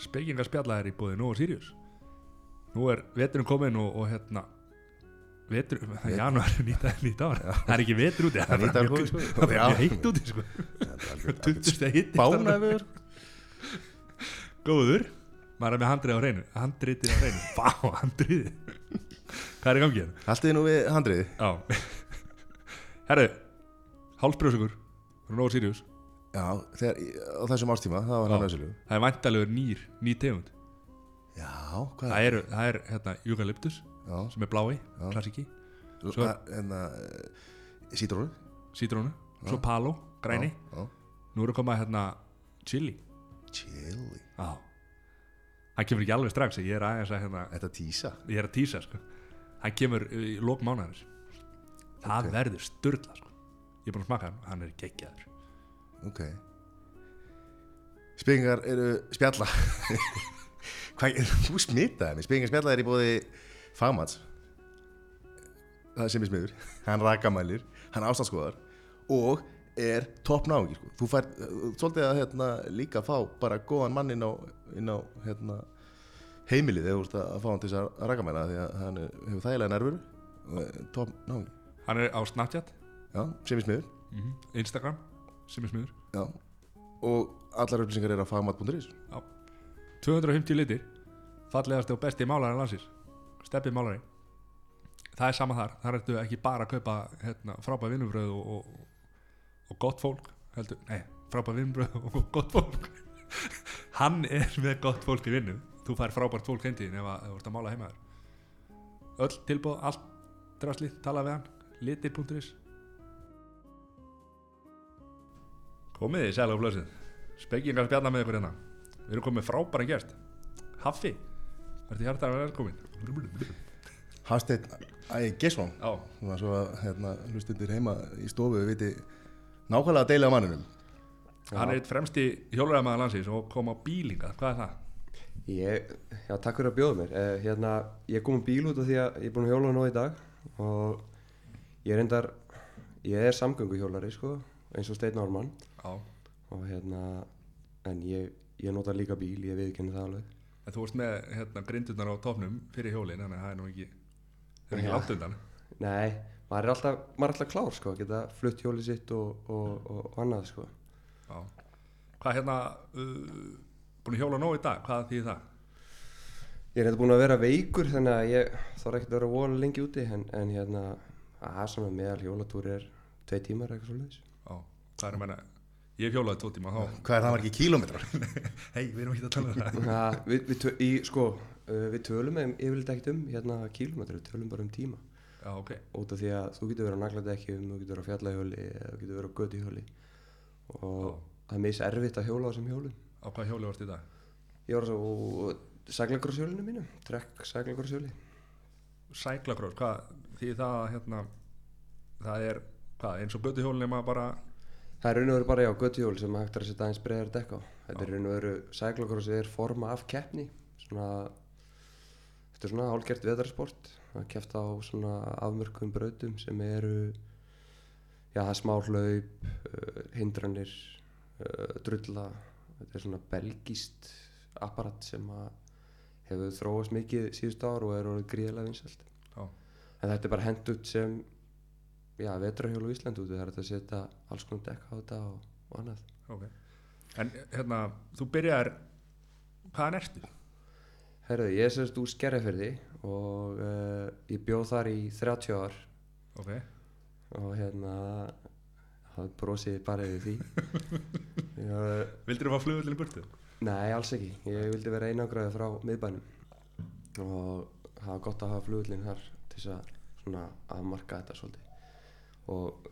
Spekingar spjalla er í búið Nú og Sirius. Nú er veturinn komin og, og hérna Vetur, það er janúar nýta, nýta ára Það er ekki vetur úti Það er nýtt komið, sko. Er mjög heitt úti sko. 20 steg hitt Bánaður Góður. Maður er með handrið á hreinu? Handritið á hreinu. Vá, handriðið Hvað er í gangi hérna? Haldið nú við handriði Já. Herru Hálsbrjósugur Nóa Sirius? Já, þegar, á þessum ástíma Það var hann össilegu Það er vantalegur nýr Ný tegund. Já, hvað Það er, það er hérna Eucalyptus Já, Sem er blái Já. Klassiki svo, hérna Sítrónu. Sítrónu Svo palo Græni. Já, Nú eru komað hérna Chili. Chili? Já. Hann kemur ekki alveg strax Ég er aðeins að hérna Þetta tísa? Ég er að tísa sko. Hann kemur í lók mánaðins Það verður styrla sko Ég er búin að smaka hann Hann er geggjaður. Ok. Spekingar eru spjalla. Hvað, þú smitaði mig Spekingar spjalla er í bóði fagmats. Það er sem ég smiður. Hann rakamælir, hann ástandskoðar Og er topp náungi sko. Þú fær uh, svolítið að hérna, líka fá bara góðan mann inn á, inn á hérna, heimilið þegar þú ert að fá hann til þess að rakamæla því að hann er- hefur þægilega nervur. Og er topp náungi Hann er á Snapchat Já, sem ég smiður Instagram Sem er smiður. Já. og allar upplýsingar er á fagmat.is 250 litir. Fallegasti og besti málari landsins. Steppi málari Það er sama þar. Þar ertu ekki bara að kaupa hérna, frábæð vinnubröð og, og, og gott fólk heldur, Nei, frábæð vinnubröð og gott fólk. Hann er með gott fólk í vinnu. Þú fær frábært fólk heimtíðin ef að- þú ert að mála heima þér. Öll tilbúð, allt drasli, tala við hann. Litir.is Komið þið sæla á blöðsinn Spekingar spjalla með ykkur hérna. Við erum komið frábæran gest. Haffi Verði hjartar að velkomin. Hafsteinn Æ, Gesson Já, Svona svo að hérna, hlustundir heima í stofu viti nákvæmlega að deila á manninum. Hann er eitt fremsti hjólræðamaður landsins og kom á bílinga, hvað er það? Ég, já, takk fyrir að bjóða mér. Eh, hérna, ég kom um bíl út af því að ég er búinn að hjóla nú í dag og ég er reyndar, ég er samgönguhjólari, sko, eins og Steinn Ármann. Já og hérna, en ég, ég nota líka bíl, ég viðkenni það alveg. En þú varst með hérna, grindurnar á tofnum fyrir hjólin þannig að það er nú ekki það er ekki látt undan Nei, maður er alltaf, maður er alltaf klár, sko, geta flutt hjólið sitt og, og, og, og annað, sko. Já Hvað hérna uh, búin að hjóla nóg í dag, hvað þýðir það? Ég er hérna búinn að vera veikur þannig að ég þarf ekkert að vera vola lengi úti en, en hérna, að svona meðal hjólatúr er tvei tímar eitthvað svolítið. Já, hvað er að menna Ég í tvo tíma þá Hvað er það margir kílómetrar? Hei, við erum ekki að tala um það. Ja, við, við, tö- í, sko, uh, við tölum um, yfirleitt ekkert um hérna kílómetri, við tölum bara um tíma. Já, ok. Út af því að þú getur verið á nagladekkjum, þú getur verið á fjallahjóli eða þú getur verið á götuhjóli. Og Já. það er mis erfitt að hjóla á þessum hjólum. Á hvað hjóli í dag? Ég var svo seglagrosshjólinu mínu, trekk seglagrosshjóli Cyclacross, hvað þýðir það að, hérna það er, hvað, eins og götuhjólin nema bara Það er raun og veru bara já, götuhjóli sem hægt er að setja aðeins breiðar dekk á. Þetta er raun og veru, seglagrossi er forma af keppni svona, þetta er svona hálgert veðarsport að kepta á svona afmörkum brautum sem eru já, það er smá hlaup uh, hindranir uh, drulla, þetta er svona belgíst apparat sem að hefur þróast mikið síðust ár og er orðið gríðilega vinsælt. Já. en þetta er bara hent út sem já, vetrahjól á Ísland út það er hægt að setja alls konar dekk á þetta og, og annað. Ok. En hérna, þú byrjar hvaðan ertu? Herðu, ég er sérst úr Skerjafyrði og uh, ég bjóð þar í 30 ár. Ok. Og hérna það brosið bara yfir því. Ég, Vildir þú fá flugvöldin í burtu? Nei, alls ekki. Ég vildi vera einangræði frá miðbænum. Og það var gott að hafa flugullin þar til þess að svona afmarka þetta svolítið og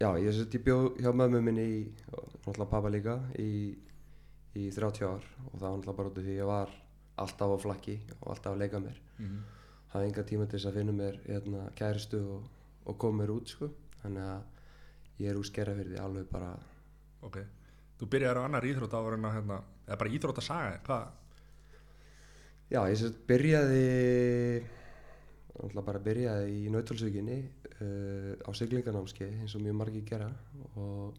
já, ég ég bjóð hjá mömmu minni í, og náttúrulega pappa líka í, í 30 ár og það var náttúrulega bara út af því ég var alltaf á flakki og alltaf að leika mér Mm -hmm. hafði enga tíma til þess að finna mér hérna, kæristu og, og koma mér út sko. þannig að ég er úr skerrafyrði alveg bara Ok Þú byrjar á annar íþrótt en að hérna eða bara íþrótt að saga, hvað? já, ég byrjaði náttúrulega bara byrjaði í nautalsvíkinni uh, á siglingarnámski eins og mjög margir gera. Og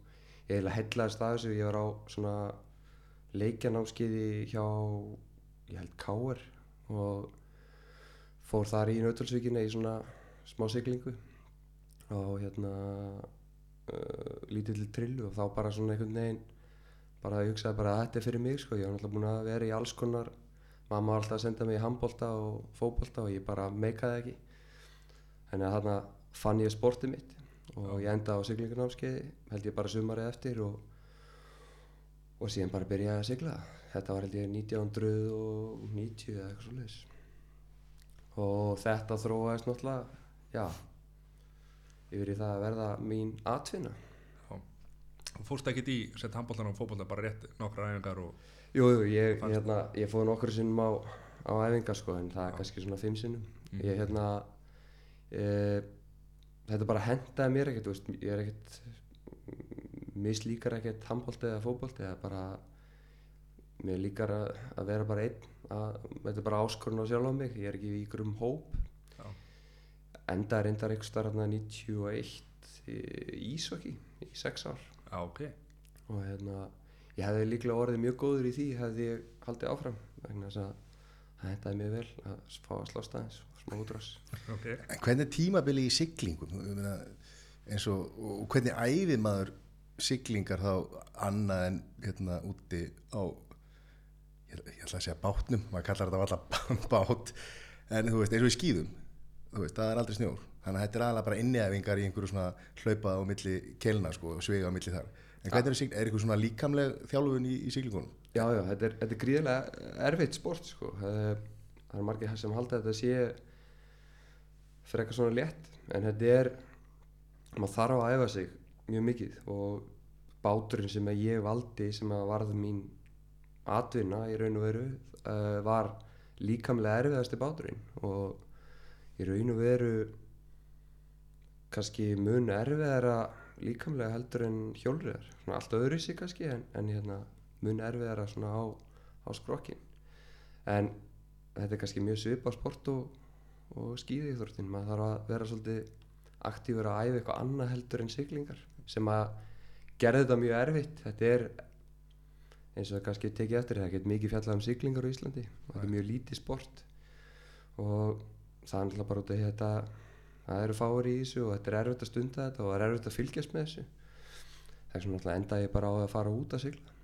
ég eiginlega hellaðist að þessu, ég var á svona leikjanámskiði hjá, ég held Káar og fór þar í nautalsvíkinni í svona smá siglingu. Og hérna uh, lítill trillu og þá bara svona einhvern veginn bara ég hugsaði bara að þetta er fyrir mig sko, ég var náttúrulega búin að vera í alls konar mamma var alltaf að senda mig í handbolta og fótbolta og ég bara meikaði ekki. Þannig að þarna fann ég sportið mitt og ég enda á siglingarnámskeiði held ég bara sumarið eftir og, og síðan bara byrjaði að sigla. Þetta var held ég 1990 eða eitthvað svoleiðis. Og þetta þróaðist náttúrulega já yfir í það að verða mín atvinna. Fórst ekkert í sett handbóltan og fótbolta bara rétt nokkra æfingar og Jú, jú, ég, hérna, ég fóð nokkur sinnum á, á æfingar sko, en það er kannski svona fimm sinnum. Mhm. Ég, hérna, e, þetta bara hendaði mér ekkert, veist, ég er ekkert, mislíkar ekkert handbólti eða fótbolti, eða bara, mér líkar að, að vera bara einn, að, þetta er bara áskorun á sjálf á mig, ég er ekki í ykkur um hóp. Já. Enda reyndar einhver starfna 91 í Ísvaki í sex ár Já, ok og hérna ég hefði líklega orðið mjög góður í því hefði ég haldið áfram vegna þess að það hendaði mér vel að fá að slást aðeins og smá útrás. Ok. En hvernig er tímabili í siglingum? Meina, eins og, og hvernig æfir maður siglingar þá annað en hérna úti á ég, ég ætla að segja bátnum, maður kallar þetta alltaf bát en þú veist, eins og í skýðum þú veist, það er aldrei snjór. Þannig að þetta er alveg bara inniæfingar í einhverju svona hlaupað á milli kelna sko og svega á milli þar en hvernig er, er eitthvað svona líkamleg þjálfun í, í siglingunum? já já, þetta er, þetta er gríðilega erfitt sport sko það er margir sem halda að þetta sé frekar svona létt en þetta er maður þarf að æfa sig mjög mikið og báturinn sem að ég valdi sem að varð mín atvinna í raun og veru uh, var líkamlega erfiðasti báturinn og í raun og veru kannski mun erfiðara líkamlega heldur en hjólriðar allt öðru sig kannski en, en hérna, mun erfiðara svona á, á skrokkin en þetta er kannski mjög svipa sport og, og skíði íþórtin maður þarf að vera svolítið aktífur að æfa eitthvað annað heldur en siglingar sem að gerði þetta mjög erfitt. Þetta er eins og það kannski tekið eftir það get mikið fjallað um siglingar á Íslandi. Þetta er mjög lítið sport. Og það er náttúrulega bara út af þetta það eru fáir í þessu og þetta er erfitt að stunda þetta og það er erfitt að fylgjast með þessu. Þess vegna náttúrulega enda ég bara á að fara út að sigla.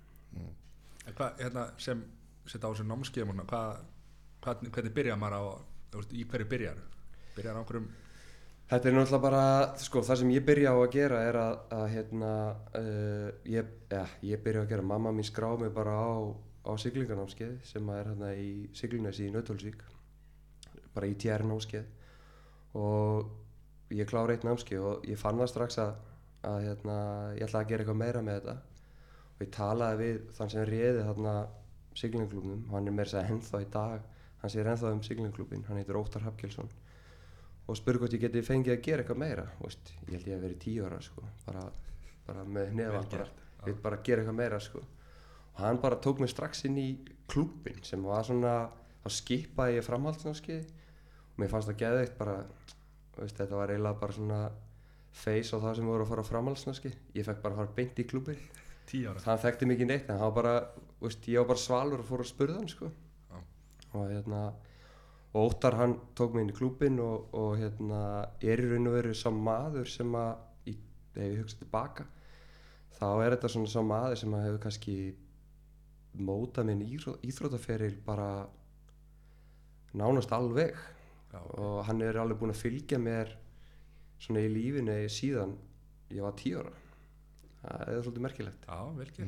En hvað, hérna, sem setja á þessu námskeiðum og hvað, hvað, hvernig byrja maður á veist, í hverju byrjar? Byrjar á einhverjum Þetta er náttúrulega bara, sko, það sem ég byrja á að gera er að, að hérna, uh, ég, ja, ég byrja á að gera, mamma mín skrá mig bara á, á siglingarnámskeið sem er hérna í Siglinesi í Nautalsvík, bara í TR námskeið og ég klára eitt námskeið og ég fann það strax að, að hérna, ég ætlaði að gera eitthvað meira með þetta. Og ég talaði við þann sem réði þarna siglingarklubnum, hann er meira að segja ennþá í dag, hann sér ennþá um siglingarklubin, hann heitir Óttar Hafkjelsson og spurði hvort ég geti fengið að gera eitthvað meira veist, ég held ég að vera í tíu ára sko, bara, bara með Vel bara, bara gera eitthvað meira sko. og hann bara tók mig strax inn í klúbbin sem var svona þá skipaði ég framhaldsnámskeið og mér fannst það geðveikt bara veist, þetta var eiginlega bara svona face á það sem voru að fara á framhaldsnámskeið ég fekk bara að fara beint í ára það þekkti mikið neitt en hann var bara, veist, ég var bara svalur og fór að spurða hann sko. Já. og hérna og Óttar hann tók mig inn í klúbin og, og hérna er í raun og veru sá maður sem að ef ég hugsa tilbaka þá er þetta svona sá maður sem að hefur kannski mótað minn íþró, íþrótaferil bara nánast alveg Já, og hann er alveg búinn að fylgja mér svona í lífinu síðan ég var tíu ára. Það er svolítið merkilegt. Já gert.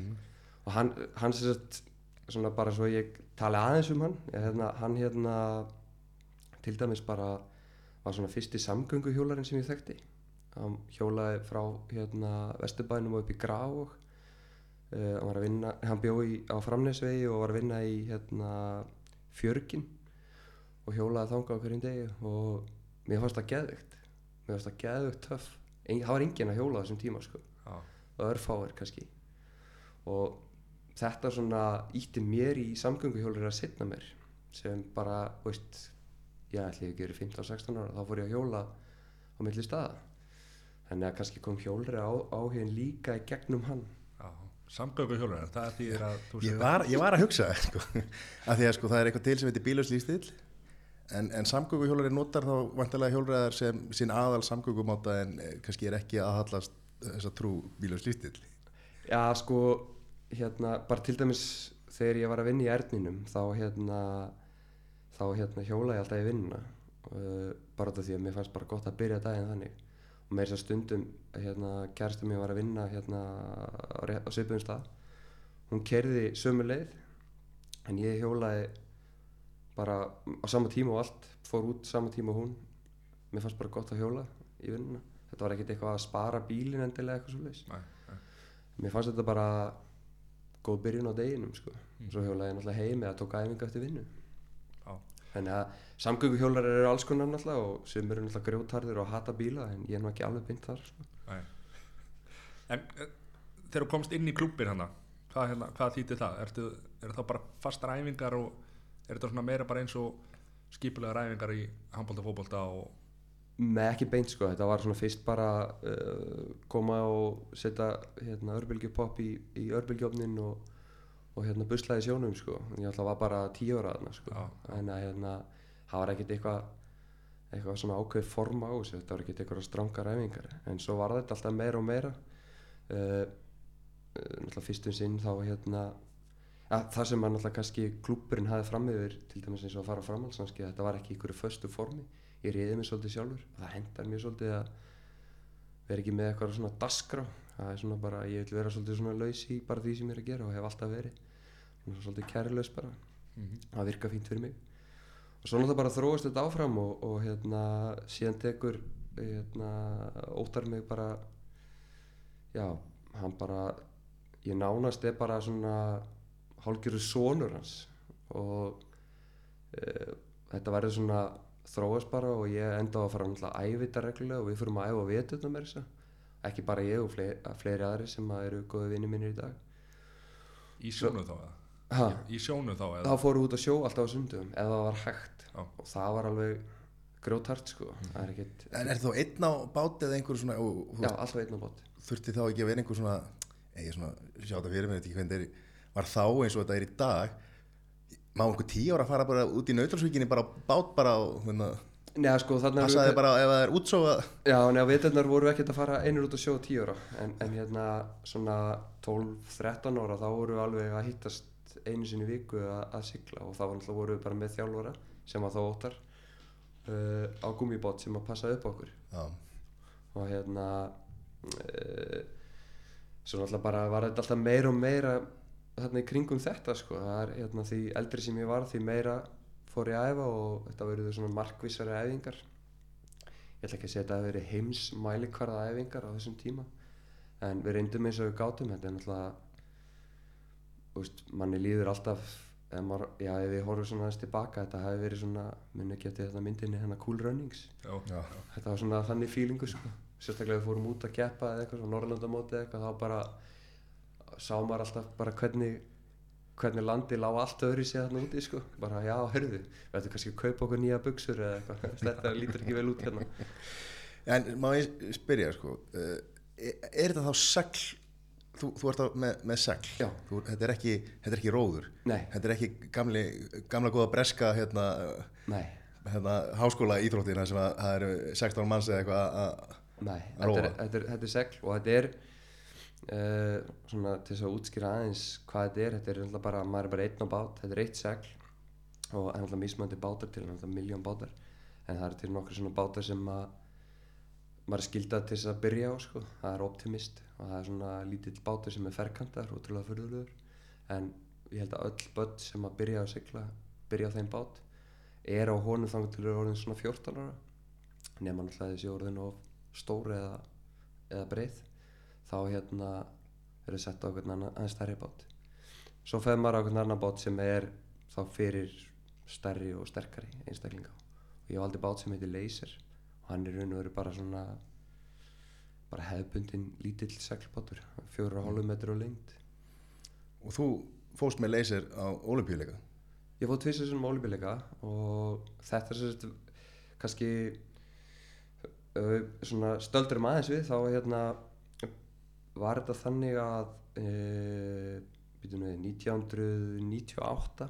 Og hann, hann sem sagt svona bara svo ég tali aðeins um hann ég, hérna, hann hérna til dæmis bara var svona fyrsti samgönguhjólarinn sem ég þekkti. Hann hjólaði frá hérna Vesturbænum og upp í Grávog uh, hann var að vinna hann bjó í, á Framnesvegi og var að vinna í hérna Fjörgin og hjólaði þangað á hverjum degi og mér fannst það geðveikt. Mér fannst það geðveikt töff. Eng, það var enginn að hjóla á þessum tíma sko. Já, örfáir kannski. Og þetta svona ítti mér í samgönguhjólir að setna mér sem bara, veist ég ætli ekki verið 15-16 ára þá fór ég að hjóla á milli staða. Þannig að kannski kom hjólri á, áhugin líka í gegnum hann. Já, samgöngu hjólarar, það þýðir að þú ég var, ég var að hugsa sko, að því að sko, það er eitthvað til sem heitir bílaus lífstíl en, en samgönguhjólari notar þá vantilega hjólræðar sem sín aðal samgöngumáta en eh, kannski er ekki aðhallast þess að trú bílaus lífstíl Já, sko, hérna, bara til dæmis þegar ég var að vinna í erninum þá hérna, þá hérna hjóla ég alltaf í vinnuna uh, bara af því að mér fannst bara gott að byrja daginn þannig. Og með þess að stundum hérna, kæristum mér var að vinna hérna á, á svipuðum stað. Hún kerði sömu leið en ég hjólaði bara á sama tíma og allt fór út sama tíma og hún mér fannst bara gott að hjóla í vinnuna þetta var ekkert eitthvað að spara bílinn endilega eitthvað svo Nei, nei. mér fannst þetta bara góð byrjun á deginum sko. svo hjólaði ég náttúrulega heim eða tók æfingu eftir vinnu þannig að samgönguhjólar eru alls konar náttúrulega og sem eru náttúrulega grjótarðir og hata bíla en ég er nú ekki alveg beint þar sko. En eh, þegar þú komst inn í klúbbin hana, hvað, hérna, hvað þýtti það? Ertu, er það bara fastar æfingar og er þetta svona meira bara eins og skipulegar æfingar í handbólta, fótbólta og með ekki beint sko, þetta var svona fyrst bara uh, koma og setja hérna örbylgjupopp í, í örbylgjófnin og, og hérna buslaði sjónum sko, ég alltaf var bara tíu ára þarna sko, en að hérna það var ekkert eitthvað eitthvað svona ákveð forma á þessu, þetta var ekkert eitthvað strangar æfingar, en svo var þetta alltaf meira og meira. Uh, uh, náttúrulega fyrstum sinn þá hérna ja, það sem að náttúrulega kannski klúpurinn hafði fram yfir til dæmis eins og að fara á framhaldsnámski þetta var ekki einhverju föstu formi. Ég reyði mig svolítið sjálfur. Það hendar mér svolítið að vera ekki með eitthvað svona dasgrá það er svona bara, ég vil vera svolítið svona laus í bara því sem ég er að gera og hef alltaf verið. Svona svolítið kærilaus bara. Það virka fínt fyrir mig. Og svo náttúrulega bara þróast þetta áfram og, og hérna síðan tekur hérna óttar mig bara já, hann bara ég nánast er bara svona hálfgerður sonur hans og e, þetta verður svona þróast bara og ég enda á að fara að æfa þetta reglulega og við fyrir að æfa á veturna með þess ekki bara ég og fleiri, fleiri aðri sem að eru góði vinni mínir í dag í sjónu þá eða? ha, Í sjónu þá eða? þá fórum við út að sjó alltaf á sundum ef það var hægt Já. og það var alveg grjótart sko það er ekkert, En er þá einn á bát eða einhver svona og, þú já alltaf einn á bót þurfti þá ekki að vera einhver svona eða svona, sjá þetta fyrir mér þetta ekki hvernig þetta er var þá eins og þetta er í dag má einhver tíu ára fara bara út í nautalsvíkinni bara á bát bara á hérna, Neða sko þannig passaði bara ef það er útsófa Já, neða veturnar voru ekkert að fara einur út að sjó tíu ára en, en hérna svona 12-13 ára þá voru við alveg að hittast einu sinni viku að, að sigla og þá náttúrulega voru við bara með þjálfara sem var þá óttar uh, á gummibót sem að passa upp á okkur. Já, og hérna uh, svo náttúrulega bara var þetta alltaf meira og meira þarna í kringum þetta sko. Það er hérna því eldri sem ég var því meira fór ég að æfa og þetta verður svona markvissari æfingar. Ég ætla ekki að segja að þetta hafi verið heims mælikvarða æfingar á þessum tíma en við reyndum eins og við gátum. Þetta er náttúrulega veist, manni líður alltaf ef, maður, já, ef við horfum svona aðeins tilbaka þetta hafi verið svona, ekki eftir þetta myndinni hérna Cool Runnings? Já. já, þetta var svona þannig fílingu sko. sérstaklega ef við fórum út að keppa eða eitthvað Norrlandamóti eða eitthvað þá bara sá maður alltaf bara hvernig hvernig landi lág allt öðru í sig þarna úti sko. bara já, hörðu, við ættum kannski að kaupa okkur nýja buksur eða eitthvað. Þetta lítur ekki vel út hérna. En má ég spyrja sko er, er þetta þá segl þú, þú ert þá með, með segl? Þú, þetta, er ekki, þetta er ekki róður? Nei, þetta er ekki gamli, gamla góða breska hérna, hérna háskóla íþróttina sem að það eru 16 manns eða eitthvað að- er, er, þetta er segl og þetta er uh, svona til þess að útskýra aðeins hvað þetta er þetta er alltaf bara, maður er bara einn á bát þetta er eitt segl og alltaf mismöndi bátar til, alltaf miljón bátar. En það er til nokkur svona bátar sem að maður er skildað til þess að byrja á sko. það er optimist og það er svona lítill bátur sem er ferkantar og trúlega fyrðulegur en ég held að öll börn sem að byrja að sigla byrja á þeim bát er á honum þannig til orðin svona 14 ára. Nema náttúrulega þessi orðin of stór eða, eða breið þá hérna er það sett á einhvern annan stærri bát. Svo feð maður á einhvern annan bát sem er þá fyrir stærri og sterkari einstaklinga. Og ég valdi bát sem heitir Laser. Og hann er raun og veru bara svona bara hefðbundin lítill seglbátur fjóra og hálfu metru á lengd. Og þú fóst með leysir á olimpíuleika ég fóð tvisar sem ólífileika og þetta er sérst kannski svona stöldur aðeins við þá hérna var þetta þannig að uh, býtum við 1998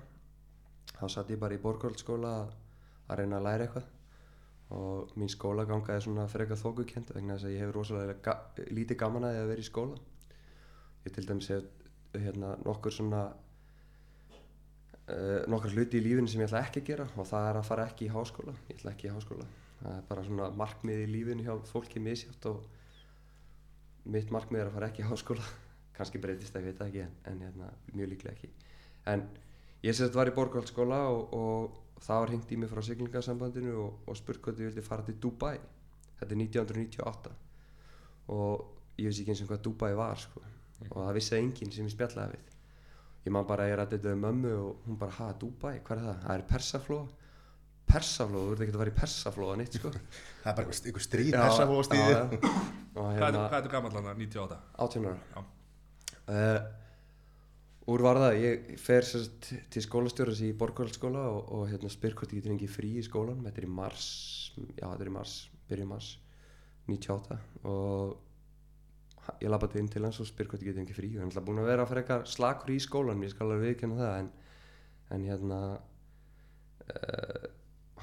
þá satt ég bara í borgarhaldsskóla að reyna að læra eitthvað. Og mín skólaganga er svona frekar þókukend vegna þess að ég hefur rosalega ga lítið gaman að því að vera í skóla. Ég til dæmis hef hérna, nokkur svona uh, nokkur hluti í lífinu sem ég ætla ekki að gera og það er að fara ekki í háskóla. Ég ætla ekki í háskóla. Það er bara svona markmið í lífinu hjá fólki misjátt og mitt markmið er að fara ekki í háskóla. Kannski breytist það, ég veit það ekki en, en hérna, mjög líklega ekki. En ég sérst var í borgarhaldsskóla og, og það var hengt í mig frá siglingasambandinu og, og spurt hvort ég vildi fara til Dubai. Þetta er 1998 og ég vissi ekki eins og hvað Dubai var sko. og það vissi enginn sem ég spjallaði við. Ég man bara að ég rætti þetta við mömmu og hún bara, ha, Dubai, hvað er það? það er persaflóa persaflóa, þú ert ekki að vera í persaflóa neitt sko. Það er bara einhver- stríð persaflóðstíði Hvað er hérna hvað er þú gammal hann 98? 18 ára. Já. uh, úr var það ég fer sérst til skólastjóras í borgarhaldsskóla og, og hérna spyr hvort ég getur fengið frí í skólan þetta er í mars, já þetta er í mars byrju mars 98 og ég labbaði inn til hans og spyr hvort ég getur fengið frí. Og hann er búin að vera að frekar slakur í skólan ég skal alveg viðkjanna það en, en hérna uh,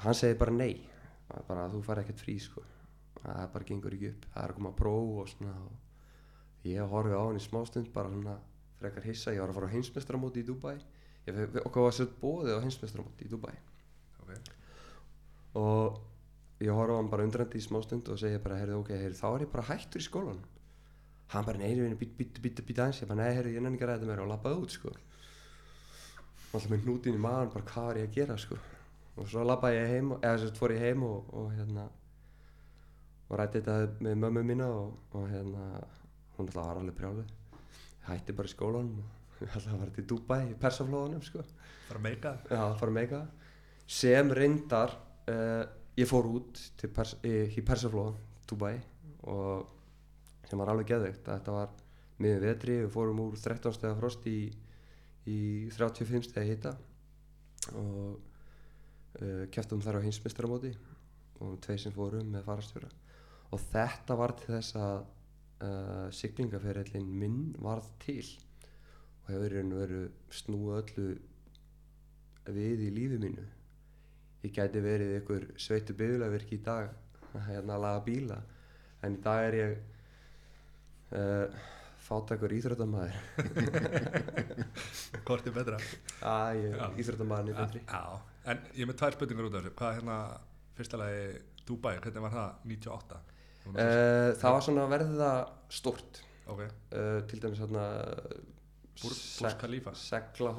hann segir bara nei. Er bara þú fari ekkert frí sko. Það bara gengur ekki upp. Það er að koma að próf og svona og ég horfi á hann í smástund bara svona frekar hissa, ég var að fara á heimsmestramóti í Dubai. Ég, okkur var sett bóðið á heimsmestramóti í Dubai. Ok. og ég horfi á hann bara undrandi í smástund og segja bara, heyrðu ok, heyrðu, þá er ég bara hættur í skólan hann bara, nei, nei, být, být, být, být aðeins. Ég bara, nei, heyrðu, ég nenni ekki að ræða mér og lappaði út, sko. Alltaf með hnútin í maðan, bara, hvað var ég að gera, sko og svo lappaði ég heim, eða að fór ég heim og, og hérna og rætti þetta með mömmu mína og, og hérna, hún alltaf var alveg brjálið hætti bara í skólanum og alltaf var til Dubai í persaflóðunum, sko. Bara meika Já, fara meika sem reyndar uh, ég fór út pers í, í Persaflóa, Dubai og sem var alveg geðveikt. Þetta var miður vetri, við fórum úr 13 stega frost í, í 35 stega hita. Og uh, keftum þar á hinsmestramóti og tvei sem fórum með farastjóra og þetta var til þess að uh, siglingaferillin minn varð til og hefur og veru snúið öllu við í lífi mínu. Ég gæti verið ykkur sveitu bifulavirki í dag hérna að laga bíla en í dag er ég uh, fátakur íþróttamæður Hvort er betra ég Já. er betri Já, en ég með tvær spurningar út af þessu. Hvað er hérna, fyrsta lagi Dubai, hvernig var það 98? Þú uh, náttúrulega- það var svona verða stort Ok, uh, til dæmis Khalifa. Segla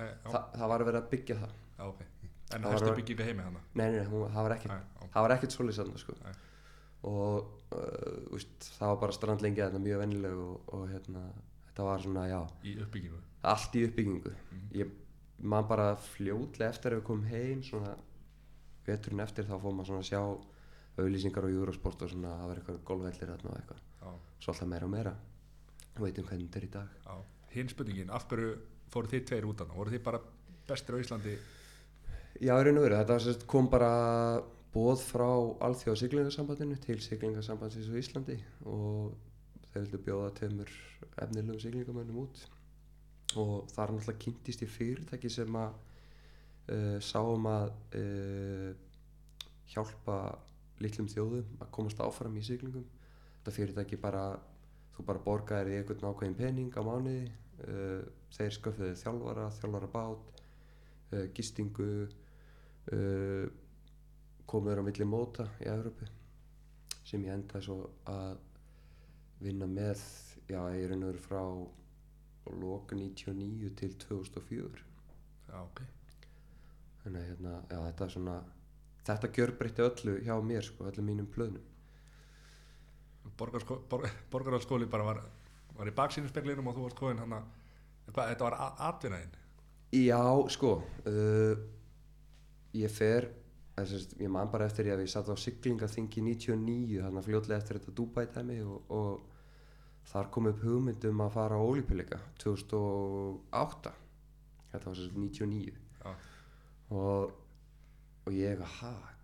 já, Þa, það var að vera að byggja það. Já, ok. En Það hægstu var- bygginga heimi hana nei, nei, nei, það var ekkert það var ekkert svolítið sann sko. Nei. og uh, úst, það var bara strandlengi þetta mjög vennileg og, og hérna, þetta var svona já, Í uppbyggingu? Allt í uppbyggingu. Mhm. ég man bara fljótlega eftir að við komum heim svona veturinn eftir þá fór maður svona að sjá auðlýsingar á Eurosport og svona það var eitthvað golfvellir þarna og eitthvað. Já, svo alltaf meira og meira. Og veitum hvernig þetta er í dag. Já. Hinn spurningin, af hverju fóru þið tveir út hana? Voru þið bara bestir á Íslandi? Já, raun og veru, þetta sérst kom bara bóð frá alþjóða siglingarsambandinu til siglingarsambandsins á Íslandi og þeir vildu bjóða tveimur efnilegum siglingamönnum út og þar náttúrulega kynntist ég fyrirtæki sem að uh, sáum að uh, hjálpa litlum þjóðum að komast áfram í siglingum. Þetta fyrirtæki bara þú bara borgaðir í einhvern ákveðin pening á mánuði uh, þeir sköfðuðu þjálfara, þjálfara bát gistingu komuður á milli móta í Evropu sem ég endaði svo að vinna með já, ég er einhver frá lok 99 til 2004 Já, ok. Þannig að hérna, já, þetta er svona þetta gjörbreytti öllu hjá mér sko, öllum mínum Bor- Borgarhaldsskóli bara var, var í baksýnusspeglinum og þú varst komin hann Hvað, þetta var atvinnaðinn? Já, sko uh, ég fer þess, ég man bara eftir ég að ég satt á siglingaþingi 99 þannig að fljótlega eftir þetta Dubai dæmi og, og þar kom upp hugmynd um að fara á Olípileika 2008 þetta var þess 99 Já. og, og ég eitthvað, ha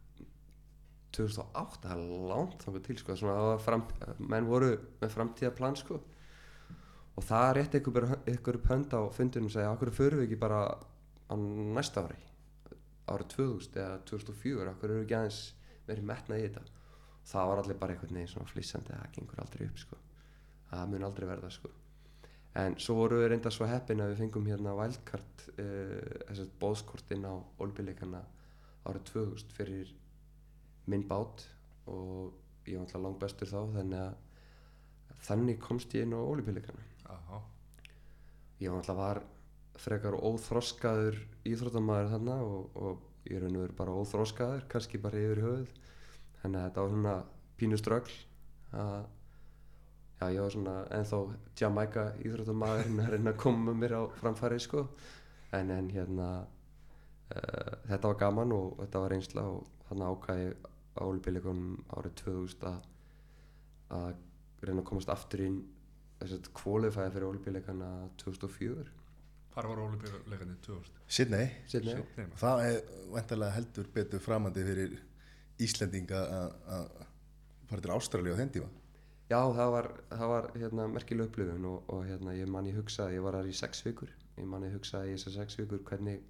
2008, það er langt þangar til sko, svona fram, menn voru með framtíðaplan sko. Og það rétti ykkur, ykkur upp hönd á fundunum og segja, okkur förum við ekki bara á næsta ári? Árið 2000 eða 2004 okkur eru ekki aðeins verið metnað í þetta? Það var allir bara einhvern veginn svona flýsandi það gengur aldrei upp sko það mun aldrei verða sko. En svo voru við reynda svo heppin að við fengum hérna wildcard uh, þess að bóðskort inn á olbíleikana árið 2000 fyrir minn bát og ég var alltaf langt bestur þá þannig að þannig komst ég inn á olbíleikana Já, ég var alltaf var frekar óþroskaður íþróttamæður þarna og, og ég raun og veru bara óþroskaður kannski bara yfir höfuð. Þannig að þetta var svona pínu strögl að já ég var svona ennþá Jamaica íþróttamæður að reyna að koma mér á framfæri sko en, en hérna uh, þetta var gaman og þetta var reynsla og þannig ákvæði á olíbíleikunum árið 2000 að, að reyna að komast aftur inn þess að kvólifæði fyrir olíbíleikana 2004 hvar var Ólimpíuleikandi 2000? Sydney, Sydney, já. Sydney, maður. það er vantarlega heldur betur framandi fyrir Íslendinga að- að fara til Ástralíu á þenn tíma Já, það var, það var hérna, merkileg upplifun og, og hérna, ég man ég hugsaði, ég var þar í sex vikur, ég man ég hugsaði í þessar sex vikur hvernig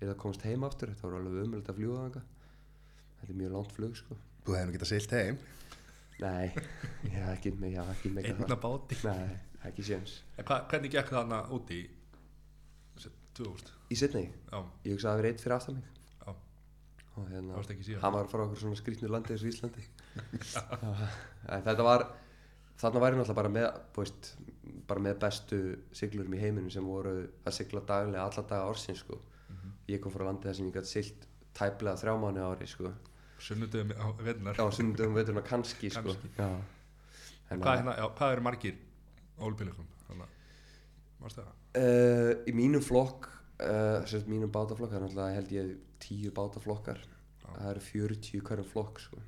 er það komast heim aftur, þetta var alveg umöld að fljúa þanga, þetta er mjög langt flug sko. Þú hefði nú getað seilt heim. Nei, ég hef ekki, ég hef ekki meika Einna báti. Nei, ekki séns. En hva, hvernig gekk það hana úti í þessi 2000? Í Sydney, Já, ég hugsaði að vera eitt fyrir aftan mig. Já, og það hérna, varst ekki síðan? hann var frá okkur svona skrýtnu landi þessu Íslandi. Þetta var þarna væri náttúrulega bara með veist, bara með bestu siglurum í heiminum sem voru að sigla daglega alla daga ársins sko. Mhm. ég kom frá landi þar sem ég gæti silt tæplega þrjá mánu ári sko. Sunnudum á veðnar já, sunnundum veiturna kannski, sko. Kannski. Já. En hvað, að- hérna, já, hvað eru margir það? Uh, í mínum flokk uh, mínum bátaflokk er held ég tíu bátaflokkar það eru 40 í hverjum flokk sko.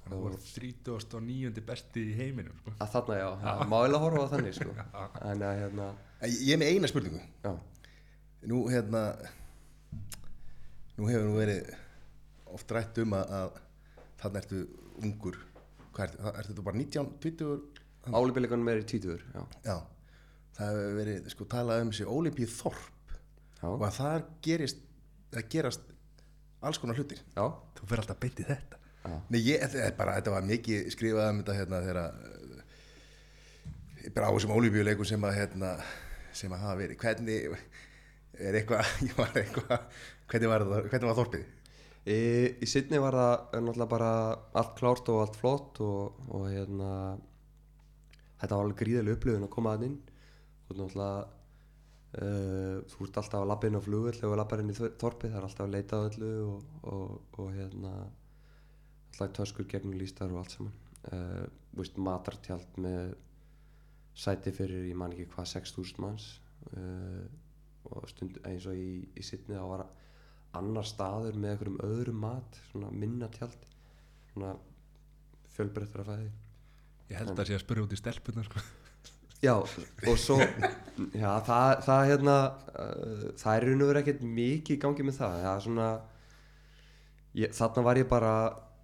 Þannig að þú var 39. besti í heiminum sko. að þarna já, já. má eiginlega horfa á þannig sko. en að hérna Ég er með eina spurningu. Já, Nú hérna Nú hefur nú verið oft rætt um að, að þarna ertu ungur. Hvað ertu, það- þú bara 19, 20 álíféleikunum er í títur já, Já, það hefur verið sko talað um þessi Ólimpíð Þorp já, og að það gerist það gerast alls konar hlutir. Já, Þú fyrir alltaf beint í þetta. Nei, ég, bara, þetta var mikið skrifað um þetta hérna þegar uh, bara á þessum Ólimpíuleikum sem að hérna, sem að hafa verið. Hvernig er eitthvað, ég var eitthvað hvernig var, það, hvernig var Þorpið? Í, í Sydney var það eh, náttúrulega bara allt klárt og allt flott og, og hérna þetta var alveg gríðalega upplifun að koma að inn. Og náttúrulega uh, þú ert alltaf að labba inn á flugvöll og labbar inn í þor- þorpið, það er alltaf að leita á öllu og, og, og hérna alltaf töskur gegnum lístar og allt saman. Uh, veist, matartjald með sæti fyrir, ég man ekki hvað 6.000 manns. Uh, og stund eins og í, í Sydney þá var annar staður með einhverjum öðrum mat svona minna tjald svona fjölbreyttra fæði. Ég held að sé að spyrja út í stelpunar sko. já og svo já það, það hérna uh, það er raun og verið ekkert mikið í gangi með það. Það er svona ég, þarna var ég bara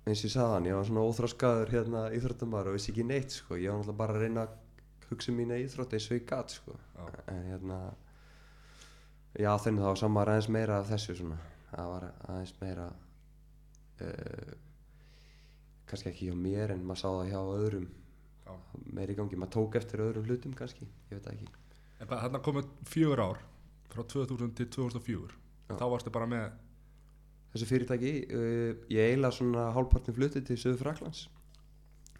eins og ég sagði hann ég var svona óþróskaður hérna íþróttamar og vissi ekki neitt sko ég var náttúrulega bara að reyna að hugsa um mína íþrótt eins og ég gat sko Já. en hérna já þannig það var saman aðeins meira af þessu svona það var aðeins meira uh, kannski ekki hjá mér en maður sá það hjá öðrum Já. meira í gangi, maður tók eftir öðrum hlutum kannski, ég veit það ekki En bara þarna komið fjögur ár frá 2000 til 2004 Já. Þá varstu bara með þessu fyrirtæki, uh, ég eiginlega svona hálfpartin flutti til Söður Fraklands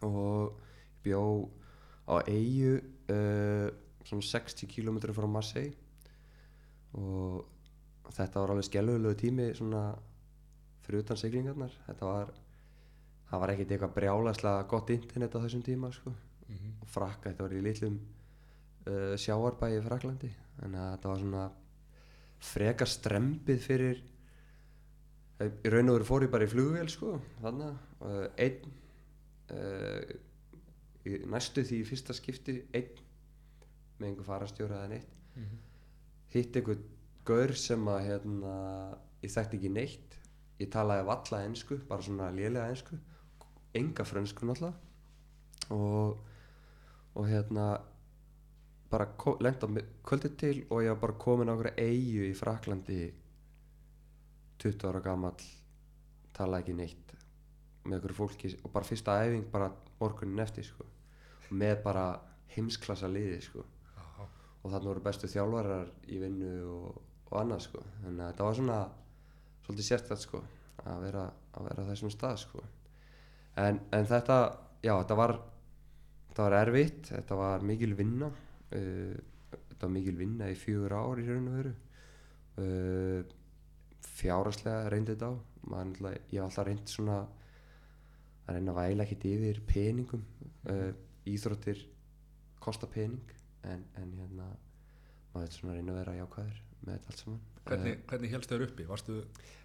og bjó á eigu uh, svona 60 km frá Marseille og þetta var alveg skelvulegu tími svona fyrir utan siglingarnar þetta var það var ekkert eitthvað brjálæslega gott internet á þessum tíma sko. Mhm. og frakka, þetta var í litlum uh, sjáarbæi í Fraklandi þannig að þetta var svona frekar strempið fyrir í raun og veru fór ég bara í flugvél sko, þannig uh, einn uh, næstu því í fyrsta skipti einn með einhver farastjóra eða neitt. Mhm. hitt einhver gaur sem að hérna, ég þekkti ekki neitt. Ég talaði valla ensku bara svona lélega ensku enga frönsku náttúrulega. Og, og hérna bara lengt á kvöldið til og ég var bara komin á okkur eigu í Fraklandi 20 ára gamall talaði ekki neitt með okkur fólki og bara fyrsta æfing bara morgunin eftir sko. Með bara heimsklassa liði sko. Já. og þarna voru bestu þjálfarar í vinnu og, og annað sko. Þannig að þetta var svona svolítið sérstætt sko að vera, að vera þessum stað sko. En, en þetta, já þetta var þetta var erfitt, þetta var mikil vinna uh, þetta var mikil vinna í fjögur ár í raun og veru. Uh, fjáraslega reyndi þetta á. Maður, ég hef alltaf reynd svona að reyna að væla ekkert yfir peningum. Uh, íþróttir kosta pening en, en hérna maður veit svona að reyna að vera jákvæður með þetta allt saman. Hvernig, hvernig helst þau uppi? Varstu,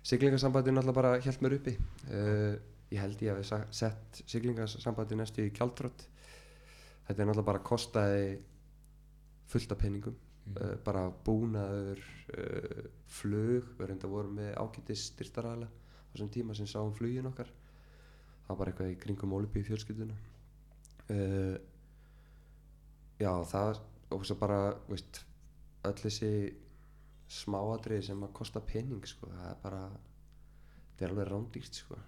Siglingasambandi náttúrulega bara held mér uppi. Uh, ég held ég að við sett siglingasambandi næstu í kjaldrott þetta er náttúrulega bara kostaði fullt af peningum. Uh, bara búnaður uh, flug, við reynda vorum með ágættis styrtaræðla á þessum tíma sem sáum flugin okkar það var bara eitthvað í kringum Olympi fjölskylduna uh, já það og svo bara veist, öll þessi smáadrið sem að kosta pening sko, það er bara þetta er alveg rándýrt sko.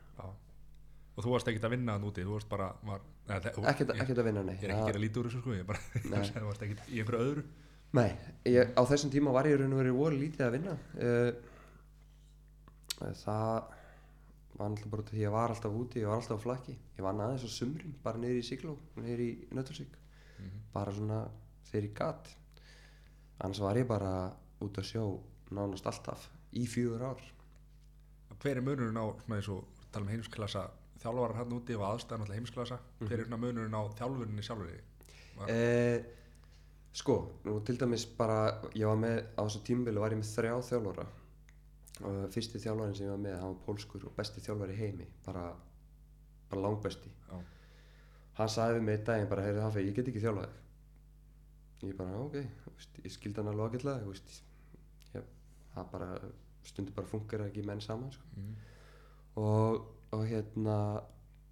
Og þú varst ekkert að vinna hann úti, þú varst bara var, þe- þú- ekkert, ég, ekkert að vinna nei ég er ekki að gera lítið úr þessu sko, ég bara, Nei. þú varst ekkert í einhverju öðru. Nei, ég, á þessum tíma var ég raun og verið voru lítið að vinna. Uh, Það var alltaf bara því að ég var alltaf úti, ég var alltaf á flakki. Ég vann aðeins á sumrin, bara niður í Sigló, niður í Nöttalsvík Bara svona þegar ég gat. Annars var ég bara út að sjó nánast alltaf í fjögur ár. Hver er munurinn á, svona eins og tala um heimsklassa þjálfarar hann úti og aðstæðan alltaf heimsklassa, hver er svona munurinn á þjálfurinni sjálfur Var- eh, Sko, nú til dæmis bara, ég var með, á þessu tímabili var ég með þrjá þjálfara og fyrsti þjálfarin sem ég var með, hann var pólskur og besti þjálfari í heimi, bara, bara langbesti. Já. Hann sagði við mig einn daginn bara, heyrðu Hafi, ég get ekki þjálfað þig. Ég bara, ok, veist, ég skildi hann alveg ágætlega, ég, það bara, stundur bara funkar ekki menn saman, sko. Mhm. Og, og hérna,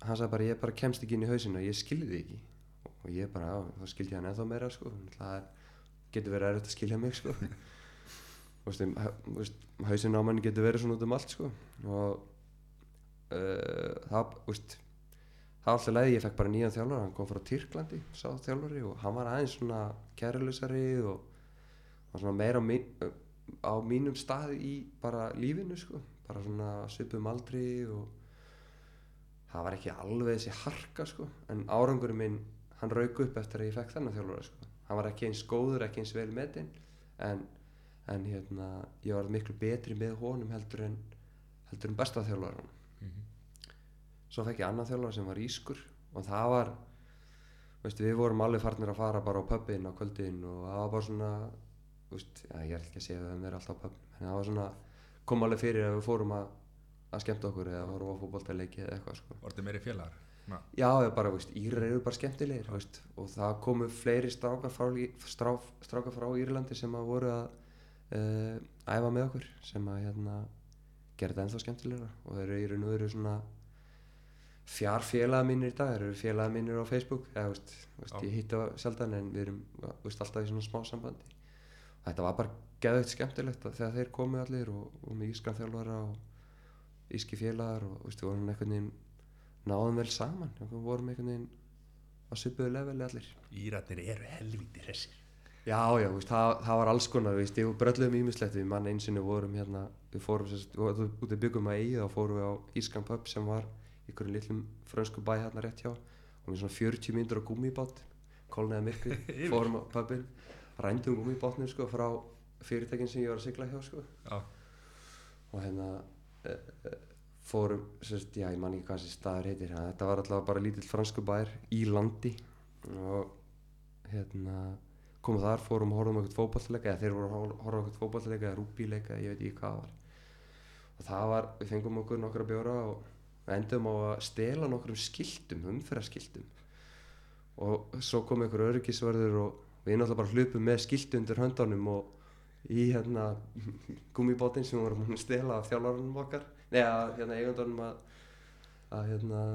hann sagði bara, ég bara kemst ekki inn í hausinu, ég skildi þig ekki og ég bara, já, þá skildi ég hann ennþá meira sko, það er, getur verið erfitt að skilja mig sko. Veist, um, þú veist, hausinn á manni getur verið svona út um allt sko. Og uh, það, þú veist það alltaf leiði, ég fekk bara nýjan þjálfara. Hann kom frá Tyrklandi, sá þjálfari og hann var aðeins svona kæruleysari og var svona meira á, mín, á mínum stað í bara lífinu sko, bara svona svipum aldri og það var ekki alveg þessi harka sko. En árangurinn minn hann rauk upp eftir að ég fekk þennan þjálfara sko hann var ekki eins góður, ekki eins vel metinn en, en hérna ég var miklu betri með honum heldur en heldur en besta þjálfara Mhm. svo fekk ég annan þjálfara sem var ískur og það var veistu, við vorum alveg farnir að fara bara á pubin á kvöldin og það var bara svona veist, ja, ég er ekki að segja að við erum alltaf á pubin en það var svona, kom alveg fyrir að við fórum að, að skemmta okkur eða fórum á fótboltaleiki eða eitthvað sko. Var þetta meiri félagar? Na, Já, ég bara, veist, Írar eru bara skemmtilegir veist, og það komu fleiri strákar frá, stráf, strákar frá Írlandi sem að voru að uh, æfa með okkur sem að hérna, gera þetta ennþá skemmtilegra. Og þeir eru í raun og veru svona fjár félaga mínir í dag þeir eru félaga mínir á Facebook eða, veist, Já. ég hitta sjaldan en við erum alltaf í svona smá sambandi. Þetta var bara geðveikt skemmtilegt þegar þeir komu allir og, og með ískan þjálfara og íski félagar og veist, við vorum einhvern veginn náðum vel saman við vorum einhvern veginn á svipuðu leveli allir Íratnir eru helvíti hressir. já já, veist, það, það var alls konar veist, við brölluðum ímislegt við mann einsinni vorum hérna við fórum sérst, við út í byggum að eigi þá fórum við á Ískan pub sem var einhverjum litlum frönsku bæ hérna rétt hjá og við svona 40 mínútur á gummibát kólnaði myrkri, fórum á pubin rændum gummibátnum sko frá fyrirtækin sem ég var að sigla hjá sko Já. og hérna e, e, fórum, sérst, já ég man ekki hvað þessi staður heitir, en þetta var alltaf bara lítill fransku bær í landi og hérna komum þar, fórum og horfum okkur fótballleika eða þeir voru að horfa okkur fótballleika eða rúbíleika, ég veit ekki hvað var. Og það var, við fengum okkur nokkra bjóra og endum á að stela nokkrum skiltum, umferðarskiltum. Og svo kom einhver öryggisverður og við náttúrulega bara hlupum með skiltu undir höndunum og í hérna gummibótin sem við vorum að stela af þjálfarunum okkar neða hérna eigandunum að, að hérna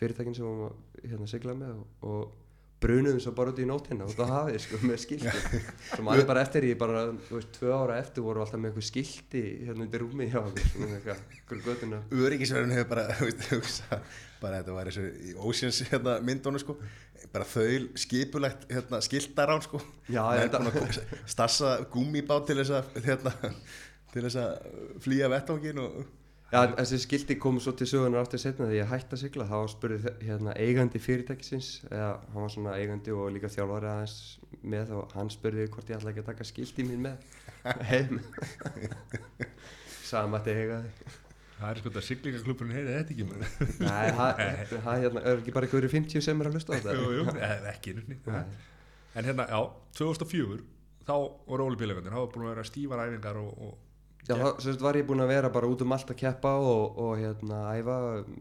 fyrirtækin sem við vorum að hérna, sigla með og, og brunuðum svo bara út í nótina út á hafið sko með skilti. Svo maður bara eftir í bara, þú veist, tvö ára eftir voru alltaf með eitthvað skilti hérna undir rúmi hjá okkur svona eitthvað, götuna. Öryggisverðin hefur bara, þú veist, hugsa bara þetta var eins og í Oceans hérna, myndónu sko, bara þau skipulegt hérna, skiltarán sko. Já, að stassa gúmmibát til þess að hérna, til þess að flýja vettvangin og Já, þessi skilti kom svo til sögunar aftur setna þegar ég hætti að sigla, þá spurði hérna, eigandi fyrirtækisins, eða hann var svona eigandi og líka þjálfari aðeins með og hann spurði hvort ég ætla ekki að taka skilti mín með. Heim. Sagði maður að eiga þig Það er sko þetta siglingaklubburinn heyrið þetta ekki með Nei, það það, hérna, er ekki bara einhverju 50 sem er að hlusta á þetta? Jú, jú, ekki. En hérna, já, 2004 þá voru ólipílegandir, þá var búin að vera stífar æfingar og, og Já, sagt, var ég búinn að vera bara út um allt að keppa og, og hérna æfa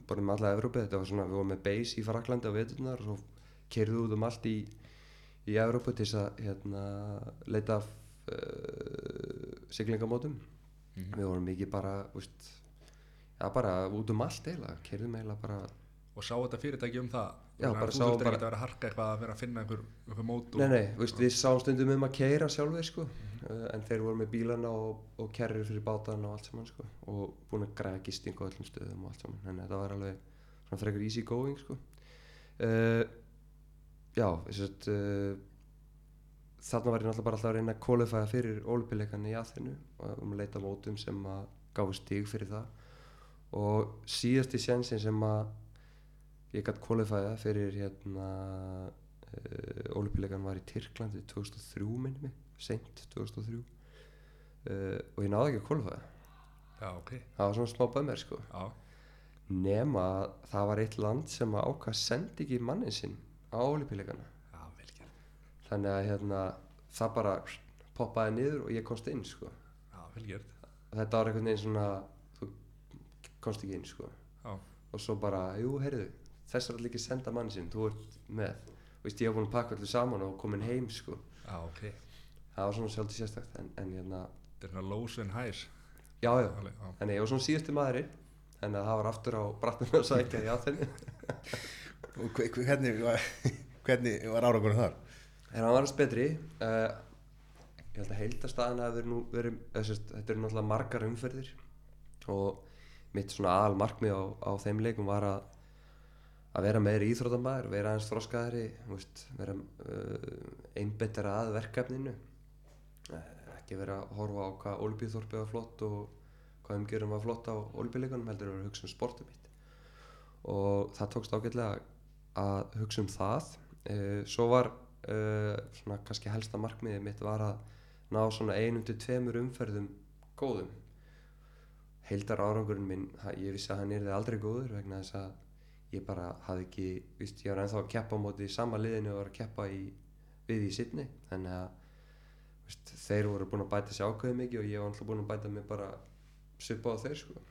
bara um alla Evrópi, þetta var svona, við vorum með base í Fraklandi á veturnar og svo kerðum út um allt í, í Evrópu til þess að hérna leita af uh, siglingamótum. Mhm. við vorum mikið bara, úst, já bara út um allt eiginlega, kerðum eiginlega bara. Og sá þetta fyrirtæki um það? Já, Þannig að bara þú sá bara- ekki að vera að harka eitthvað að vera að finna einhver, einhver mót og, Nei, nei, veist, við sáum stundum um að keira sjálfur sko, uh, en þeir voru með bílana og, og kerrir fyrir bátana og allt saman sko, og búin að græða gisting á öllum stöðum og allt saman, en þetta var alveg svona frekar easy going sko. uh, Já, þess að uh, þarna var ég náttúrulega bara alltaf að reyna að qualifya fyrir olimpíuleikann í aðþinu og um að leita mótum sem að gáfu stig fyrir það. Og síðasti sjensin sem að ég gætt qualifæða fyrir hérna olimpíuleikan var í Tyrklandi 2003 minni mig, seint 2003 uh, og ég náði ekki að qualifæða Já, ok, það var svona smá bömmir sko. Já, nema að það var eitt land sem að ákvað sendi ekki mannin sinn á gert. Þannig að hérna það bara poppaði niður og ég komst inn sko. Já, þetta var einhvern veginn svona þú komst ekki inn sko. Já, og svo bara, jú, heyrðu þess allir ekki senda manni sinn, þú ert með. Og ég hef búin að pakka allir saman og komin heim sko, já, ok það var svona sjálfsagt sérstakt en, en hérna, Þetta er svona lows and highs. Já, já. En ég var svona síðusti maðurinn en það var aftur á brattum að sækja í aðþenni Og hve- hve- hvernig var, hvernig var árangurinn þar? en hann var hans betri uh, ég held að heildastaðan hafi verið nú verið, eða sérst, þetta eru náttúrulega margar umferðir. Og mitt svona aðal markmið á, á þeim leikum var að að vera meiri íþróttamæður, vera aðeins veist, vera uh, einbettara að verkefninu ekki vera að horfa á hvað Olbíþorpi var flott og hvað umgjörum var flott á Olbíleikunum heldur að hugsa um sportum mitt. Og það tókst ágætlega að hugsa um það. Uh, svo var uh, svona kannski helsta markmiðið mitt var að ná svona einum til tveimur umferðum góðum. Heildar árangurinn minn, ég vissi að hann yrði aldrei góður vegna þess að ég bara hafði ekki, víst, ég var ennþá að keppa á móti í sama liðinu og var að keppa í, við í Sydney þannig að víst, þeir voru búin að bæta sér ákveðið mikið og ég var alltaf búin að bæta mig bara svipa á þeir sko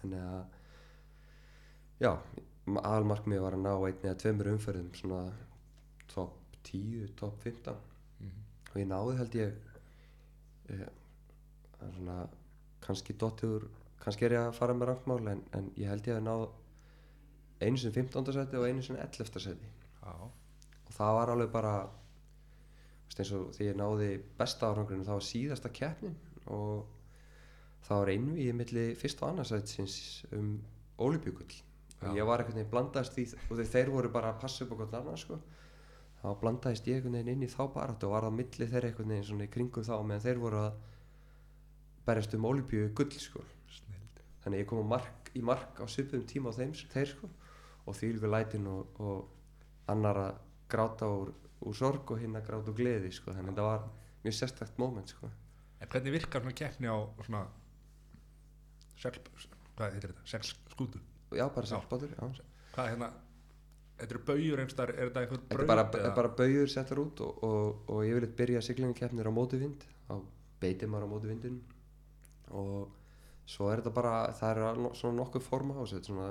þannig að já, aðalmarkmið var að ná einni eða tveimur umferðum svona top 10, top 15 Mhm. og ég náði held ég eh, svona kannski dottiður, kannski er ég að fara með rangmál en, en ég held ég að náð einu sinni 15. seti og einu sinni 11. seti og það var alveg bara veist, eins og því ég náði besta árangurinn það var síðasta keppnin og það var einvið milli fyrst og annarsætsins um ólipjökull og ég var einhvern veginn blandaðist því og þeir, þeir voru bara að passa upp hvort annað sko. þá blandaðist ég einhvern veginn inn í þá baráttu og var á milli þeirra einhvern veginn svona í kringum þá meðan þeir voru að berjast um ólipjökull sko. snild þannig ég kom mark, í mark á svipum tíma á þeim þeir sko og því líka lætin og, og annar að gráta úr, úr sorg og hinn að gráta úr gleði sko þannig að þetta var mjög sérstakt moment sko. En hvernig virkar svona keppni á svona segl, hvað heitir þetta, segl skútu og já, bara Já. sérstbátur já. Hvað hérna, þetta eru bauður einhverstaðar, er þetta einhver þetta er bara, bara bauður settar út og, og, og ég vil byrja siglingakeppnir á móti vind á beitir maður á móti vindin og svo er þetta bara það er svona nokkuð forma á þessu þetta er svona,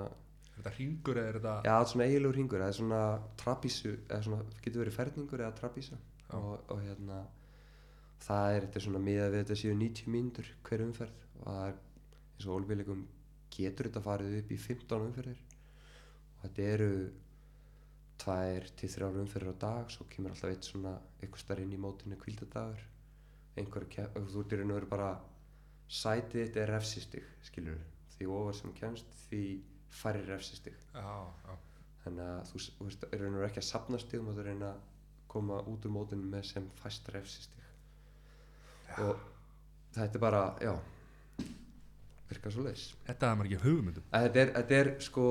Er þetta hringur eða er þetta já, þetta er svona eiginlegur hringur það er svona trapísu eða svona, getur verið ferningur eða trapísa. Og, og hérna það er þetta svona miðað við þetta séu 90 mínútur hver umferð. Og það er eins og ólbíleikum getur þetta farið upp í 15 umferðir. Og þetta eru tvær til þrjár umferðir á dag svo kemur alltaf eitt svona eitthvað starf inn í mótinu kvildadagur einhver kepp, þú ert í raun og veru bara sætið þetta er refsistig skilur því ofar sem kemst því færri refsistig. Þannig að þú, þú veist, er og veru ekki að sapna stigum þú reyna að koma út úr mótinu með sem fæst refsistig. Og þetta er bara, já virkar svo leis þetta er maður ekki hugmyndum þetta er, þetta er sko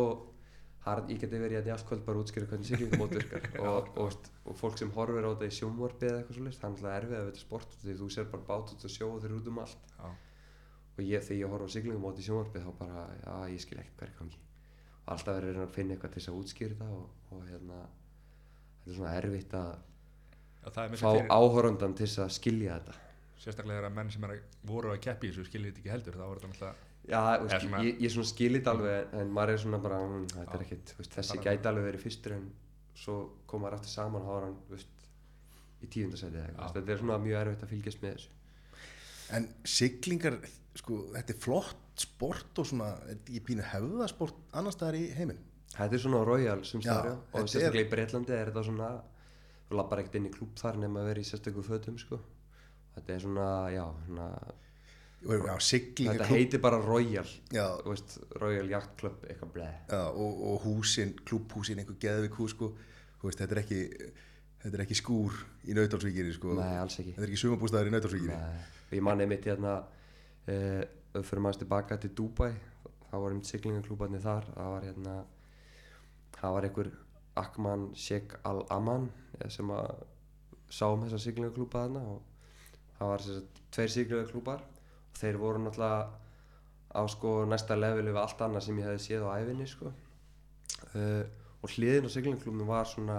hard, ég geti verið hérna í allt kvöld bara að útskýra hvernig siglingamót virkar. Og, og, og fólk sem horfir á þetta í sjónvarpi eða eitthvað svo leist, það er alltaf erfið að þetta sport því þú sér bara bát út og sjó og þeir eru út um allt. Já, og ég, þegar ég horf á siglingamót í sjónvarpi þá bara, já, ég skil ekkert hverju gangi. og alltaf verður að finna eitthvað til þess að útskýra þetta og, og hérna þetta er svona erfitt að er fá fyrir áhorfandan til þess að skilja þetta. Sérstaklega þegar að menn sem er að, voru að keppi þessu skiljið þetta ekki heldur þá er þetta náttúrulega Já, veist, Eða svona- ég, ég svona skilit alveg en maður er svona bara, hm, þetta er ekkit veist, þessi Bara- gæti alveg verið fyrstur en svo koma aftur saman og hafa hann veist, í tíundasæti þetta er svona mjög erfitt að fylgjast með þessu En siglingar, sko, þetta er flott sport og svona, þetta ekki pínu hefðasport annars staðar í heiminn? Þetta er svona royal sem staðar já, og sérstaklega í Breitlandi er þetta svona þú lappar ekkert inn í klúb þar nema að vera í sérstöku fötum sko. þetta er svona, já, svona Já, þetta heitir bara royal veist, royal yacht club, eitthvað bleð já, og, og húsin, klúbhúsin, einhver geðvik hús, sko, veist, þetta er ekki, þetta er ekki skúr í Nautalsvíkinni, sko. Þetta er ekki sumabústæður í Nautalsvíkinni. Ég manni mitt hérna uh, fyrir maður tilbaka til Dubai þá var einmitt siglingaklúbarnir þar. Það var hérna það var einhver Akman Sheikh Al-Aman eh, sem að sá um þessa siglingaklúba þarna og það var að tveir siglingaklúbar og þeir voru náttúrulega á sko næsta levelu við allt annað sem ég hefði séð á æfinni sko. Uh, og hliðin á siglingaklúbnum var svona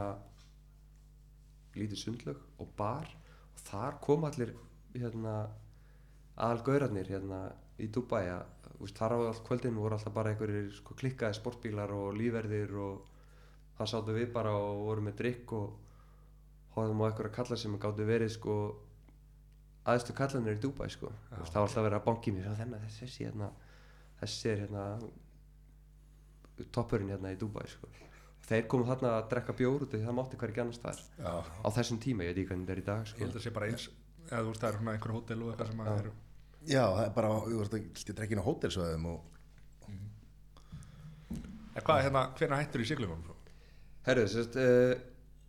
lítið sundlög og bar og þar kom allir hérna aðalgaurarnir hérna í Dubai að veist, þar á allt kvöldin voru alltaf bara einhverjir sko, klikkaði sportbílar og lífverðir og það sáttu við bara og voru með drikk og hóðum á einhverja kalla sem gáttu verið sko aðstu kallanir í Dubai sko. Þú veist, það var alltaf verið að banki mér þennan þessi hérna þessi er hérna toppurinn hérna í Dubai sko. Þeir komu þarna að drekka bjór út því það mátti hverja annars staðar. Já, á þessum tíma, ég veit ekki hvernig þetta er í dag ég sko. held að sé bara eins eða þú veist það er svona einhver hótel og eitthvað sem að eru já, það er bara, þú er ekki inn á hótelsvæðum og, en hvað er hérna, hvernig hættur í siglingum svo? Herru, sérst, uh,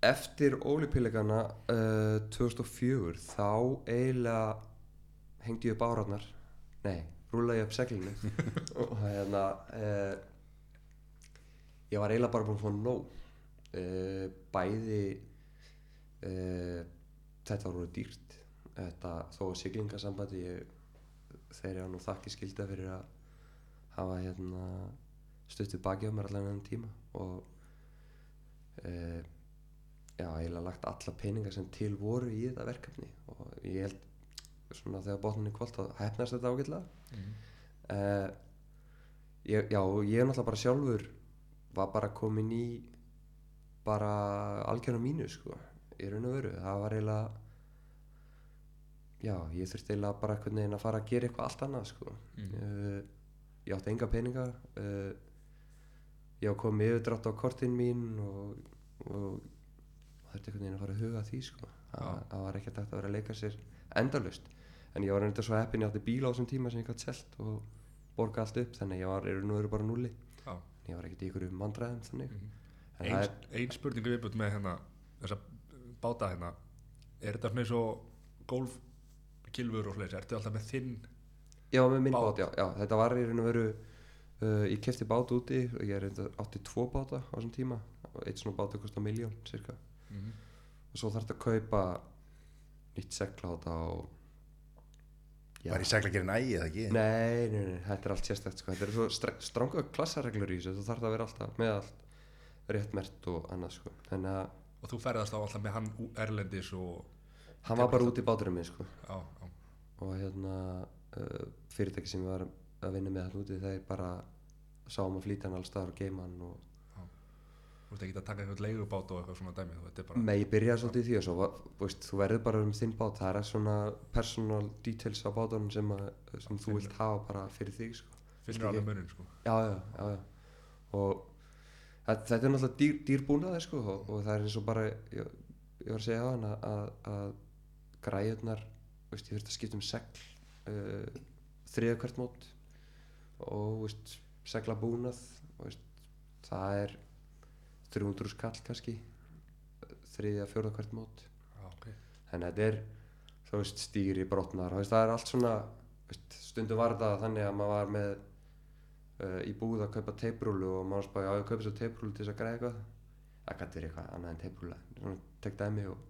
eftir ólipillegana uh, 2004 þá eiginlega hengdi ég upp árarnar. Nei, rúlaði ég upp seglinu. Og hérna uh, ég var eiginlega bara búinn að fá nóg. Uh, bæði uh, þetta var úr dýrt. Þetta, þó að siglingasambandi ég, þeir eru nú þakki skilda fyrir að hafa hérna stuttið baki á mér allan enn tíma og uh, já, eiginlega lagt alla peninga sem til voru í þetta verkefni og ég held svona þegar botninni kvöld þá hefnast þetta ágætlega. Uh, ég, já, ég er náttúrulega bara sjálfur var bara komin í bara algjörna mínu sko, í raun og veru. Það var eiginlega já, ég þurfti eiginlega bara einhvern veginn að fara að gera eitthvað allt annað sko. Uh, ég átti enga peninga uh, ég var komið yfirdrátt á kortin mín og, og þurfti einhvern veginn að fara að huga því sko. það, var ekki takt að vera að leika sér endalust en ég var reynda svo heppin ég átti bíl á þessum tíma sem ég gætt selt og borga allt upp þannig ég var er nú eru bara núli Já. ég var ekkert í ykkur mandræðum þannig. Mhm. en ein, það er, ein spurningu viðbútt með hérna þessa báta hérna. Er þetta svona eins og golfkilfur og fleiri, ertu alltaf með þinn já með minn Bát. bát, já, já þetta var í raun og veru uh, ég kefti bát úti og ég reynda átti tvo báta á þessum tíma og eitt svona bátu kostar miljón cirka og svo þarf þetta að kaupa nýtt segláta og Já. var í seglagerinn ægi eða ekki? Nei, nei, nei, þetta er allt sérstætt sko. Þetta er svo str stranga klassareglur í þessu Þú þarf að vera alltaf með allt rétt mert og annað sko. Þannig að og þú ferðast á alltaf með hann erlendis og hann var bara út í báturinn minn sko. já, já, Og hérna uh, fyrirtæki sem ég var að vinna með hann úti Þeir bara sáum að flýta hann alls staðar og geima hann og. Þú veist ekki að taka eitthvað leigubát og eitthvað svona dæmi Þetta er bara Nei, ég byrjaði svolítið í því og svo, þú veist, þú verður bara um þinn bát það er svona personal details á bátunum sem, að, sem þú vilt hafa bara fyrir þig sko. Finnur alveg munin sko já, já, já, já. og þetta, þetta er náttúrulega dýr, dýrbúnaði sko, og, og það er eins og bara ég, ég var að segja á hann að, að, græjurnar veist, ég þurfti að skipta um segl uh, þriða hvert mót og veist, segla búnað veist, það er 300 skall kannski þriðja, fjórða hvert mót. Já, ok. Þannig að þetta er þú veist, stýri, brotnar. Það er allt svona veist, stundum var þetta þannig að maður var með uh, í búð að kaupa teiprúlu og maður spáði að ég kaupa svo teiprúlu til þess að græða eitthvað. Það gæti verið eitthvað annað en teiprúla svona tek dæmi og,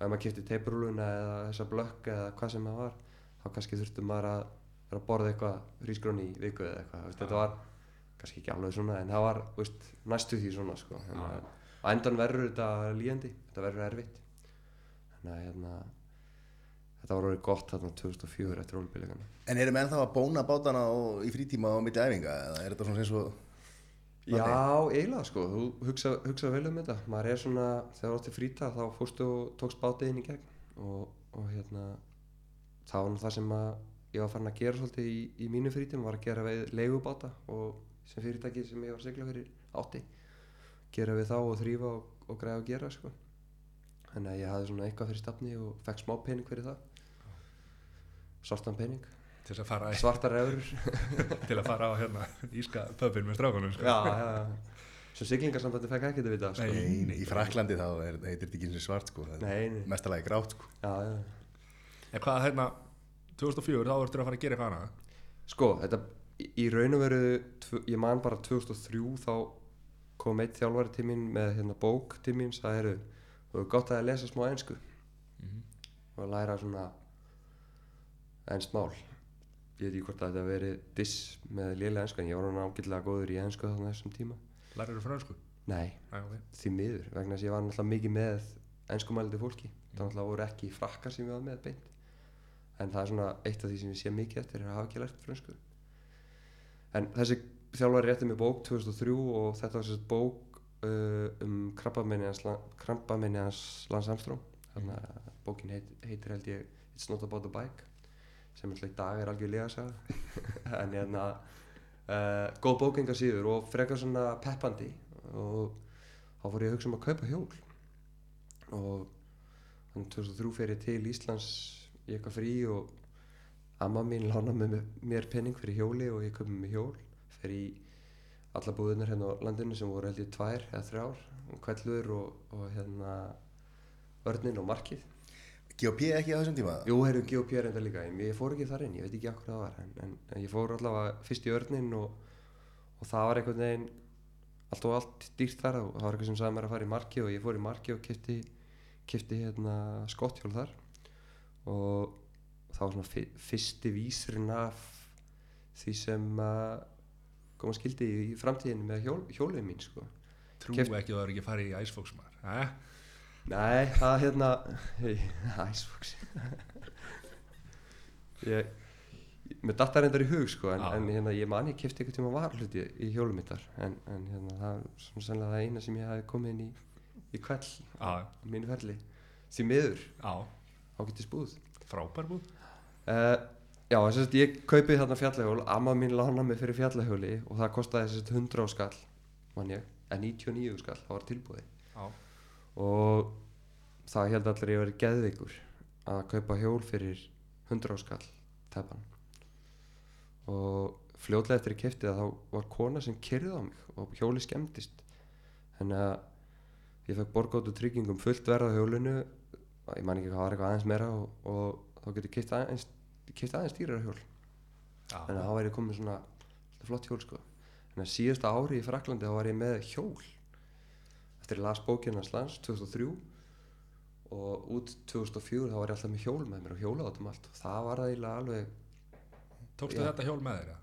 og ef maður kipti teiprúluna eða þessa blökk eða hvað sem það var þá kannski þurfti maður að vera að borða eitthvað hrísgrón í viku eða eitthvað veist, þetta var kannski ekki alveg svona en það var veist, næstu því svona sko. Þannig að á endan verður þetta líjandi þetta verður erfitt. Þannig að hérna þetta var orðið gott þarna 2004 eftir ólbíleikana En eru menn þá að bóna bátana og, í frítíma og milli æfinga eða er þetta svona eins og Já, eiginlega sko, þú hugsa, hugsa vel um þetta. Maður er svona, þegar þú átti fríta þá fórstu og tókst bátið inn í gegn. Og, og hérna það var það sem að ég var farin að gera svolítið í, í mínu frítum var að gera við leigubáta og sem fyrirtæki sem ég var segla fyrir átti. Gera við þá og þrýfa og, og græða og gera sko. Þannig að ég hafði svona eitthvað fyrir stafni og fekk smá pening fyrir það. Svartan pening, Til að fara, svartar eurur til að fara á hérna Íska pöpin með strákunum sko já, já, já sem siglingarsambandi fekk ekki þetta vita sko. Nei. Nei, í Fraklandi þá er, heitir þetta ekki eins og svart sko, mestalagi grátt sko. já, já. En hvað hérna 2004 þá ertu að fara að gera eitthvað annað Sko, þetta í- í raun og veru, ég man bara 2003 þá kom eitt þjálfari til mín með hérna bók til mín, það eru, er gott að lesa smá ensku og læra svona ennst mál. Ég veit ekki hvort að þetta verið diss með lélega ensku en ég var ágætlega góður í ensku þannig þessum tíma. Lærir þú fransku? Nei, Æ, ok því miður, vegna þess að ég var náttúrulega mikið með enskumælandi fólki. Það náttúrulega voru ekki frakkar sem ég var með beint. En það er svona eitt af því sem ég sé mikið eftir er að hafa ekki lært frönsku. En þessi þjálfari rétti mig bók 2003 og þetta var þessi bók uh, um krabbamenni hans, Armstrong. Þannig að bókin heit, heitir held ég It's Not About the Bike sem alltaf í dag er algjör liðasaga. en hérna uh, góð bókinga síður og frekar svona peppandi og þá fór ég að hugsa um að kaupa hjól. Og þannig 2003 fer ég til Íslands í eitthvað frí og amma mín lána með mér penning fyrir hjóli og ég kaupi mér hjól. Fer í alla búðunar hérna á landinu sem voru held ég tvær eða þrjár kvellur og, og hérna vörnin og markið GOP ekki á þessum tíma? Jú, heyrðu GOP er enda líka, ég fór ekki þar inn, ég veit ekki akkur það var, en, en, en ég fór allavega fyrst í örnin og, og það var einhvern veginn allt og allt dýrt þar og það var eitthvað sem sagði mér að fara í marki og ég fór í marki og kipti, kipti hérna skotthjól þar og það var svona fyrsti vísirinn af því sem uh, koma skildi í framtíðinu með hjól, hjólið mín sko. Trú Keypt- ekki að það er ekki farið í Icebox maður Æ, Nei, það hérna Æsfoks Ég Mér datt það reyndar í hug sko en, en hérna, ég man ég kefti eitthvað tíma varhluti í hjólum mitt þar en, en hérna, það er svona sennilega það eina sem ég hafi komið inn í í kveld á, mínu ferli. Því miður. Á, ágættis búð. Frábær búð. Uh, Já, þess að ég kaupið þarna fjallahjól amma mín lána mig fyrir fjallahjóli og það kostaði þess að 100 á skall man ég, en 99 skall það var tilbúði á, og það held allir ég verið geðveikur að kaupa hjól fyrir 100 áskall tæpan. Og fljótlega eftir ég kefti það þá var kona sem kyrði á mig og hjóli skemmtist þannig að ég fekk borgóttu tryggingum fullt verð á hjólinu ég man ekki hvað var eitthvað aðeins meira og, og þá getur keft aðeins, keypt aðeins dýrara hjól. Á, þannig að þá væri komið svona flott hjól sko. Þannig að síðasta ári í Fraklandi þá var ég með hjól eftir ég las bókina Slans 2003 og út 2004 þá var ég alltaf með hjól með mér og hjóla átum allt og það var það eiginlega alveg Tókstu þetta hjól með þér? eða?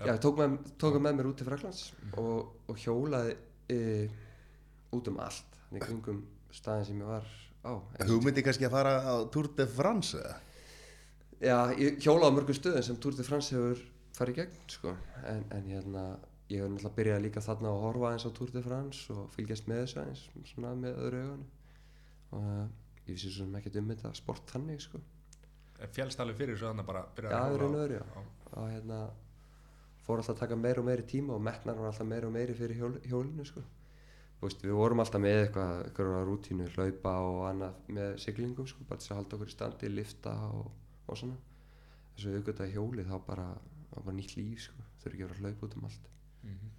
Já. já, ég tók með, tók með mér út til Fraklands og, og hjólaði e, út um allt þannig kringum staðin sem ég var á Hugmyndi kannski að fara á Tour de France eða? Já, ég hjóla á mörgum stöðum sem Tour de France hefur farið í gegn sko. en, en hérna ég hef náttúrulega byrjað líka þarna að horfa eins á Tour de France og fylgjast með þessu eins svona með öðru augunum. Og uh, ég vissi svo sem ekkert um þetta sport þannig sko. Fjælst alveg fyrir svo þannig bara byrjar Já, að í hjóla raun og á- veru, já. á- og hérna fór alltaf að taka meira og meiri tíma og metnar var alltaf meira og meiri fyrir hjól, hjólinu sko. Þú veist, við vorum alltaf með eitthvað, eitthvað rútínu, hlaupa og annað með siglingum sko, bara til að halda okkur í standi, lifta og, og svona. Þess að auðvitað hjólið þá bara, bara nýtt líf sko, þurfi ekki að vera að hlaupa út um allt Mhm.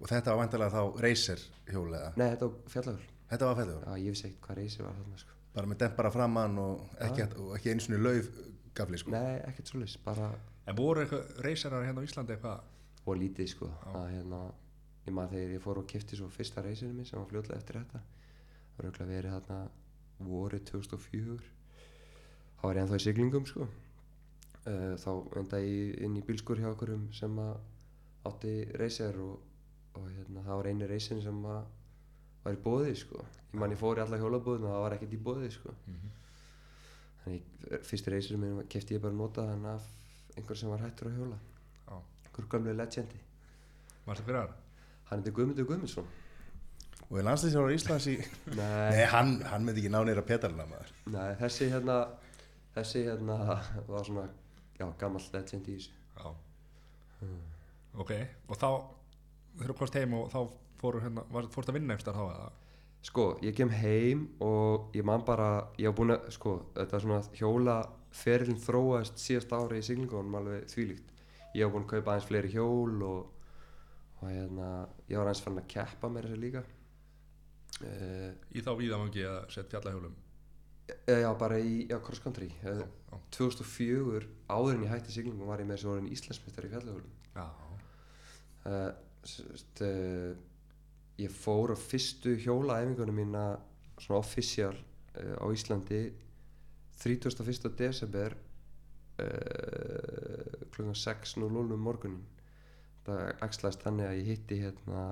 Og þetta var vantilega þá racer hjól eða? Nei, þetta var fjallahjól, Þetta var fellur? já ég vissi ekkert hvað reysi var þarna sko. Bara með dempara framann og ekki, og ekki einu svona lauf gafli sko? Nei, ekkert svoleiðis, bara En voru eitthvað reysarar hérna á Íslandi eitthvað og lítið sko að hérna ég maður þegar ég fór og kipti svo fyrsta reysinu minn sem var fljótlega eftir þetta það var auðvitað verið þarna vorið 2004 þá var ég ennþá í siglingum sko uh, þá endaði ég inn í bílskur hjá okkurum sem að átti reyser og, og hérna það var eini reysin sem var í bóði sko. Ég man ég fór í alla hjólabóðin og það var ekkert í bóði sko. Þannig fyrsti reysinu minn kefti ég bara notaðan af einhver sem var hættur að hjóla. Já. einhver gamlu legendi Varstu fyrir það? Hann heitir Guðmundur Guðmundsson. Og er landslýsjónar Íslands í... Nei, Nei, hann, hann myndi ekki ná neyra petalina maður. nei, þessi hérna Þessi hérna var svona Já, gammal legend í þessu. Já Ok, og þá þú komst heim og þá fóru hérna fórst að vinna einhverstað þá eða? Sko, ég kem heim og ég man bara Ég var búin að, sko, þetta svona hjóla Ferillin þróaðist síðast ári í siglingunum alveg þvílíkt. Ég var búin að kaupa aðeins fleiri hjól og, og hérna, ég var aðeins fann að keppa með þessu líka. Uh, Í þá víðamangi að setja fjallahjólum Já, bara í, cross country Já, uh, já. 2004, áður en ég hætti siglingum var ég með þessu orðin Íslandsmyndar í fjallahjólum Já, uh, sest, uh, ég fór á fyrstu hjólaæfingunum mína svona official uh, á Íslandi 31. desember klukkan 6.00 um morgunin það axlaðist þannig að ég hitti hérna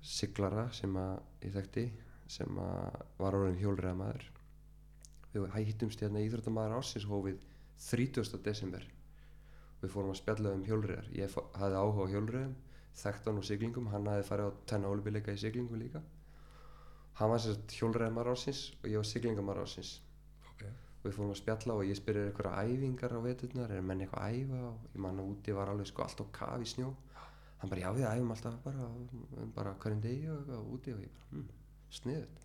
siglara sem að ég þekkti sem var orðin hjólriða maður við hittumst hérna íþróttamaður ásins hófið 30. desember. Við fórum að spjalla um hjólriðar ég hafði áhuga á hjólriðum þekkt hann á siglingum, hann hafði farið á tenna ólubíleika í siglingum líka. Hann var sérst hjólriðamar ásins og ég var siglingamar ásins ok. Og við fórum að spjalla og ég spyrir eitthvað æfingar á veturnar, er menn eitthvað að æfa? Og ég man að úti var alveg sko allt á kaf í snjó. Hann bara já við æfum alltaf bara, bara hverjum degi og eitthvað úti. Og ég bara hm, sniðut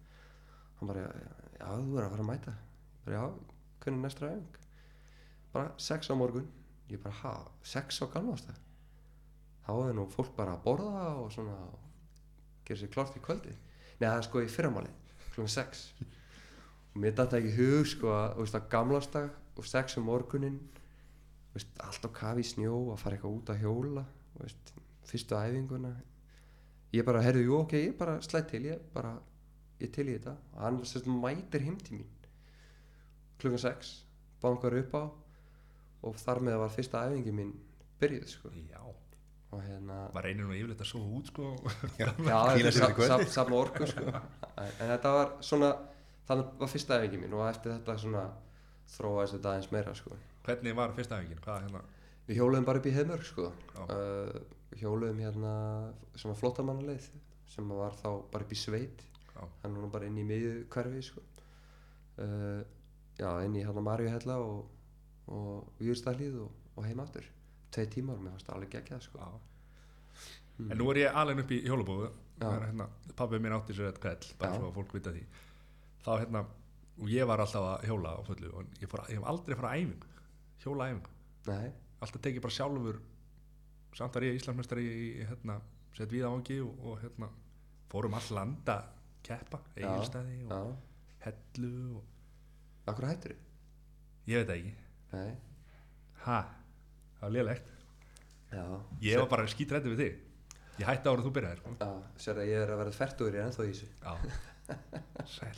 hann bara já þú er að fara að mæta. Bara já, hvernig er næsta æfing? Bara sex á morgun. Ég bara ha, sex á galvasta þá er nú fólk bara að borða og svona gera sér klárt í kvöldi er sko í fyrramáli klukkan sex. Og mér dætti ekki hug sko að, veist, að gamlastag og sex um morgunin veist, allt á kafi í snjó að fara eitthvað út að hjóla veist, fyrstu æfinguna. Ég bara, herðu, jú, ok, ég bara slætt til ég bara, ég til í þetta og hann sérst, mætir heim til mín klukkan sex bankar upp á og þar með var fyrsta æfingi mín byrjuð sko Já, og hérna maður reynir nú yfirleitt að sofa út sko já, kvöldið. er saman orku sko. en, þetta var svona þannig var fyrsta æfingi mín og eftir þetta svona þróaðist þetta aðeins meira sko. Hvernig var fyrsta æfingin? Hérna? við hjóluðum bara upp í heimörg sko. Já. uh, hjóluðum hérna svona flottamannuleið sem var þá bara upp í sveit Já. Hann var nú bara inn í miðju hverfi sko. uh, já, inn í Marjuhella og, og Júrstallíð og, og heim aftur tvei tímar mér fannst það alveg geggjað sko. Já. En nú er ég alveg upp í hjólabóðu Já. hérna, Pabbi minn átti sér eitthvað ell bara Já. svo að fólk vita því Þá hérna, og ég var alltaf að hjóla á fullu og ég, fór, ég hef aldrei farið á æfingu hjóla æfingu, nei, alltaf tekið bara sjálfur samt var ég Íslandsmeistari í, í hérna, sett við ángi og, og hérna, fórum all landa keppa, Já. eigilstæði og já, hellu og akkur hættur ég veit það ekki. Nei, ha, það var lélegt. Já. Ég var bara skítrætti við þig. Ég hætti ára þú byrjaðir. Sko. Já, sér að ég er að vera færtugur ég er ennþá í þessu. Já, sæl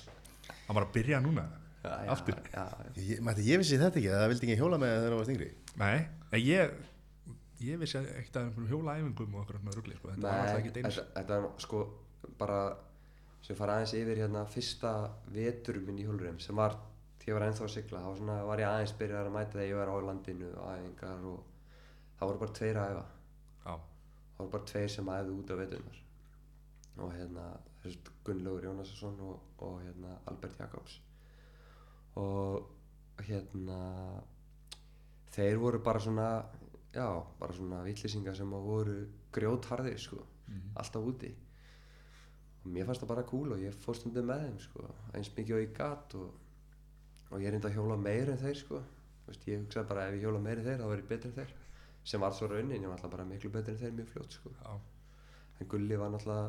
hann var að byrja núna já, já, Aftur? Já, já, Ég, mætti, ég vissi þetta ekki, að það vildi ekki hjóla með þegar það var stingri. nei, en ég ég vissi ekkert að einhverjum hjólaæfingum og okkur svona rugli sko. þetta var alltaf ekki þetta, þetta er sko bara sem fara aðeins yfir hérna fyrsta vetur minn í hjólurinn sem var því ég var ennþá að sigla þá svona, var ég aðeins byrjar að mæta þegar ég var á landinu og æfingar og það voru bara tveir að æfa. Já, það voru bara tveir sem æfðu út af veitunar og hérna Gunnlaugur Jónasson og, og hérna Albert Jakobs. Og hérna þeir voru bara svona já, bara svona vittlýsingar sem voru grjótharðir sko, alltaf úti og mér fannst það bara cool og ég fór stundum með þeim sko, eins mikið og ég gat og, og ég reyndi að hjóla meir en þeir sko. Þú veist, ég hugsaði bara ef ég hjóla meir en þeir þá verð ég betri en þeir. Sem var svo raunin, ég var alltaf bara miklu betri en þeir mjög fljótt sko. Já, en Gulli var svona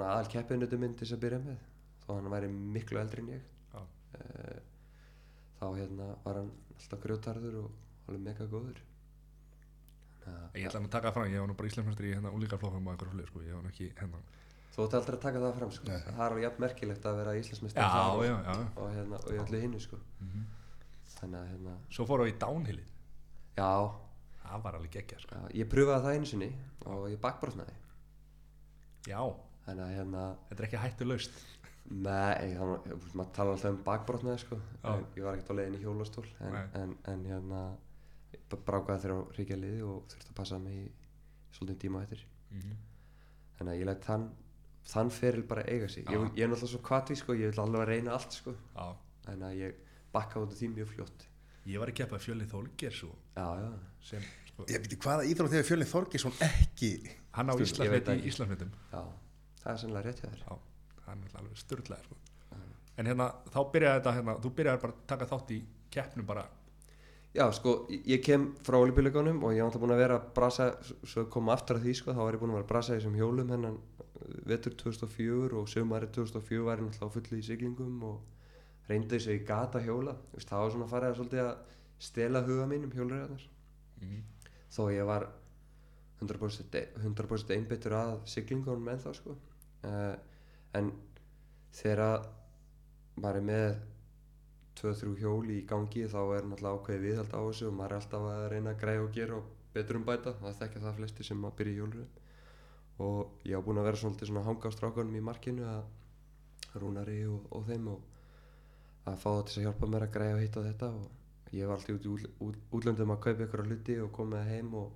aðal keppinutu minn til þess að byrja með þó hann væri miklu eldri en ég. Eh, þá hérna var hann alltaf grjótarður og alveg mega góður. Ég ætla hann að taka það fram, ég var nú bara íslensmestri í hérna úlíkarflokkum og einhverju flið, sko, ég var nú ekki hérna. Þú ætti aldrei að taka það fram sko. Það er alveg jafn merkilegt að vera íslensmestari og, og, hérna, og í öllu hinnu sko. Mhm. þannig að hérna, Svo fórum við í downhillið, já, það var alveg geggja, sko. já, ég pröfaði það einu sinni og ég bakbrotnaði Já, þannig að hérna þetta er ekki hættu laust. Nei, þannig, maður tala alltaf um bakbrotnaði sko. Já. ég var ekkert á leiðin í hjólastól en, en, en hérna brákaði þeirra á ríkja liði og þurfti að passa mig í svolítið tíma eftir Mhm. þannig að ég læt þann þann feril bara eiga sig. Ég, ég er náttúrulega svo kvatví sko, ég vil alveg reyna allt sko. Já, þannig að ég bakka út af því mjög fljótt. Ég var að keppa og já, já, sem, sko, Ég veit hvaða íþrótt hefur Fjölnir Þorgesson ekki hann á ekki. Íslandsmyndum. já það er sannlega rétt hjá þér. Já, hann er alveg styrlaði, sko. En hérna, þá byrjaði þetta, hérna, þú byrjaði bara að taka þátt í keppnum bara, Já, sko, ég- kem frá olíbíleikunum og ég var alltaf búin að vera að brasa, svo ég kom aftur að því, sko, þá var ég búin að vera að brasa í þessum hjólum hennan vetur 2004 og sömari 2004 var ég náttúrulega á fullu í siglingum og reyndi þess að ég gata hjóla, Þú veist, það var svona farið að svolítið að stela huga mín um hjólriðarnar, mm þó ég var 100%, e- 100 einbyttur að siglingunum með þá, sko, uh, en þegar maður er með 2-3 hjól í gangi þá er náttúrulega ákveðið viðhald á þessu og maður er alltaf að reyna að græja og gera og betur um bæta, það þekkja það flesti sem að byrja í hjólröðum og ég á búin að vera svolítið svona að hanga á strákunum í markinu að rúnari og, og þeim og að fá það til að hjálpa mér að græja og hitta þetta. Og ég var alltaf út í útl- út, útlöndum að kaupa ykkur á hluti og koma það heim og,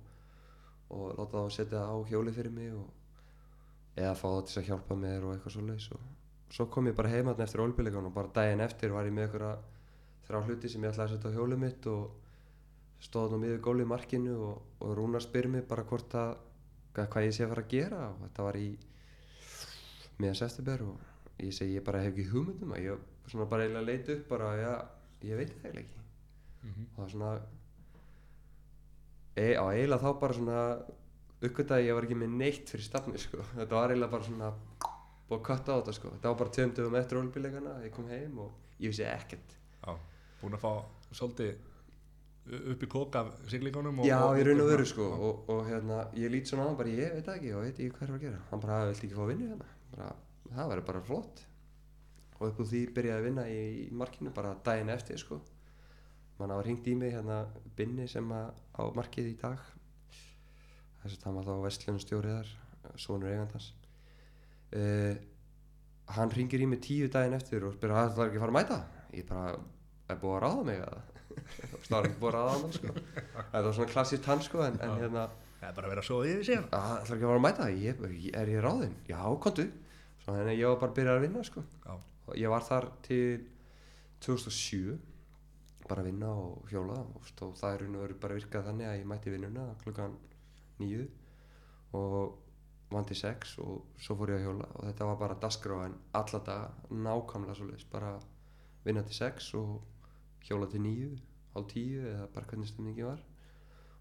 og láta það að setja á hjóli fyrir mig og eða fá það til að hjálpa mér og eitthvað svoleiðis. Og svo kom ég bara heim þarna eftir olbíleikan og bara daginn eftir var ég með ykkur þrjá hluti sem ég ætlaði að setja á hjólið mitt og stóð nú miður góli í markinu og, og Rúnar spyr mig bara hvort að hvað ég sé að fara að gera og þetta var í miðan september og ég segi ég bara hef ekki hugmyndum að ég svona bara eiginlega leit upp bara já, ég veit það eiginlega ekki -hmm. og það var svona e, á eiginlega þá bara svona uppgötaði að ég var ekki með neitt fyrir stafni sko. þetta var eiginlega bara svona búið að kötta á þetta sko. þetta var bara dögum eftir olbíleikana ég kom heim og ég vissi ekkert Já, búin að fá svolítið upp í kók af siglingunum já, og, ég raun og veru sko og, og hérna, ég lít svona á hann bara, ég veit það ekki og veit ekki hvað er að gera. Hann bara, viltu ekki fá að vinna hérna? Bara, það verður bara flott. Og upp úr því byrjaði að vinna í, í markinu bara daginn eftir sko. Mann hafa hringt í mig hérna Binni sem að, á markið í dag. Þess að hann var þá vestlunustjórið þar sonur eigandans. Uh, hann ringir í mig tíu daginn eftir og spyrir að það er ekki að fara að mæta? Ég bara, er búið að ráða mig eða það var ekki búið að ráða hann sko. þetta var svona klassist hann sko en, en hérna Það er bara að vera svo yfir síðan. Að það er ekki að fara að mæta? Ég, ég- er ég ráðinn? Já, kontu þannig að ég var bara að byrja að vinna sko. Ég var þar til 2007 bara að vinna og hjóla og, og það er raun og veru bara virkað þannig að ég mætti vinnuna klukkan nýju og vandi sex og svo fór ég að hjóla. Og þetta var bara dagskráin alla daga, nákvæmlega svo bara vinna til sex og hjóla til nýju, hálf tíu eða bara hvernig stemningi var.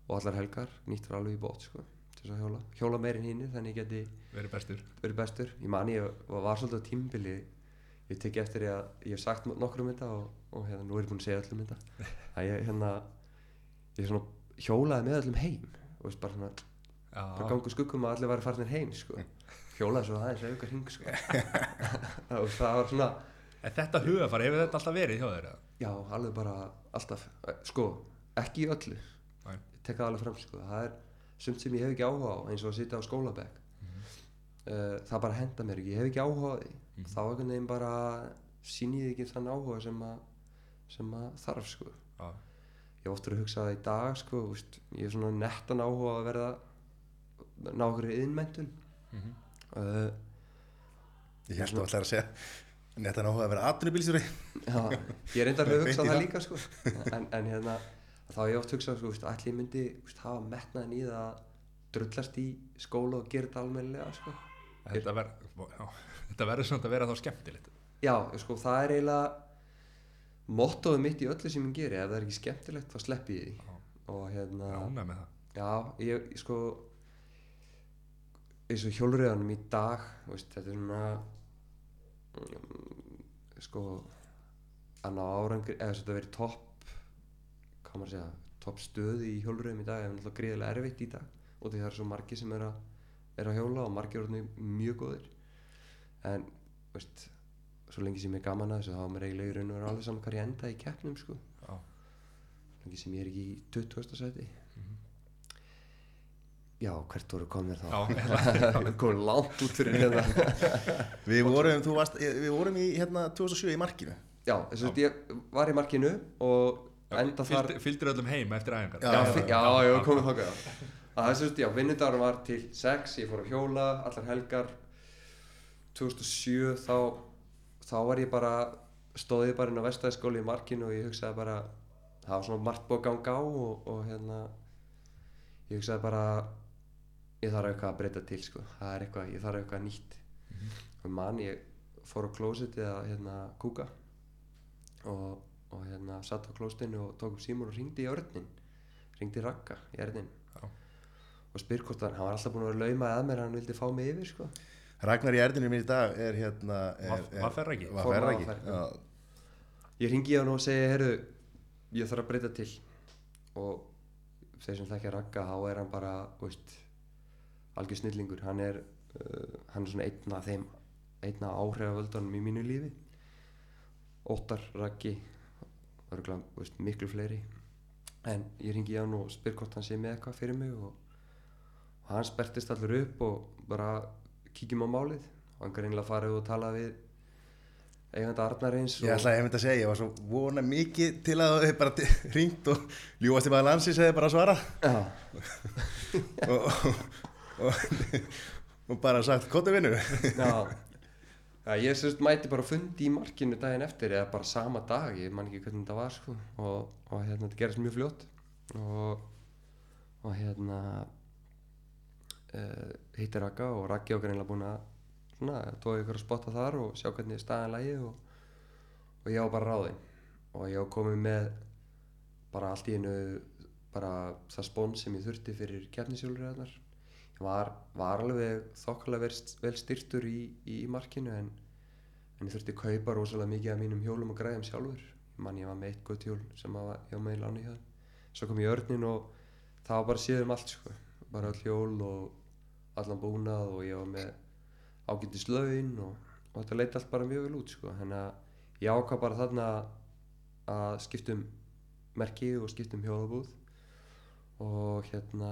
Og allar helgar nýttur alveg í bót sko, til þess að hjóla. Hjóla meirinn hínir þannig geti verið bestur. verið bestur. Ég mani, ég var, var svolítið á tímbili ég tek eftir ég að ég hef sagt nokkur um þetta og, og hérna, nú er ég búinn að segja öllum þetta. Að ég hérna ég svona hjólaði með öllum heim. Og veist bara svona, bara Já, gangu skuggum að allir væri farinir heim sko. hjólaði svo aðeins að auka hring sko. og það var svona en þetta hugafar, hefur þetta alltaf verið hjá þér? eða? já, alveg bara alltaf sko, ekki í öllu Nei. ég tek það alveg fram sko. það er sumt sem ég hef ekki áhuga á eins og að sitja á skólabæk uh, það bara henda mér ekki, ég hef ekki áhuga á því Mhm. þá einhvern veginn bara ég ekki þann áhuga sem að sem að þarf sko Já, ég oftur að hugsa það í dag sko úst, ég er svona nettan áhuga að verða ná okkur innmentun Mhm. uh, Ég held að allar að segja Netta náhuga að vera atvinnubílstjóri Já, ég reyndar að hugsa það líka sko. en, en hérna þá hef ég oft hugsað sko, allir myndi veist, hafa metnaðin í það að drullast í skóla og gera þetta almennilega sko. Þetta ver- já, þetta verður svona að vera þá skemmtilegt Já, sko, það er eiginlega mottóðu mitt í öllu sem ég geri ef það er ekki skemmtilegt þá sleppi ég því Já. og hérna það Já, ég, ég sko eins og hjólriðanum í dag veist, þetta er svona sko að ná árangri, eða þetta verið topp hvað maður að segja topp stöði í hjólriðum í dag er náttúrulega gríðilega erfitt í dag og því það eru svo margir sem er að, er að hjóla og margir eru orðnir mjög góðir en veist svo lengi sem ég er gaman að þessu þá er mér eiginlega í raun og veru alveg saman hvað ég enda í keppnum sko Já, lengi sem ég er ekki í 20. sæti Mhm. Já, hvert voru komnir þá? komin langt út fyrir hérna. Við vorum, þú varst, við vorum í hérna 2007 í markinu. Já, þess að ég var í markinu og enda þar Fylgdir öllum heim eftir æfingar. Já, Já, já, komið þáka já. að þess að, já, vinnudagur var til 6 ég fór að hjóla, allar helgar. 2007 þá þá var ég bara stóð ég bara inn á vestæðskóli í markinu og ég hugsaði bara það var svona margt búið að ganga á og, og hérna ég hugsaði bara ég þarf eitthvað að breyta til sko. það er eitthvað, ég þarf eitthvað nýtt og man ég fór á klósitið að hérna kúka og, og hérna satt á klóstinu og tók upp símur og ringdi í örnin ringdi í Ragga í erðin Já. og spyr hvort hann, var alltaf búin að vera laumað að mér hann vildi fá mig yfir sko Ragnar í erðinu minn í dag er hérna er, Ferragi? Var Formaður ferragi Ferragi. Já. ég ringi í hann og segi, heyrðu ég þarf að breyta til og þeir sem þekkja Ragga þá er hann bara, veist algjör snillingur, hann er uh, hann er svona einn af þeim einn af áhrifavöldunum í mínu lífi. Óttar, Raggi örgulega, veist, miklu fleiri. En ég ringi í hann og spyr hvort hann sé með eitthvað fyrir mig og, og hann spertist allur upp og bara kíkjum á málið. Og hann greinlega farið og talað við eigandi Arnarins Ég ætlaði einmitt að segja, ég var svo vona mikið til að þau bara ringt og ljúast í maður landsins hefði bara svara og, og, og, bara sagt, hvað er vinnu? já. ég sérst mæti bara fundi í markinu daginn eftir eða bara sama dag, ég man ekki hvernig þetta var sko. og, og hérna þetta gerist mjög fljótt og, og hérna uh, hittir Ragga og Raggi okkar einlega búin að svona, tói ykkur að spotta þar og sjá hvernig staðan lægi og, og ég á bara ráðinn og ég á komið með bara allt í einu bara það spón sem ég þurfti fyrir keppnisjólurinn ég var, var alveg þokkalega vel, styrtur í, í, í markinu en, en ég þurfti að kaupa rosalega mikið af mínum hjólum og græðum sjálfur ég man ég var með eitt gott hjól sem að, ég var með í láni hjá svo kom ég örnin og það var bara séð um allt sko. bara öll hjól og allan búnað og ég var með ágætis laun og, og þetta leiti allt bara mjög vel út sko. þannig að ég ákvað bara þarna að skiptum merki og skiptum hjólabúð og hérna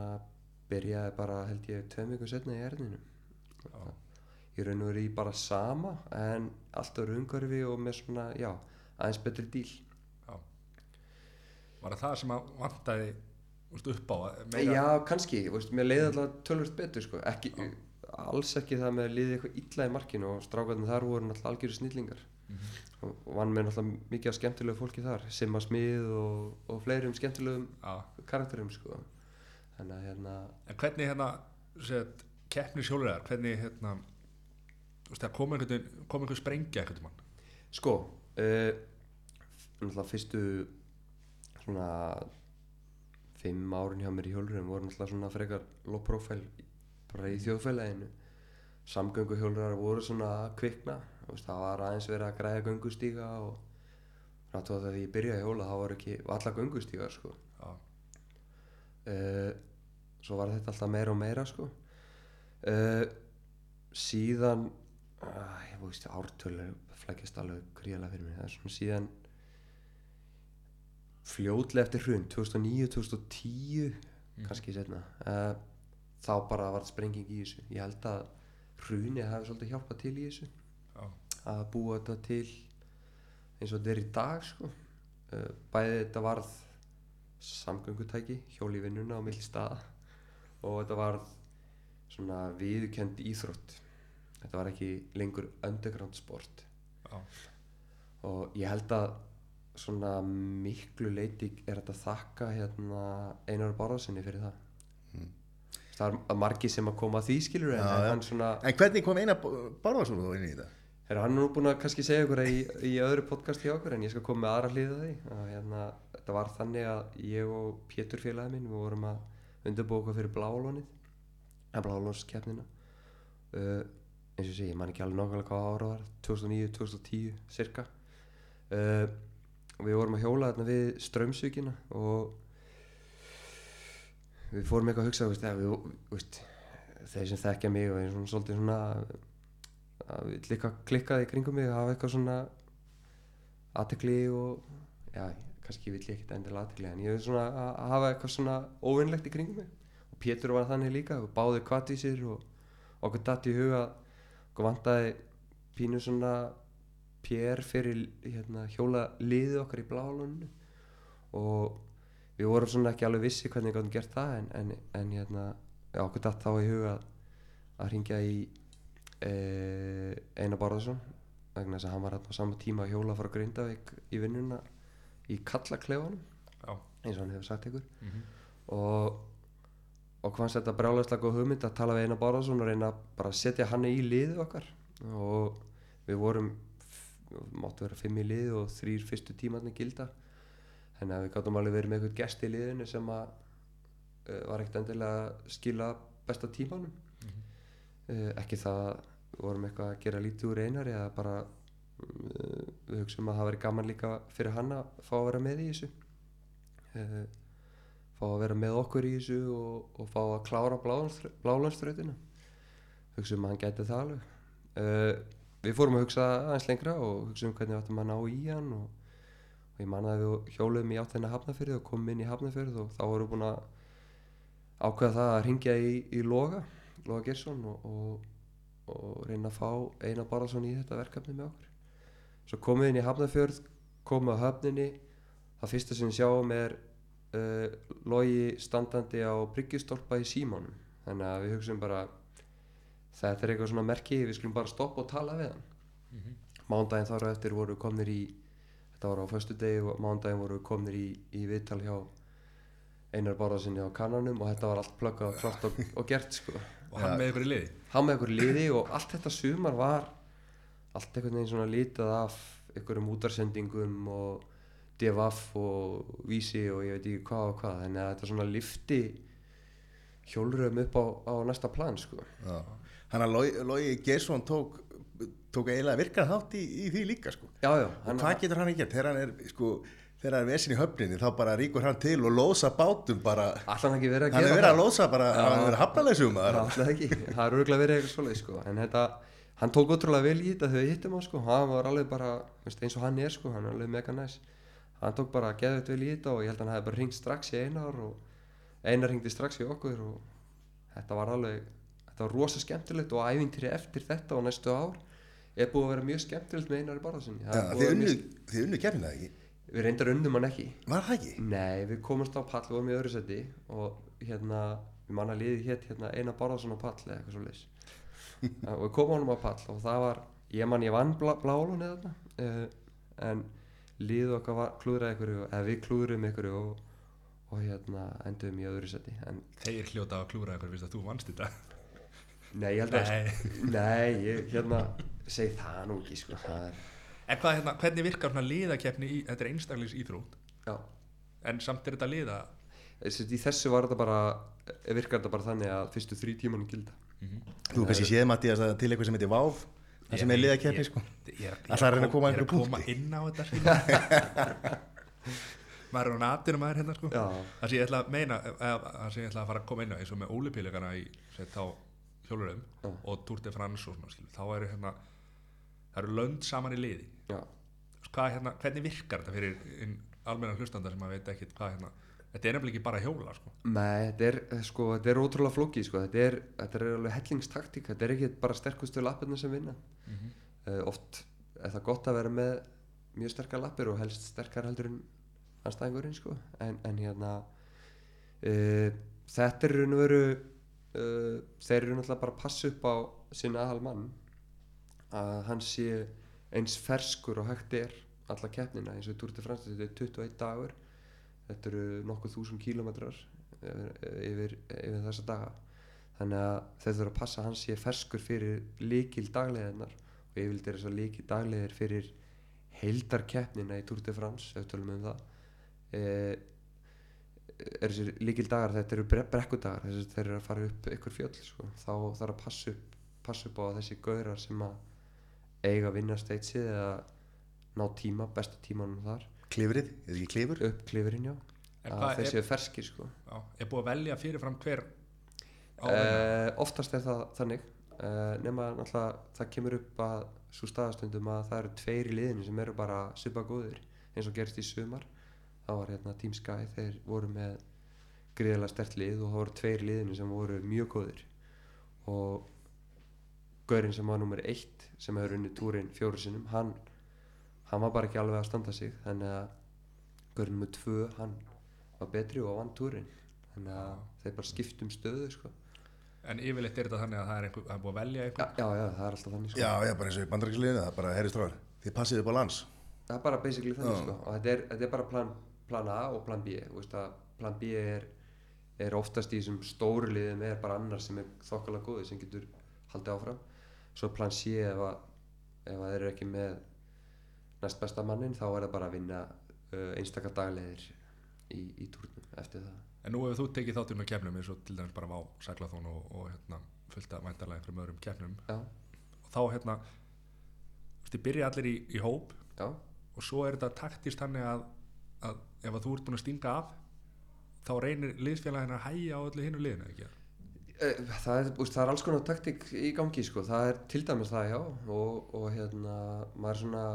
byrjaði bara held ég tveim vikum setna í erðinu ég raun og verið í bara sama en allt öru umhverfi og með svona já, aðeins betri díl Var það það sem að vantaði úst, upp á að meira já kannski, veist, mér leiði alltaf tölvöld betur sko. ekki, alls ekki það með að liði eitthvað illa í markinu og strákarnir þar voru náttúrulega algjöru snillingar Mhm. og og vann með náttúrulega mikið af skemmtilegu fólki þar Simma Smið og, og fleirum skemmtilegum Já. karakterum sko. Þannig að hérna En hvernig hérna set, keppni sjóluriðar, hvernig hérna þú veist, það kom einhvern kom einhver sprengja einhvern mann Sko, uh, náttúrulega fyrstu svona fimm árin hjá mér í hjólurinn voru náttúrulega svona frekar low profile bara í þjóðfélaginu. Samgöngu hjólurar voru svona kvikna það var aðeins verið að græða göngustíga og að þegar ég byrjaði að hjóla þá var ekki alla göngustígar sko. Uh, svo var þetta alltaf meira og meira sko. Uh, síðan uh, ég veist ártölu flækjast alveg gríðalega fyrir mér. Svona síðan fljótlega eftir hrun 2009-2010 kannski setna uh, þá bara var sprenging í þessu. Ég held að hruni hafi svolítið hjálpað til í þessu Já. að búa þetta til eins og þetta er í dag sko. uh, bæði þetta varð samgöngutæki hjól í vinnuna á milli staða og þetta varð svona viðkend íþrótt þetta var ekki lengur underground sport Já. og ég held að svona miklu leiti er þetta þakka hérna Einar Bárðarsinni fyrir það Mm. það er margi sem að koma að því skilur en Já, hann svona En hvernig kom eina Bárðarsson inn í þetta? er hann er nú búin að kannski segja ykkur í, í öðru podcast hjá okkur en ég skal koma með aðra hlýða því að, hérna, þetta var þannig að ég og Pétur félagi minn við vorum að okkur fyrir blálónið að blálónskeppnina uh, eins og sé, ég man ekki alveg nákvæmlega hvað ára var 2009-2010 cirka uh, og við vorum að hjóla þarna við strömsvíkina og við fórum eitthvað að hugsa veist, ja, við, veist, þeir sem þekkja mig og er svona svolítið svona að við klikkaði kringum mig að hafa eitthvað svona aðtekli og já, kannski vill ég ekkert endilega aðtekli en ég vil svona að hafa eitthvað svona óvinnlegt í kringum mig. Og Pétur var þannig líka og báði kvartísir og okkur datt í huga okkur vantaði pínu svona PR fyrir hérna, hjóla liðið okkar í bláluninu og við vorum svona ekki alveg vissi hvernig við gáttum gert það en, en, en hérna, já, okkur datt þá í huga að, ringja í eh, Einar Bárðarsson vegna þess að hann var hérna á sama tíma að hjóla frá Grindavík í vinnuna í kallaklefanum eins og hann hefur sagt ykkur. Mhm. og og fannst þetta brjálæslega góð hugmynd að tala við Einar Bárðarsson og reyna bara að setja hann í liðið okkar. Og við vorum máttu vera fimm í lið og þrýr fyrstu tímarnir gilda. Þannig að við gáttum alveg verið með eitthvað gest í liðinu sem að uh, var ekkert endilega að skila besta tímanum. Uh, ekki það vorum eitthvað að gera lítið úr einar eða bara uh, við hugsaum að það væri gaman líka fyrir hann að fá að vera með í þessu. Uh, fá að vera með okkur í þessu og, og fá að klára blálanströytina hugsaum að hann gæti það alveg. Uh, við fórum að hugsa aðeins lengra og hugsaum hvernig við ættum að ná í hann og, og ég man að við hjóluðum í áttina hafnafyrði og komum inn í hafnafyrði og þá vorum við búin að ákveða það að ringja í, í Loga Loga Gersson og, og, reyna að fá Einar Bárðarsson í þetta verkefni með okkur svo komum við inn í hafnafjörð komum að höfninni. Það fyrsta sem við sjáum er uh, logi standandi á bryggjustolpa í símánum þannig að við hugsaum bara þetta er eitthvað svona merki við skulum bara stoppa og tala við hann. Mhm. mándaginn þar og eftir voru komnir í þetta var á föstu degi og mándaginn voru komnir í, í viðtal hjá Einar Bárðarsinni á kannanum og þetta var allt plöggað klart og, og gert sko. Og hann með ykkur í liði? Hann með ykkur liði og allt þetta sumar var allt einhvern veginn svona litað af einhverjum útarsendingum og DFF og Vísi og ég veit ekki hvað og hvað þannig að þetta svona lifti hjólröðum upp á, á næsta plan sko. Hann að Logi, Logi Geirsson tók, tók eiginlega virkan þátt í, í því líka sko. já já, Og hvað getur hann ekki gert? Þegar hann er, sko, þegar hann er vesin í höfninni þá bara ríkur hann til og lósa bátum bara. að Hann er verið að það. lósa bara, Já. hann er verið að Það alltaf ekki, það er örgulega verið eitthvað svoleið sko. en þetta, hann tók ótrúlega vel í þetta þegar við hittum hann sko, hann var alveg bara eins og hann er sko, hann er alveg mega næs. Hann tók bara geðvægt vel í þetta og ég held að hann hefði bara ringt strax í einar og einar ringdi strax í okkur og þetta var alveg þetta var rosa skemmtilegt og ævintýri eftir þetta og næstu ár. Er búið að vera mjög skemmtilegt með einar í barðasinni Já, þið unnu, þið unnu kemina ekki? við reyndar unnum hann ekki. Var það ekki? Nei, við komumst á pall, við vorum í öðru seti og hérna, við manna liðið hétt hérna Einar Bárðarsson á pall eða eitthvað svo leys og við komum honum á pall og það var, ég man ég vann blá, blálunni þarna uh, en liðið okkar var klúðrað ykkur eða við klúðrum ykkur og, og hérna endum í öðru seti en þeir hljóta að klúra ykkur fyrst að þú vannst þetta? Nei, ég held að Nei. nei, ég hérna segi það nú ekki sko er, en hvað, hérna, hvernig virkar svona liðakeppni í, þetta er einstaklis íþrótt? Já. En samt er þetta liða? Í þessu var þetta bara virkar þetta bara þannig að fyrstu þrý tímanum gilda Þú kannski séð Mattías að til eitthvað sem heitir VÁV það sem er liðakeppni sko. ég Ætlar að reyna að koma að ég er einhverju koma punkti. inn á þetta maður er á natinu maður hérna sko. Það sem ég ætla að meina það sem ég ætla að fara að koma inn á eins og með ólipílegana í Já. og Tour de France og svona skilur, þá eru hérna það eru lönd saman í liði. Hérna, hvernig virkar þetta fyrir almenna hlustanda sem að veit ekkit hvað hérna þetta er nefnilega ekki bara hjóla sko. Nei, þetta er, eh, sko, þetta er ótrúlega flókið sko. þetta, er, þetta er alveg hellingstaktík. Þetta er ekki bara sterkustu lappirna sem vinna. Uh, oft er það gott að vera með mjög sterkar lappir og helst sterkar heldur en anstæðingurinn sko. en, en hérna uh, þetta er raun og veru uh, þeir eru náttúrulega bara að passa upp á sinn aðal mann að hann sé eins ferskur og hægt er alla keppnina. Eins og þetta er 21 dagur þetta eru nokkuð þúsund kílómetrar yfir, yfir, þessa daga. Þannig að þeir þurfa að passa að hann sé ferskur fyrir líkil dagleðinar og yfirleitt er þess að líkil dagleðir fyrir heildarkeppnina í Tour de France ef tölum um það. E, er þessir líkil dagar þetta eru bre brekkudagar. Þess að þeir eru að fara upp ykkur fjöll sko. þá þarf að passa upp, passa upp á þessi gaurar sem að eiga að vinna steitsið eða ná tíma, besta tímanum þar Klifrið, er ekki klifur? upp klifurinn já þeir er, ferskir sko. Já, er búið að velja fyrirfram hver uh, oftast er það þannig. Uh, nema náttúrulega það kemur upp að svo staðastundum að það eru tveir í liðinu sem eru bara supa góðir eins og gerist í sumar. Það var hérna Team Sky, þeir voru með gríðarlega stert lið og það voru tveir í liðinu sem voru mjög góðir. Og gaurinn sem var nummer eitt sem hefur unnið túrin fjóru sinnum hann, hann var bara ekki alveg að standa sig þannig að gaurinn nummer tvö hann var betri og vann túrin þannig að þeir bara skiptum stöðu sko. En yfirleitt er þetta þannig að það er, einhver, það er búið að velja já, einhver já, já, það er alltaf þannig sko. Já, já, bara eins og í bandarækisliðinu, það er bara herri stráðar. Þið passið upp á lands. það er bara basically þannig Já. sko. og þetta er, þetta er bara plan, plan A og plan B Þú veist að plan B er, er oftast í þessum stóru liðum er bara annar sem er þokkalega góður sem getur haldið áfram svo plan C ef að, ef að þeir eru ekki með næst besta mannin þá er það bara að vinna uh, einstakar daglegir í, í túrnum eftir það. En nú hefur þú tekið þáttur með keppnum eins og til dæmis bara á Sæklathón og, og hérna, fullt að væntalega einhverjum öðrum keppnum. Já, og þá hérna þið byrja allir í, í hóp já, og svo er þetta taktist þannig að, að ef að þú ert búin að stinga af þá reynir liðsfélagin að hæja á öllu hinnu liðinu ekki? Eh, Það er, það er alls konar taktík í gangi sko. það er til dæmis það já. Og, og hérna maður svona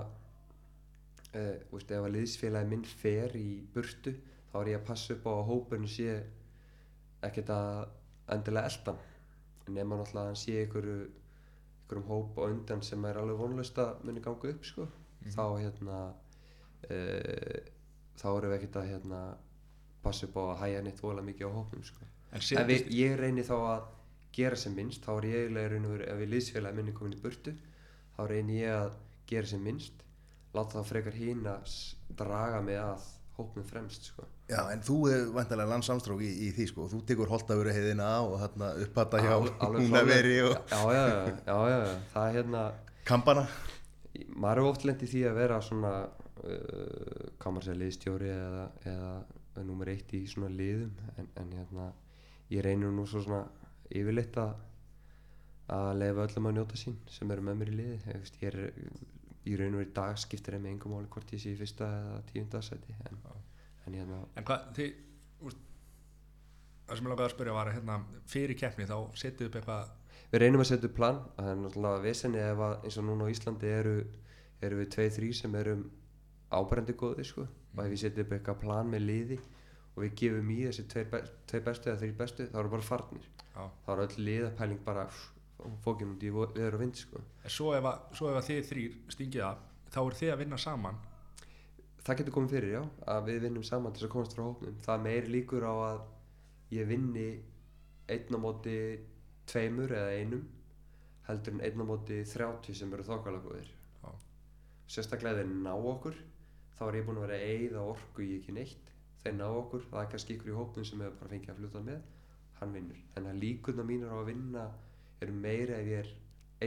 e, úst, ef að liðsfélagi minn fer í burtu þá er ég að passa upp á að hópurinn sé ekkert að endilega eldan nema náttúrulega að hann sé einhverju einhverjum hóp á undan sem er alveg vonlust að muni ganga upp sko. þá hérna e, þá erum við ekkert að hérna passa upp á að hæja neitt vola mikið á hópnum sko. En Ef setjast, við, ég reyni þá að gera sem minnst, þá er ég eiginlega og ef við liðsfélagi minni komin í burtu, þá reyni ég að gera sem minnst, láta það frekar hín að s- draga mig að hópnum fremst, sko. Já, en þú er vantarlega landsamstrók í, í því, sko. Þú tekur holtavöru heiðina og hérna upphatta hjá húnaveri og Já, já, já, já, já, það er hérna, kampana. maður er oft lent í því að vera svona, uh, maður segja, liðstjóri eða, eða nummer eitt í svona liðum, en, en hérna, ég reynir nú svo svona yfirleitt að að leifa öllum að njóta sín sem eru með mér í liði ég er í raun og í dag skiptir þeim engum máli hvort ég sé í fyrsta eða tíunda seti en, en hérna en hvað þið úst, það sem ég langaði að spyrja var að hérna, fyrir keppni þá setið upp eitthvað við reynum að setja upp plan það er náttúrulega vesenni ef að eins og núna á Íslandi eru, eru við tveið þrý sem erum ábærandi góðir sko. og ef við setjum upp eitthvað plan með liði og við gefum í þessi tveir bestu eða þrý bestu þá eru bara farnir já. þá eru öll liðapæling bara fókin út í veður og vind sko. Svo ef, að, svo ef að þið þrýr stingið af þá er þið að vinna saman? Það getur komið fyrir já að við vinnum saman til þess að komast frá hópnum. Það er meiri líkur á að ég vinni einn á móti tveimur eða einum heldur en einn á móti 30 sem eru þokkala góðir. Sérstaklega þeir ná okkur þá er ég búinn að vera að eyða orku í ekki neitt. Þeir ná okkur, það er kannski ykkur í hópnum sem hefur bara fengið að fluta með hann vinnur, en að líkurna mínur á að vinna eru meiri ef ég er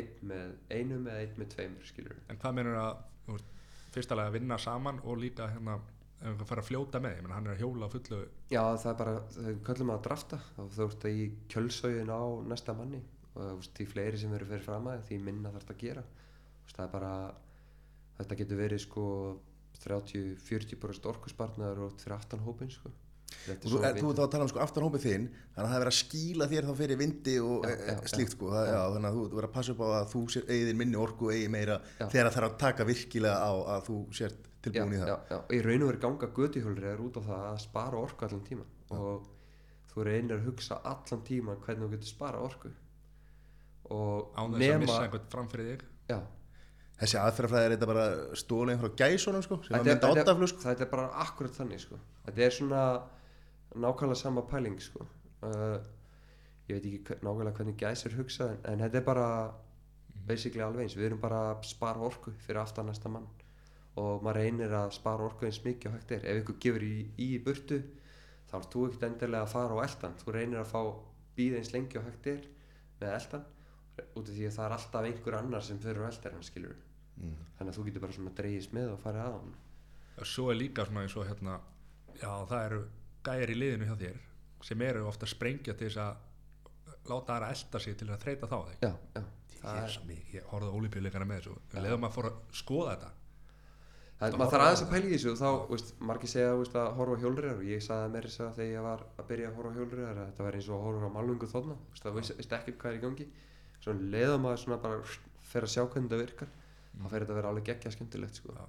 einn með einum eða einn með tveimur skilur en hvað mennur að fyrsta lega að vinna saman og líka hérna einhver fara að fljóta með, ég menn hann er að hjóla fullu. Já, það er bara, þau kallum að drafta þá þú ert að í kjölsauðin á næsta manni. Og þú veist, því fleiri sem eru fyrir fram að því minna þarf að gera. Veist, það er bara þetta getur verið sko 30-40% orkuspartnaður og fyrir aftan hópin sko. Þetta Og þú, eh, þú ert að tala um sko aftan hópið þinn, þannig að það er verið að skýla þér þá fyrir vindi og Já, já, já, slíkt já. sko. Það, já, þannig að þú verður að passa upp á að þú eigið minni orku og eigið meira þegar það þarf að taka virkilega á að þú sért tilbúin í það. já, og í raun og verið ganga götuhjólri er út á það að spara orku allan tíma og þú reynir að hugsa allan tíma hvernig þú getur spara orku og án þess að missa einhvern fram fyrir þig já, Þessi aðferðafræði er þetta bara stólinn frá gæsunum sko, sem að mynda þetta er- áttaflu sko. þetta er bara akkurat þannig sko. þetta er svona nákvæmlega sama pæling sko. uh, ég veit ekki nákvæmlega hvernig gæsir hugsa en, en þetta er bara basically alveg eins, við erum bara að spara orku fyrir aftan næsta mann. Og maður reynir að spara orku eins mikið og hægt er. Ef ykkur gefur í, í burtu þá er þú ekkert endilega að fara á eldan. Þú reynir að fá býð eins lengi og hægt er með eldan út af því að það er alltaf einhver annar sem fyrir á eldan skilur Mm. þannig að þú getur bara svona dreigist með og farið að hann svo er líka svona eins og hérna já það eru gæjar í liðinu hjá þér sem eru ofta að sprengja til þess að láta aðra elda sig til að þreita þá já, já, það er, er, ég horfði á ólípjuleikana með þessu. Við leðum að fóra að skoða þetta. Það, maður þarf aðeins að pæla í þessu og þá, veist, margir segja veist, að horfa hjólriðar og ég sagði að mér þess að þegar ég var að byrja að horfa hjólriðar að þetta væri eins og að horfa á malungu veist, það veist, veist ekki hvað er í gangi. Svona leða maður svona bara fer að sjá hvernig þetta virkar. Þá fer þetta að vera alveg geggja skemmtilegt sko.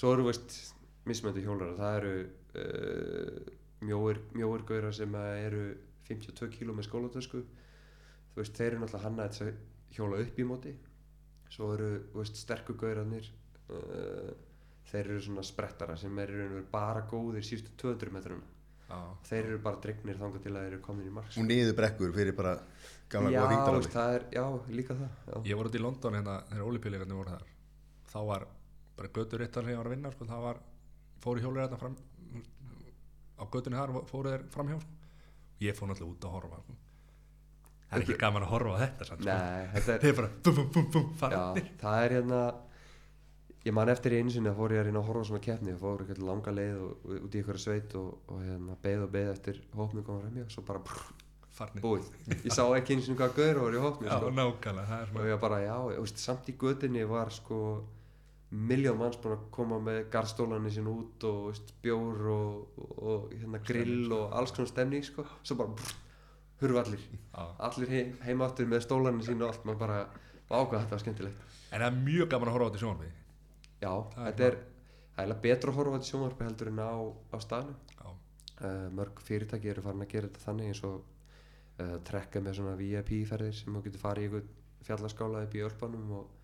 Svo eru veist mismöndu hjólriðar það eru uh, mjóir, mjóir gaurar sem að eru 52 kíló með skólatösku. Þú veist, þeir eru náttúrulega hanna þess að hjóla upp í móti. Svo eru, þú veist, sterku gaurarnir uh, þeir eru svona sprettara sem eru bara góðir síðustu 200 metruna já, þeir eru bara dregnir þangað til að þeir eru komin í marks og niður brekkur fyrir bara gamla góða er, já, líka það já, ég var út í London hérna þegar ólípjuleikarnir voru þar. Þá var bara götur var að vinna sko, það var, fóru hjólir hérna fram á götunni þar fóru þeir fram hjá sko. ég fór náttúrulega út að horfa sko. það er ekki gaman að horfa á þetta samt, sko. nei, þetta er þeir bara bum bum bum já, það er hérna ég man eftir í einu sinni að fór ég að reyna að horfa á svona keppni og fór eitthvað langa leið og, og, út í eitthvað sveit og, og hérna, beð og beð eftir hópnu koma fram hjá svo bara brr, farnir búið ég sá ekki einu sinni hvað gaur voru í hópnu já, sko. nákvæmlega er og ég var bara já, veist, samt í gödunni var sko miljón manns búin að koma með garðstólanir sín út og veist, bjór og, og, og hérna, grill og alls konar stemning sko. svo bara brr, hurfu allir. Já. allir heim, heim aftur með stólanir sín og allt. Maður bara ákvað þetta var skemmtilegt. En það er mjög gaman að horfa á þetta sjónvarpi. Já, Það þetta er eiginlega betra að horfa á þetta sjónvarpi heldur en á, á staðnum. Já, uh, mörg fyrirtæki eru farin að gera þetta þannig eins og uh, trekka með svona VIP ferðir sem þú getur farið í einhvern fjallaskála upp í Ölpanum og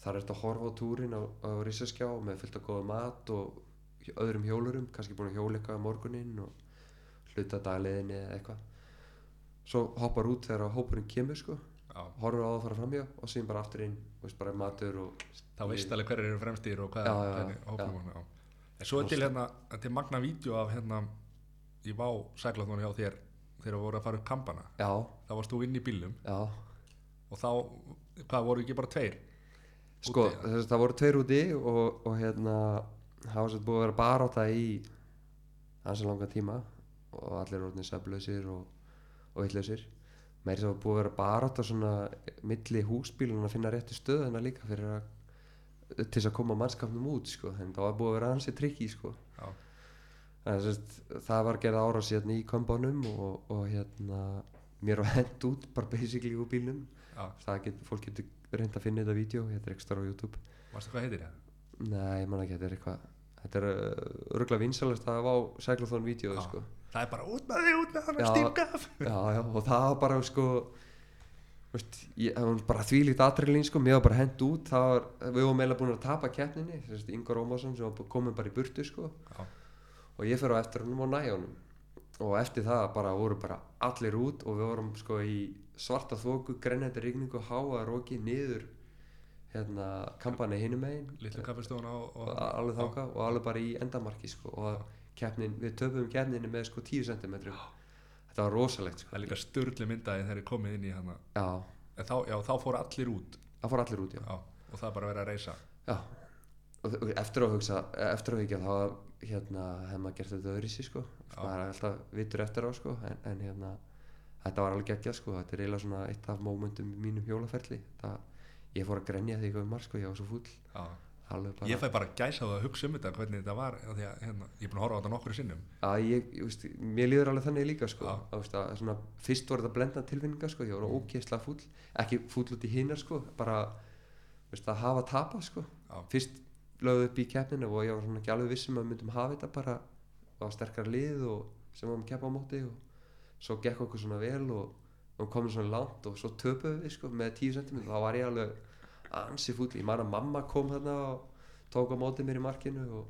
þar er þetta að horfa á túrin á, á risaskjá með fullt af góða mat og öðrum hjólurum, kannski búin að hjóla eitthvað á morguninn og hluta dagleðinni eða eitthvað. Svo hoppar út þegar hópurinn kemur sko. Já. horfur á það að fara framjá og síðan bara aftur inn og veist bara matur og þá veist alveg hverju eru fremstir og hvað já. en svo er til hérna til magna vídeo af hérna í vá sæklathónu hjá þér þegar þú voru að fara upp kampana. Já, þá varst þú inn í bílum já. Og þá, hvað voru ekki bara tveir sko, þess, það voru tveir úti og, og hérna það var svo búið að vera barátta í hansi langa tíma og allir orðinir söflausir og, og eitlausir meiri svo búið að vera barátta svona milli húsbílun að finna réttu stöðuna líka fyrir að til þess að koma mannskapnum út sko, en það var búið að vera hansi trikki sko. Já, En sest, það var gerð árás hérna í kombánum og, og hérna mér var hent út bara basically úr bílnum. Já, það get, fólk getur reynd að finna þetta vídeo þetta er ekstra á YouTube varstu hvað heitir það? nei, ég man ekki, þetta er eitthvað þetta er uh, örgulega vinsalast að á Cyclothon vídeo Já. sko. það er bara út með þig, út með Já. stífgaf já, já, og það var bara sko veist, ég, það var bara þvílíkt atriðlín sko, mér var bara hent út það var, við varum meila búin að tapa keppninni sest, Ingar Ómarsson sem var komin bara í burtu sko já, og ég fer á eftir honum og næ honum og eftir það bara voru bara allir út og við vorum sko í svarta þóku, grennandi rigningu, háa róki niður hérna kampani hinum megin. Litlu kaffestofan á og alveg þáka og alveg bara í endamarki sko og keppnin, við töfum keppninni með sko 10 cm þetta var rosalegt það sko er líka störli myndaði þegar ég komið inn í hana. Já, þá, já, þá fóru allir út. Það fór allir út já, já, og það bara verið að reysa. Já. Og, og eftir að hugsa eftir að hugsa þá hérna hefði maður gert þetta öðru sko. Já. maður er alltaf vitur eftir á sko en, en hérna þetta var alveg geggjað sko. Þetta er eiginlega svona eitt af mómentum í mínum hjólaferli það, ég fór að grenja því eitthvað um marg sko. Ég var svo bara ég fæ bara gæsa það að hugsa um þetta hvernig þetta var að hérna, ég er búin að horfa á þetta nokkru sinnum. Að ég, ég veist, mér líður alveg þannig líka sko. Að, að svona, fyrst voru þetta blenda tilfinninga sko, ég voru ógeðslega fúll. Ekki fúll út í hinnar sko bara veist, að hafa tapa sko. Já. fyrst lögðu upp í keppninu og ég var svona ekki alveg vissum að myndum hafa þetta bara. Á sterkar lið og sem varum að keppa á móti og svo gekk okkur svona vel og og komum svona langt og svo töpuðum við sko með 10 cm þá var ég alveg ansi fúll. Ég man að mamma kom þarna og tók á móti mér í markinu og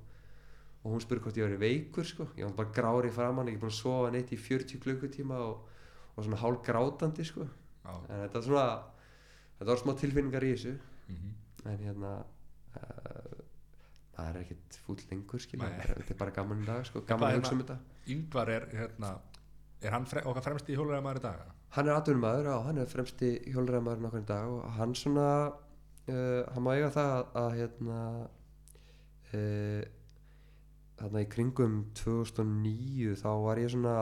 og hún spurði hvort ég væri veikur sko. Ég var bara grári framann, ekki búin að sofa neitt í 40 klukkutíma og, og svona hálf grátandi sko. Já, en þetta var svona þetta var smá tilfinningar í þessu. Mhm. en hérna uh, það er ekkert fúll lengur skilja, þetta er bara gaman dag sko, gaman að er hugsa um þetta. Yngvar er hérna er hann fre okkar fremst í hjóluræðamaður í dag? Hann er atvinnumæður og hann er fremsti hjólræðamæður nokkur í dag og hann svona uh, hann má eiga það að, að hérna uh, þarna í kringum 2009 þá var ég svona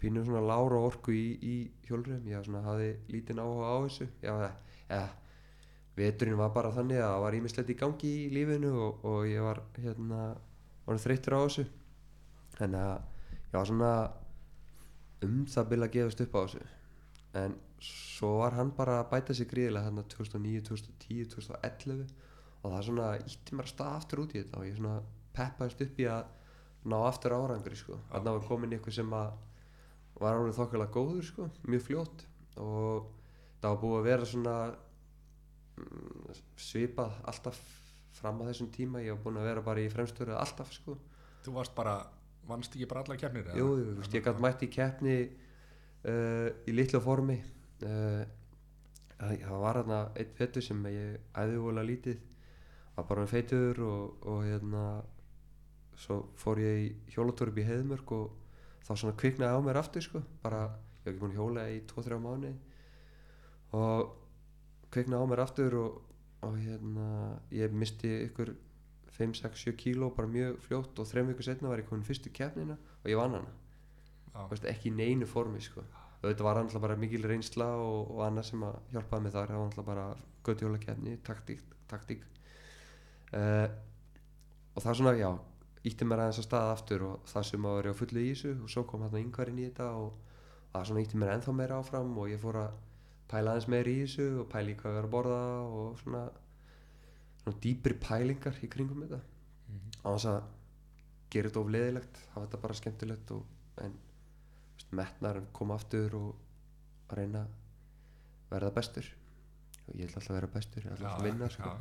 pínu svona lára orku í, í hjólræðum ég svona hafði lítinn áhuga á þessu. Já, eða veturinn var bara þannig að það var ímislegt í gangi í lífinu og, og ég var hérna var þreyttur á þessu. Þannig að var svona um það bil að gefast upp á þessu. En svo var hann bara að bæta sig gríðilega þarna 2009, 2010, 2011 og það svona ítti mér að stað aftur út í þetta og ég svona peppaðist upp í að ná aftur árangri sko. Þarna var komin ykkur sem að var árið þokkalega góður sko, mjög fljótt og það var búið að vera svona mm, svipað alltaf fram að þessum tíma. Ég var búin að vera bara í fremstöru alltaf sko. Þú varst bara, vannst ekki bara allar keppnir? Jú, þú veist, ég gæti mætt í keppni uh, í litlu formi uh, það var hérna einn fettur sem ég æði vola lítið var bara með feitur og, og hérna svo fór ég í hjólatúr upp í heiðmörk og þá svona kviknaði á mér aftur sko bara, ég var ekki búin hjóla í 2-3 mánu og kviknaði á mér aftur og, og hérna ég misti ykkur 5-6-7 kíló bara mjög fljótt og þrem vikur setna var ég komin fyrstu keppnina og ég vann hana. Þú veist, ekki í neinu formi sko. þetta var alltaf bara mikil reynsla og, og annað sem að hjálpaði mig þar það var alltaf bara göttjólakeppni, taktík, taktík. Uh, og það svona, já ítti mér aðeins að staða aftur og það sem að vera á fullu í þessu og svo kom hérna yngvarinn í þetta og það svona ítti mér ennþá meira áfram og ég fór að pæla aðeins meira í þessu og pæla í hvað við erum að borða og svona dýpri pælingar í kringum þetta. Mhm. á þess að gera þetta of leðilegt hafa þetta bara skemmtilegt og, en metnar koma aftur og að reyna að verða bestur. Og ég ætla alltaf að vera bestur ég ætla alltaf að vinna sko.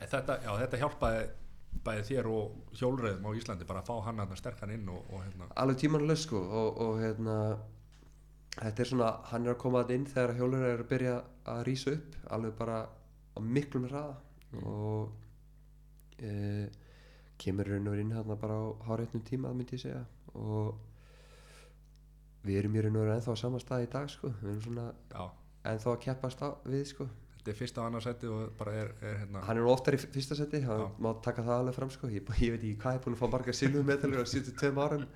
þetta, já, þetta hjálpaði bæði þér og hjólreiðum á Íslandi bara að fá hann að sterkan inn og, og hérna. Alveg tímanlega sko og, og hérna þetta er svona, hann er að koma að inn þegar hjólur er að byrja að rýsa upp alveg bara á miklum hraða og e, kemur raun og verið inn hérna bara á hárétnum tíma myndi ég segja. Og við erum í raun og verið ennþá á sama stað í dag sko. Við erum svona já, ennþá að keppast á, við sko. Þetta er fyrsta og annarsætti og bara er, er hérna hann er oftar í fyrsta seti, hann má taka það alveg fram sko, ég, ég veit ekki hvað ég er búin að fá marga silfumedalur á síðustu tveim árum.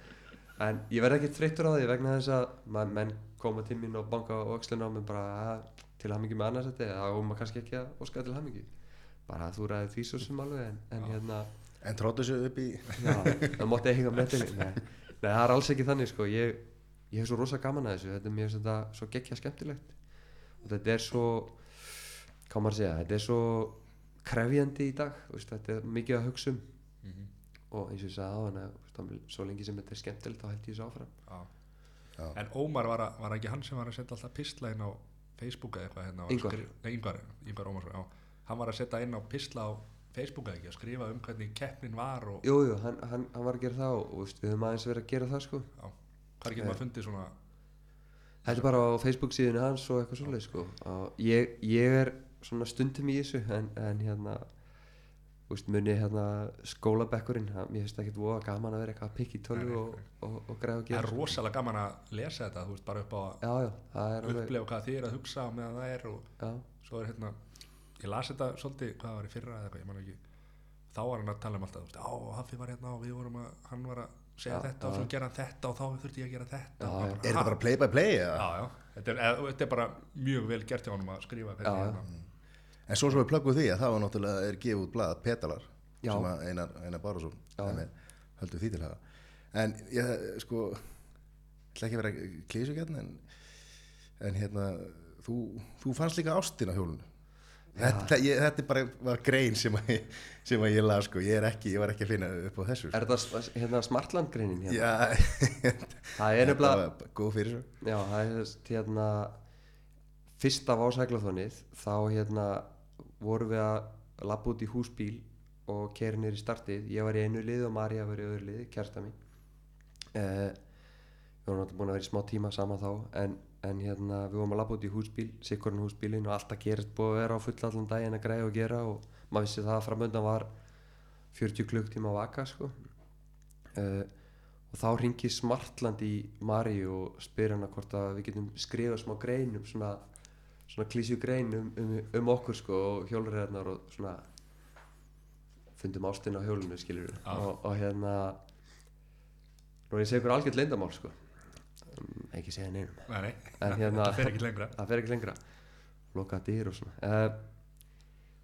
En ég verð ekki þreyttur á því vegna þess að menn koma til mín og banka á öxlina á mig bara að, til hamingi með annarsæti eða þá maður kannski ekki að óska til hamingi bara að þú ræði því svo sem alveg en, en hérna, En tróttu þessu upp í já, það mátti eiga medali nei, nei, það er alls ekki þannig sko. Ég, ég hef svo rosa gaman að þessu. Þetta er finnst þetta svo geggja skemmtilegt. Og þetta er svo hvað maður að segja, þetta er svo krefjandi í dag, þú veist, þetta er mikið að hugsa um. Mhm. og eins og ég sagði á hana svo lengi sem þetta er skemmtilegt þá held ég þessu áfram. Já. Já. En Ómar var, að, var ekki hann sem var að setja alltaf pistla inn á Facebook eða eitthvað hérna og Ingvar. skri- Nei, Ingvar, Ingvar Ómarsson, já Hann var að setja inn á pistla á Facebook eða ekki að skrifa um hvernig keppnin var og Jú, jú, hann, hann, hann var að gera það og, veist, við höfum aðeins verið að gera það sko. Hvað getur maður fundið svona Þetta er bara á Facebook síðinu hans og eitthvað svoleið sko. Og ég, ég er svona stundum í þessu en, en hérna veist, muni hérna skólabekkurinn mér finnst ekki voða gaman að vera eitthvað að tölvu nei, og, og, og græða og Það gera er sko. rosalega gaman að lesa þetta, þú veist, bara upp á að Já, já, það er alveg upplefa hvað þið er að hugsa meðan það er og Já, svo er hérna ég las þetta svolítið, hvað var í fyrra eða eitthvað, ég man ekki þá var hann að tala um alltaf, þú veist, á, Haffi var hérna og við vorum að, hann var að segja Já, þetta og já. svo gera hann þetta og þá þurfti ég að gera þetta og bara, Er þetta bara play by play eða? Já, já, þetta er, eða, þetta er bara mjög vel gert hjá honum að skrifa hérna En svo sem við plöggum því að það var náttúrulega er gefið út blað Petalar Já. sem að Einar, Einar Bárusson Já. höldum því til hafa en ég sko ætla ekki að vera klísugjarn en, en hérna þú, þú fannst líka ástin á hjólunu þetta, ég, þetta er bara grein sem að, ég- sem að ég las sko. Ég ekki, ég var ekki að finna upp á þessu sko. er það hérna Smartland greinin hérna? Já, Það er nefnilega góð fyrir svo. Já, það er hérna fyrst af ásæklaþónið þá hérna vorum við að labba út í húsbíl og keri niður í startið. Ég var í einu lið og Marja var í öðru lið kærsta mín. Eh, við vorum náttúrulega búin að vera í smá tíma saman þá en en hérna við vorum að labba út í húsbíl sikkurinn húsbílinn og alltaf gerist búið að vera á full allan daginn að græða og gera og maður vissi það að framöndan var 40 klukktíma að vaka sko. Uh, og þá ringi Smartland í Mari og spyr hana hvort að við getum skrifað smá grein um svona, svona klísju grein um, um, um okkur sko og hjólurreðnar og svona fundum ástin á hjólinu skilur Já. og, og hérna er ég að segja ykkur algjörð leyndamál sko ekki segja neinum. Nei, En hérna- það fer ekki lengra. Það fer ekki lengra. Loka dyr og svona. Uh,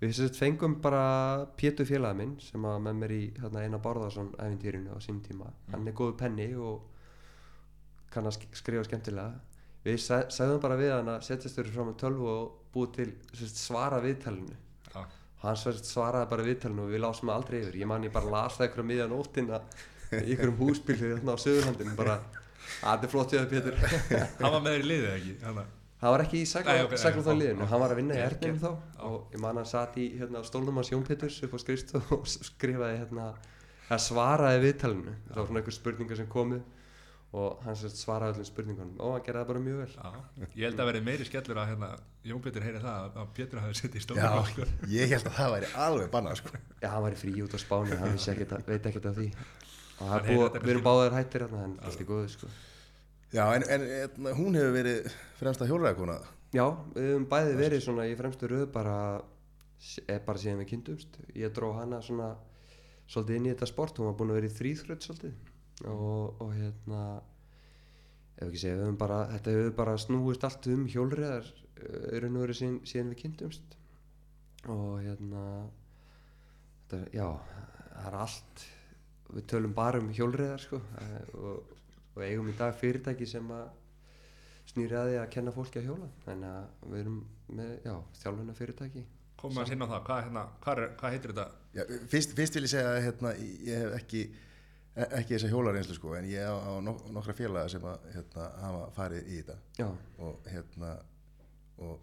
við sérst fengum bara Pétur félagi minn sem að með mér í hérna, eina Bárðarsson æfintýrinu á sín tíma. Hann er góðu penni og kann að sk- skrifa skemmtilega. Við sagðum bara við hann að setjast þurfi fram með tölvu og búið til sérst, svara viðtalinu. Já, hann sérst, svaraði bara viðtalinu og við lásum aldrei yfir. Ég man ég bara las það ykkur á miðjan óttina í ykkurum húsbíl hérna á Suðurlandinu bara að þetta er flott jöðu Pétur. Hann var með þér í liðið ekki? Þannig hann var ekki í Nei, ok, seglum nei, þá já, liðinu. Já. hann var að vinna í Já, Erdnum þá og ég man hann satt í hérna, stólnum hans Jón Péturs upp á skrifstof og skrifaði hérna að svaraði viðtalinu. Það var svona einhver spurningar sem komu og hann svaraði öllum spurningunum. Og hann gerði það bara mjög vel. Já, ég held að verði meiri skellur að hérna, Jón Pétur heyri það að- að Pétur hafi sitt í Já, stóðum ég held að það væri alveg bannað sko. já, hann var í frí út á Spáni hann vissi ekkert, að- veit ekkert af því. það Hann er búið, við erum báðir hættir hérna en allt er góðu sko. Já, en, en, en hún hefur verið fremsta hjólræðakona Já, við höfum bæði verið svona í fremstu röð bara, er bara síðan við kynntumst. Ég dró hana svona svolítið inn í þetta sport, hún var búin að vera í þrýþrödd svolítið. Og, og hérna, ef ekki segja, bara, þetta hefur bara snúist allt um hjólriðar í raun og verið síðan, síðan við kynntumst. Og hérna, þetta, já, það er allt, við tölum bara um hjólriðar sko eh, og, og eigum í dag fyrirtæki sem að snýri að því að kenna fólki að hjóla þannig að við erum með, já, þjálfuna fyrirtæki Komum að sinna á það, hvað, hérna, hvað, er, hvað heitir þetta? Já, fyrst, fyrst vil ég segja að hérna, ég hef ekki ekki þessa hjólareynslu sko, en ég á, á nok nokkra félaga sem að, hérna, hafa farið í þetta já, og hérna og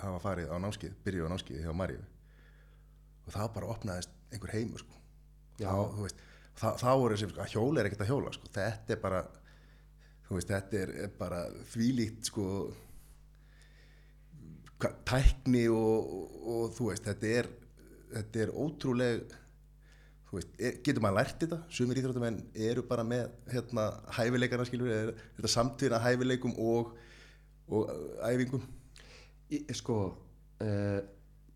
hafa farið á námskið, byrjuð á námskið hjá Maríu og það bara opnaðist einhver heimur sko. Já. þá, þú veist, þá, þá voru sem sko, að hjóla er ekkert að hjóla sko. þetta er bara veist, þetta er, er bara þvílíkt sko tækni og, og, og þú veist, þetta er þetta er ótrúleg þú veist, er, getur maður lært þetta sumir íþróttamenn eru bara með hérna, hæfileikana skilur, er, þetta samtvinna hæfileikum og, og æfingum Í, sko uh,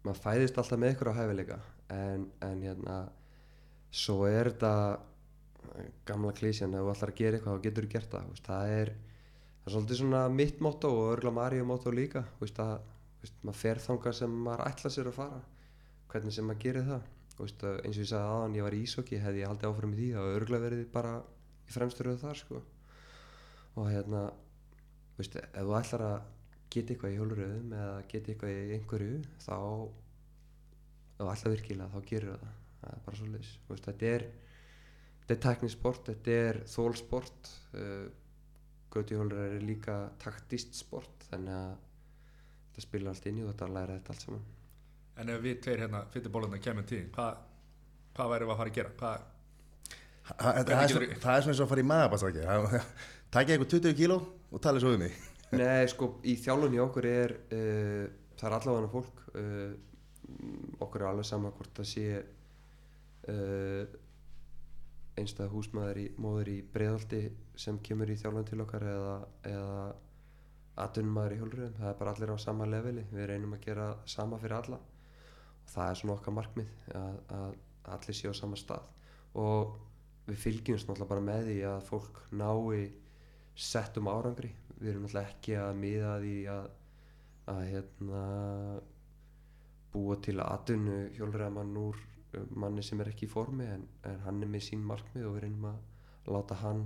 maður fæðist alltaf með ykkur á hæfileika en, en hérna svo er þetta eh, gamla klísjan, ef þú ætlar að gera eitthvað þá getur þú gert það, það er það er svolítið svona mitt motto og örgulega Maríu motto líka, veist, að veist, maður fer þangað sem maður ætla sér að fara hvernig sem maður gerir það. Veist, að eins og ég sagði aðan, ég var í ísokki hefði ég haldið áfram í því, var örgulega verið bara í fremsturöðu þar, sko. Og hérna veist, ef þú ætlar að geta eitthvað í hjóluröðum eða geta eitthvað í einhverju þá ef þú ætlar virkilega þá gerir það það er bara svo leys þetta er, þetta er teknisport þetta er þólsport uh, götuhjólur er líka taktist sport þannig að þetta spila allt inn í og þetta læra þetta allt saman. En ef við tveir hérna fyrir bóluna kemur til, hvað, hvað værum við að fara að gera? Hvað, Ha- ha- það, er svo, það er svona eins og að fara í magabastaki takk eitthvað 20 kíló og tala svo um mig. Nei, sko, í þjálfun í okkur er uh, það er allavega fólk. Uh, okkur er alveg sama hvort það sé uh, einstæða húsmaður í, móður í breiðaldi sem kemur í þjálfun til okkar eða, eða atvinnumæður í hjólröðum, það er bara allir á sama leveli. Við reynum að gera sama fyrir alla. Og það er svona okkar markmið að, að allir séu á sama stað. Og við fylgjumst náttúrulega bara með því að fólk nái settum árangri. Við erum náttúrulega ekki að miða því að, að hérna, búa til atvinnu hjólræðamann úr manni sem er ekki í formi en, en hann er með sín markmið og við reynum að láta hann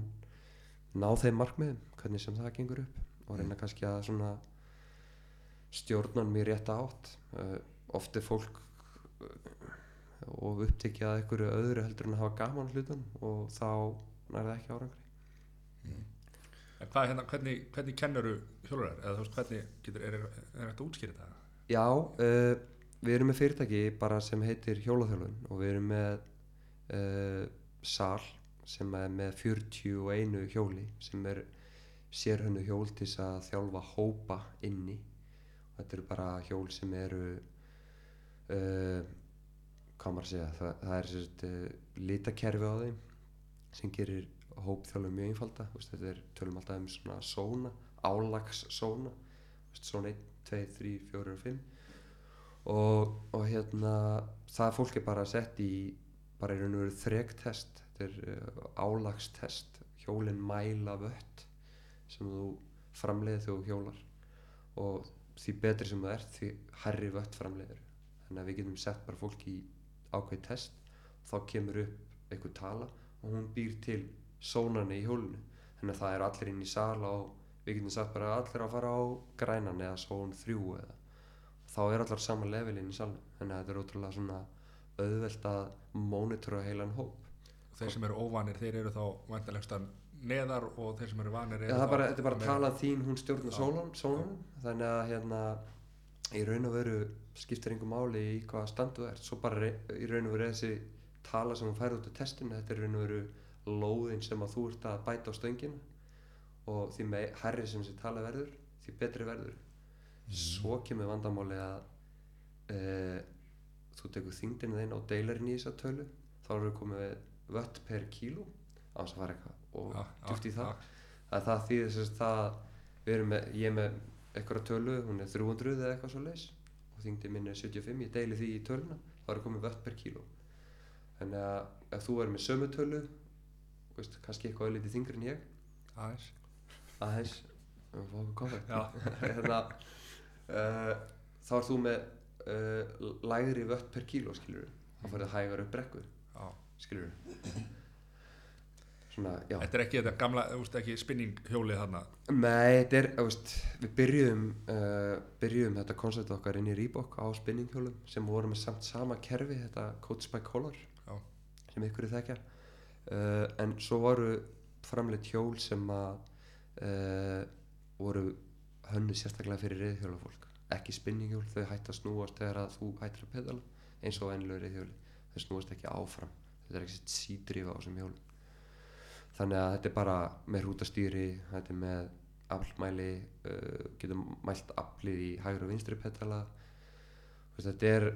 ná þeim markmiðum hvernig sem það gengur upp og reyna kannski að svona stjórnan mér rétt átt uh, oft er fólk uh, og upptekið að einhverju öðru heldur en að hafa gaman hlutan og þá nær það ekki árangri en hvað, hérna, hvernig, hvernig kennuru hjólurar? Eða þú veist, hvernig getur, er, er, er þetta útskýrið það? Já, uh, við erum með fyrirtæki bara sem heitir Hjólaþjálfun og við erum með uh, sal sem er með 41 hjóli sem er sérhönnu hjól til þess að þjálfa hópa inni. Og þetta eru bara hjól sem eru uh, hvað maður að segja það, það er sérst uh, litakerfi á þeim sem gerir hópþjálfum mjög einfalda. Þú veist, þetta er tölum alltaf um svona sóna álags sóna. Svona 1, 2, 3, 4 og 5 og, og hérna það fólk er bara sett í bara í raun og veru þregtest uh, álagstest. Hjólinn mæla vött sem þú framleiðir þegar þú hjólar. Og því betri sem það er því hærri vött framleiðir þannig að við getum sett bara fólk í ákveð test. Þá kemur upp einhver tala og hún býr til sónani í hjólinu. Þannig að það er allir inn í sala og við getum sagt bara allir að fara á grænan eða són þrjú eða þá er allar sama level inn í salnum. Þannig að þetta er ótrúlega svona auðvelt að mónitora heilan hóp. Þeir sem eru óvanir, þeir eru þá vantilegst neðar og þeir sem eru vanir eru það er bara, þetta er bara með- talað þín, hún stjórnar sólanum þannig að hérna í raun og veru skiptir einhver máli í hvaða standu þú ert. Svo bara í raun og veru þessi tala sem hún færði út af testinu þetta er raun og veru lóðin sem að þú ert að bæta á stöngina. Og því með herri sem þessi tala verður því betri verður svo kemur vandamáli að e, þú tekur þyngdina þinn og deilar inn í þessa tölu þá erum við komið við vött per kíló á þess að fara eitthvað og já, djúpt í það. að það þýðir sem sagt það við erum með, ég er með eitthvað tölu hún er 300 eða eitthvað svo leis og þyngdi minn er 75, ég deili því í töluna þá er komið vött per kíló. Þannig að ef þú er með sömu tölu veist, kannski eitthvað öllítið þingri en ég aðeins. aðeins við fáum okkur koffi Já. hérna, uh, þá er þú með uh, lægri vött per kíló skilur þá fyrir það hægar upp brekku skilur svona, þetta er ekki þetta gamla, veist ekki spinning hjólið þarna? Nei, þetta er, veist, við byrjuðum, uh, byrjuðum þetta koncept okkar inn í Reebok á spinninghjólum sem voru með samt sama kerfi, þetta Coach by Color Já. sem ykkur er þekkja. Uh, en svo voru framleitt hjól sem að uh, voru hönnu sérstaklega fyrir reyðhjólafólk ekki spinninghjól, þau hætti að snúast þegar að þú hættir að pedala eins og venlegu reyðhjóli þau snúast ekki áfram. Þetta er ekki sídrifa á þessum hjólum. Þannig að þetta er bara með hrútastýri þetta er með aflmæli uh, getur mælt aflið í hægri og vinstri Veist, þetta er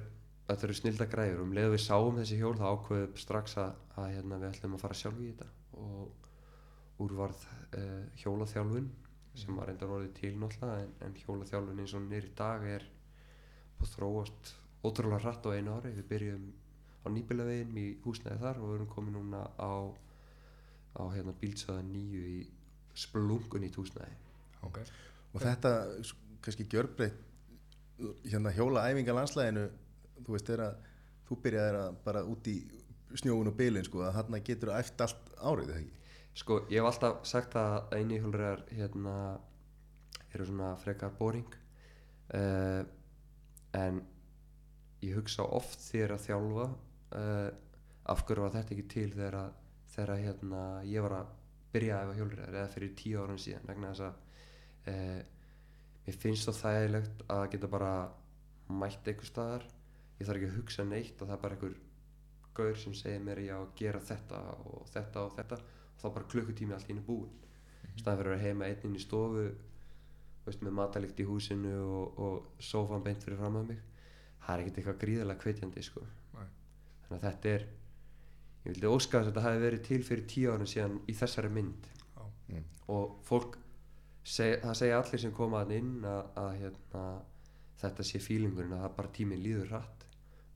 þetta eru snilda græður og um leið og við sáum þessi hjól þá ákveðum strax að, að hérna, við ætlum að fara sjálf í þetta og úrvarð uh, hjólaþjálfun sem var reyndar orðið til náttúrulega en, en hjólaþjálfun eins og hún er í dag er búið að þróast ótrúlega hratt á einu ári. Við byrjum á nýbilavegin í húsnæði þar og við erum komin núna á á hérna bílsöða nýju í splungun í húsnæði. Ok, og þetta kannski gjörbreytt hérna hjóla æfinga landslæðinu þú veist þegar að þú byrjaðir að bara út í snjóun og bylinn sko að þarna getur æft allt árið þegar ekki Sko, ég hef alltaf sagt að eini hjólreiðar hérna eru svona frekar boring uh, en ég hugsa oft þegar að þjálfa uh, af hverju var þetta ekki til þegar þegar hérna ég var að byrja að efa hjólreiðar eða fyrir tíu árum síðan vegna þess að uh, mér finnst það þægilegt að geta bara mætt einhver staðar. Ég þarf ekki að hugsa neitt og það er bara einhver gaur sem segir mér ég á að gera þetta og þetta og þetta þá bara klukkutími allt í einu búinn mm -hmm. staðan fyrir að vera heima einn inn í stofu veist, með matalikt í húsinu og, og sofan beint fyrir fram að mig það er ekkert eitthvað gríðarlega hvetjandi sko. Nei. þannig að þetta er ég vildi óska þess að þetta hafi verið til fyrir tíu árum síðan í þessari mynd Já. Mm. og fólk seg, það segja allir sem koma að inn að, að hérna, þetta sé fílingurinn að það bara tíminn líður hratt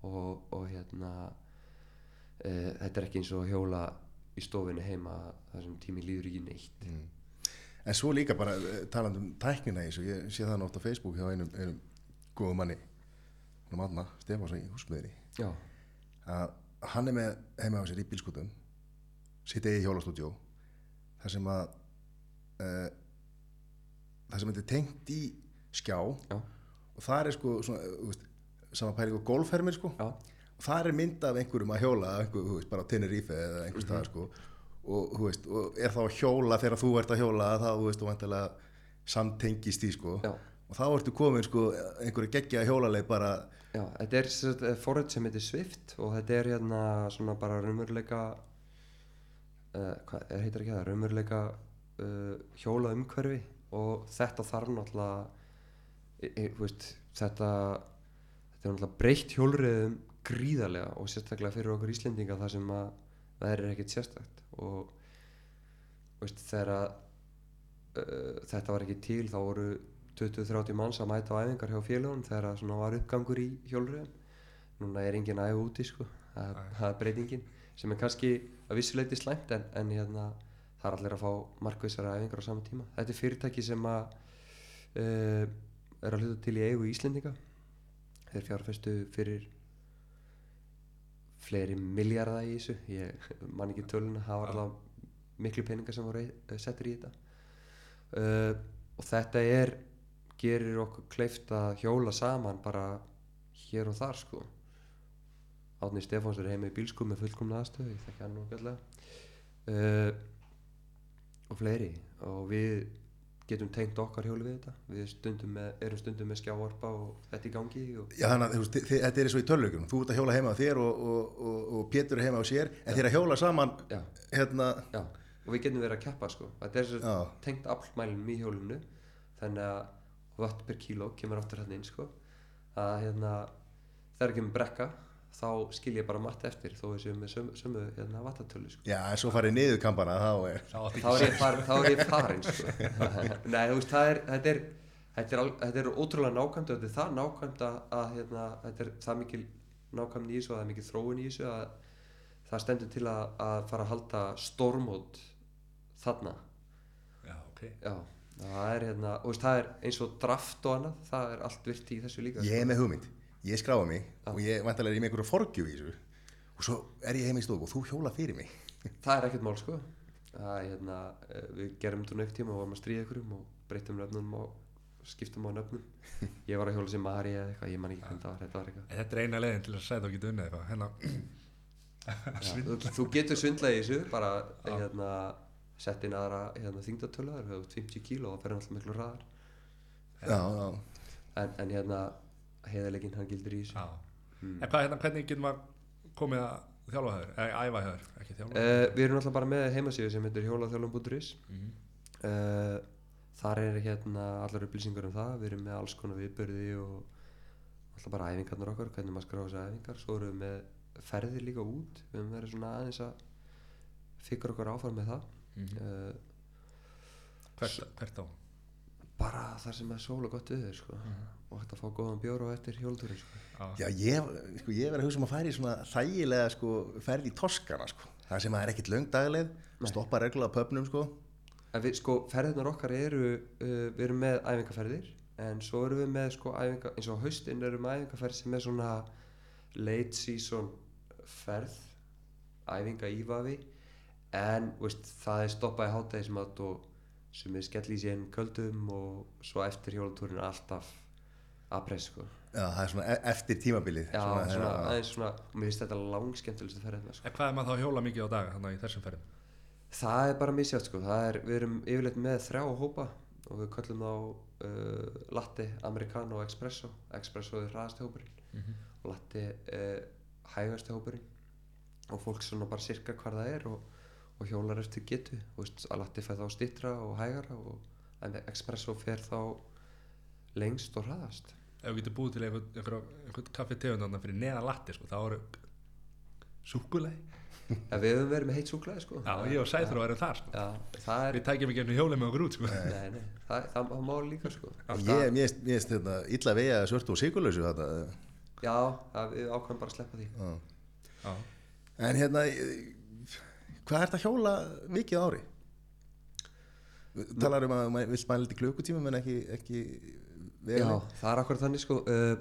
og, og hérna e, þetta er ekki eins og hjóla í stofinni heima þar sem tíminn líður ekki neitt. Mm. en svo líka bara eh, talandi um tæknina í þessu ég sé það nátt á Facebook hjá einum, einum góðum manni hún er manna, Stefánsson í húsmiðri já, að hann er með heima á sér í bílskutum sitt eigi hjólastúdjó þar sem að uh, þar sem þetta er tengt í skjá já, og það er sko svona, þú veist, sama pæling og golfhermir sko. Já, og það er mynd af einhverjum að hjóla einhver, veist, bara á Tenerife eða einhver stað sko. Og, veist, og er þá að hjóla þegar þú ert að hjóla þá veist, samtengist í sko. Og þá ertu komin sko einhverju geggja hjólaleið bara já þetta er eh, forrit sem heitir Swift og þetta er hérna svona bara raunveruleika uh, hvað er heitir ekki það, raunveruleika uh, hjóla umhverfi og þetta þarf náttúrulega e, e, veist, þetta þetta er náttúrulega breytt hjólriðum gríðarlega og sérstaklega fyrir okkur Íslendinga þar sem að það er ekkert sérstakt. Og veist, þegar að uh, þetta var ekki til þá voru 20-30 manns að mæta á æfingar hjá félagunum þegar að svona var uppgangur í hjólriðum núna er engin æfi úti sko. Það, er breytingin sem er kannski að vissuleiti slæmt en, en hérna, það er allir að fá markvissara æfingar á sama tíma. Þetta er fyrirtæki sem að uh, er að hluta til í eigu Íslendinga. Þeir fjárfestu fyrir fleiri miljardar í þessu. Ég man ekki töluna, það var alveg miklu peningar sem voru eh, settir í þetta. Uh, og þetta er gerir okkur kleift að hjóla saman bara hér og þar sko. Átni Stefáns er heima í bílskum með fullkomna aðstöðu, ég þekki hann nú gætlega uh, og fleiri. Og við getum tengt okkar hjóli við þetta. Við stundum með, erum stundum með skjávarpa og þetta í gangi og Já, þannig að þetta er eins og í tölvökunum þú ert að hjóla heima á þér og, og, og, og Pétur er heima á sér en er að hjóla saman já, hérna, já, og við getum verið að keppa sko. Þetta er svo tengt aflmælum í hjólinu þannig að watt per kíló kemur aftur hann inn sko. Að hérna þegar kemur brekka þá skil ég bara matt eftir þó séum með sömu, sömu hérna vattatölu sko. Já, en svo farið niður kampana þá er, þá er ég, far, þá er ég farin sko. Nei, þú veist, það er þetta er, þetta er, þetta er ótrúlega nákvæmt og þetta er það nákvæmt að, hérna, þetta er það mikil nákvæmt í þessu og það er mikil þróun í þessu að það stendur til að, að fara að halda stórmót þarna. Já, ok. Já, það er hérna og veist, það er eins og draft og annað það er allt virt í þessu líka ég er með hugmynd ég skráfa mig og ég vantarlega er í með einhverju forgjöf í þessu. Og svo er ég heima í stofu og þú hjóla fyrir mig. Það er ekkert mál sko. Það er hérna, eh, við gerum þetta neitt tíma og varum að stríða ykkurum og breytum nöfnum og skiptum á nöfnum. Ég var að hjóla sem Mari eða eitthvað, ég man ekki hvernig það var þetta Þetta er eina leiðin til að segja þú getur unnið eitthvað Hérna, þú, getur svindlað í þessu bara hérna, sett inn aðra hérna, þingdatölu þú hefur 50 kíló og það fer alltaf miklu hraðar. Já, já, en, en hérna heiðarleikin hann gildir í þessu. Já. Mm. En hvað, hérna, hvernig getur maður komið að þjálfa höfður, eða æfa höfður, uh, við erum alltaf bara með heimasíðu sem heitir hjólaþjálfum.is Mhm. uh, þar er hérna allar upplýsingar um það. Við erum með alls konar viðbörði og alltaf bara æfingarnar okkar hvernig maður skráða þessi æfingar. Svo erum við með ferðir líka út. Við höfum verið svona aðeins að fikra okkur áfram með það. Mhm. uh, hvert, hvert á bara þar sem er sól og gott viður sko. Og hægt að fá góðan bjór og eftir hjóltúrin sko. já ég, sko, ég verið að hugsa um að fara í svona þægilega sko, ferð í Toskana sko. það sem að er ekkit löng dagleið Nei. stoppa reglulega á pöpnum sko. en við, sko, ferðirnar okkar eru uh, við erum með æfingarferðir en svo erum við með sko, æfinga, eins og á haustin erum við með æfingarferð sem er svona late season ferð æfinga ívafi en veist, það er stoppað í hátægismat og sem er skell í sér köldum og svo eftir hjóltúrin alltaf að press sko. já, það er svona e eftir tímabilið já, svona, svona, aðeins svona og mér finnst þetta langskemmtilegstu ferðina sko. En hvað er maður þá að hjóla mikið á dag þannig í þessum ferðum? Það er bara misjátt sko, það er, við erum yfirleitt með þrjá hópa og við köllum þá uh, latte, americano og espresso espresso er hraðasti hópurinn Mhm. og latte er hægasti hópurinn og fólk svona bara sirka hvar það er og, og hjólar eftir getu og veist, að latte fer þá stittra og hægara og en espresso fer þá lengst og hraðast Ef við getum búið til einhvern, einhvern, einhvern kaffi tegundan fyrir neðan latti, sko, þá eru súkuleg. en við höfum verið með heitt súklaði sko Já, ég og Sæþur erum þar, sko. Já, það er, Við tækjum ekki einu hjólið með okkur út, sko. nei, nei, það, það, það má líka sko ég, finnst þetta illa vega svörtu og þetta Já, það, við ákvæmum bara að sleppa því já. Já. en hérna hvað er þetta hjóla mikið á ári talar um að maður vill spæla lítið klukkutíma en ekki, ekki Já, það er akkur þannig sko uh,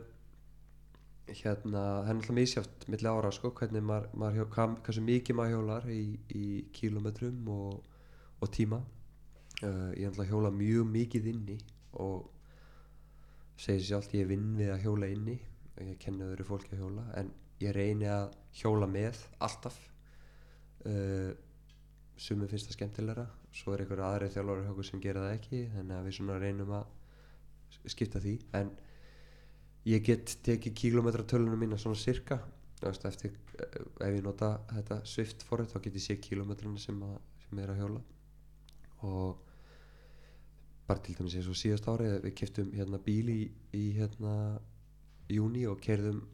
hérna, það er náttúrulega misjátt milli ára sko, hvernig maður, maður hjó, kam, hversu mikið maður hjólar í, í kílómetrum og, og tíma. Uh, ég er náttúrulega að hjóla mjög mikið inni og segir sjálft ég vinn við að hjóla inni. Og ég kenni öðru fólki að hjóla en ég reyni að hjóla með alltaf. Uh, sumum finnst það skemmtilegra svo er einhver aðri þjálfari hjá okkur sem gera það ekki þannig að við svona reynum að skipta því en ég get tekið kílómetratölunum mína svona cirka veist, eftir, ef ég nota þetta Swift forrið þá get ég sé kílómetrana sem, að, sem er að hjóla. Og bara til dæmis eins og síðast árið við keftum hérna bíl í, í hérna júni og kerðum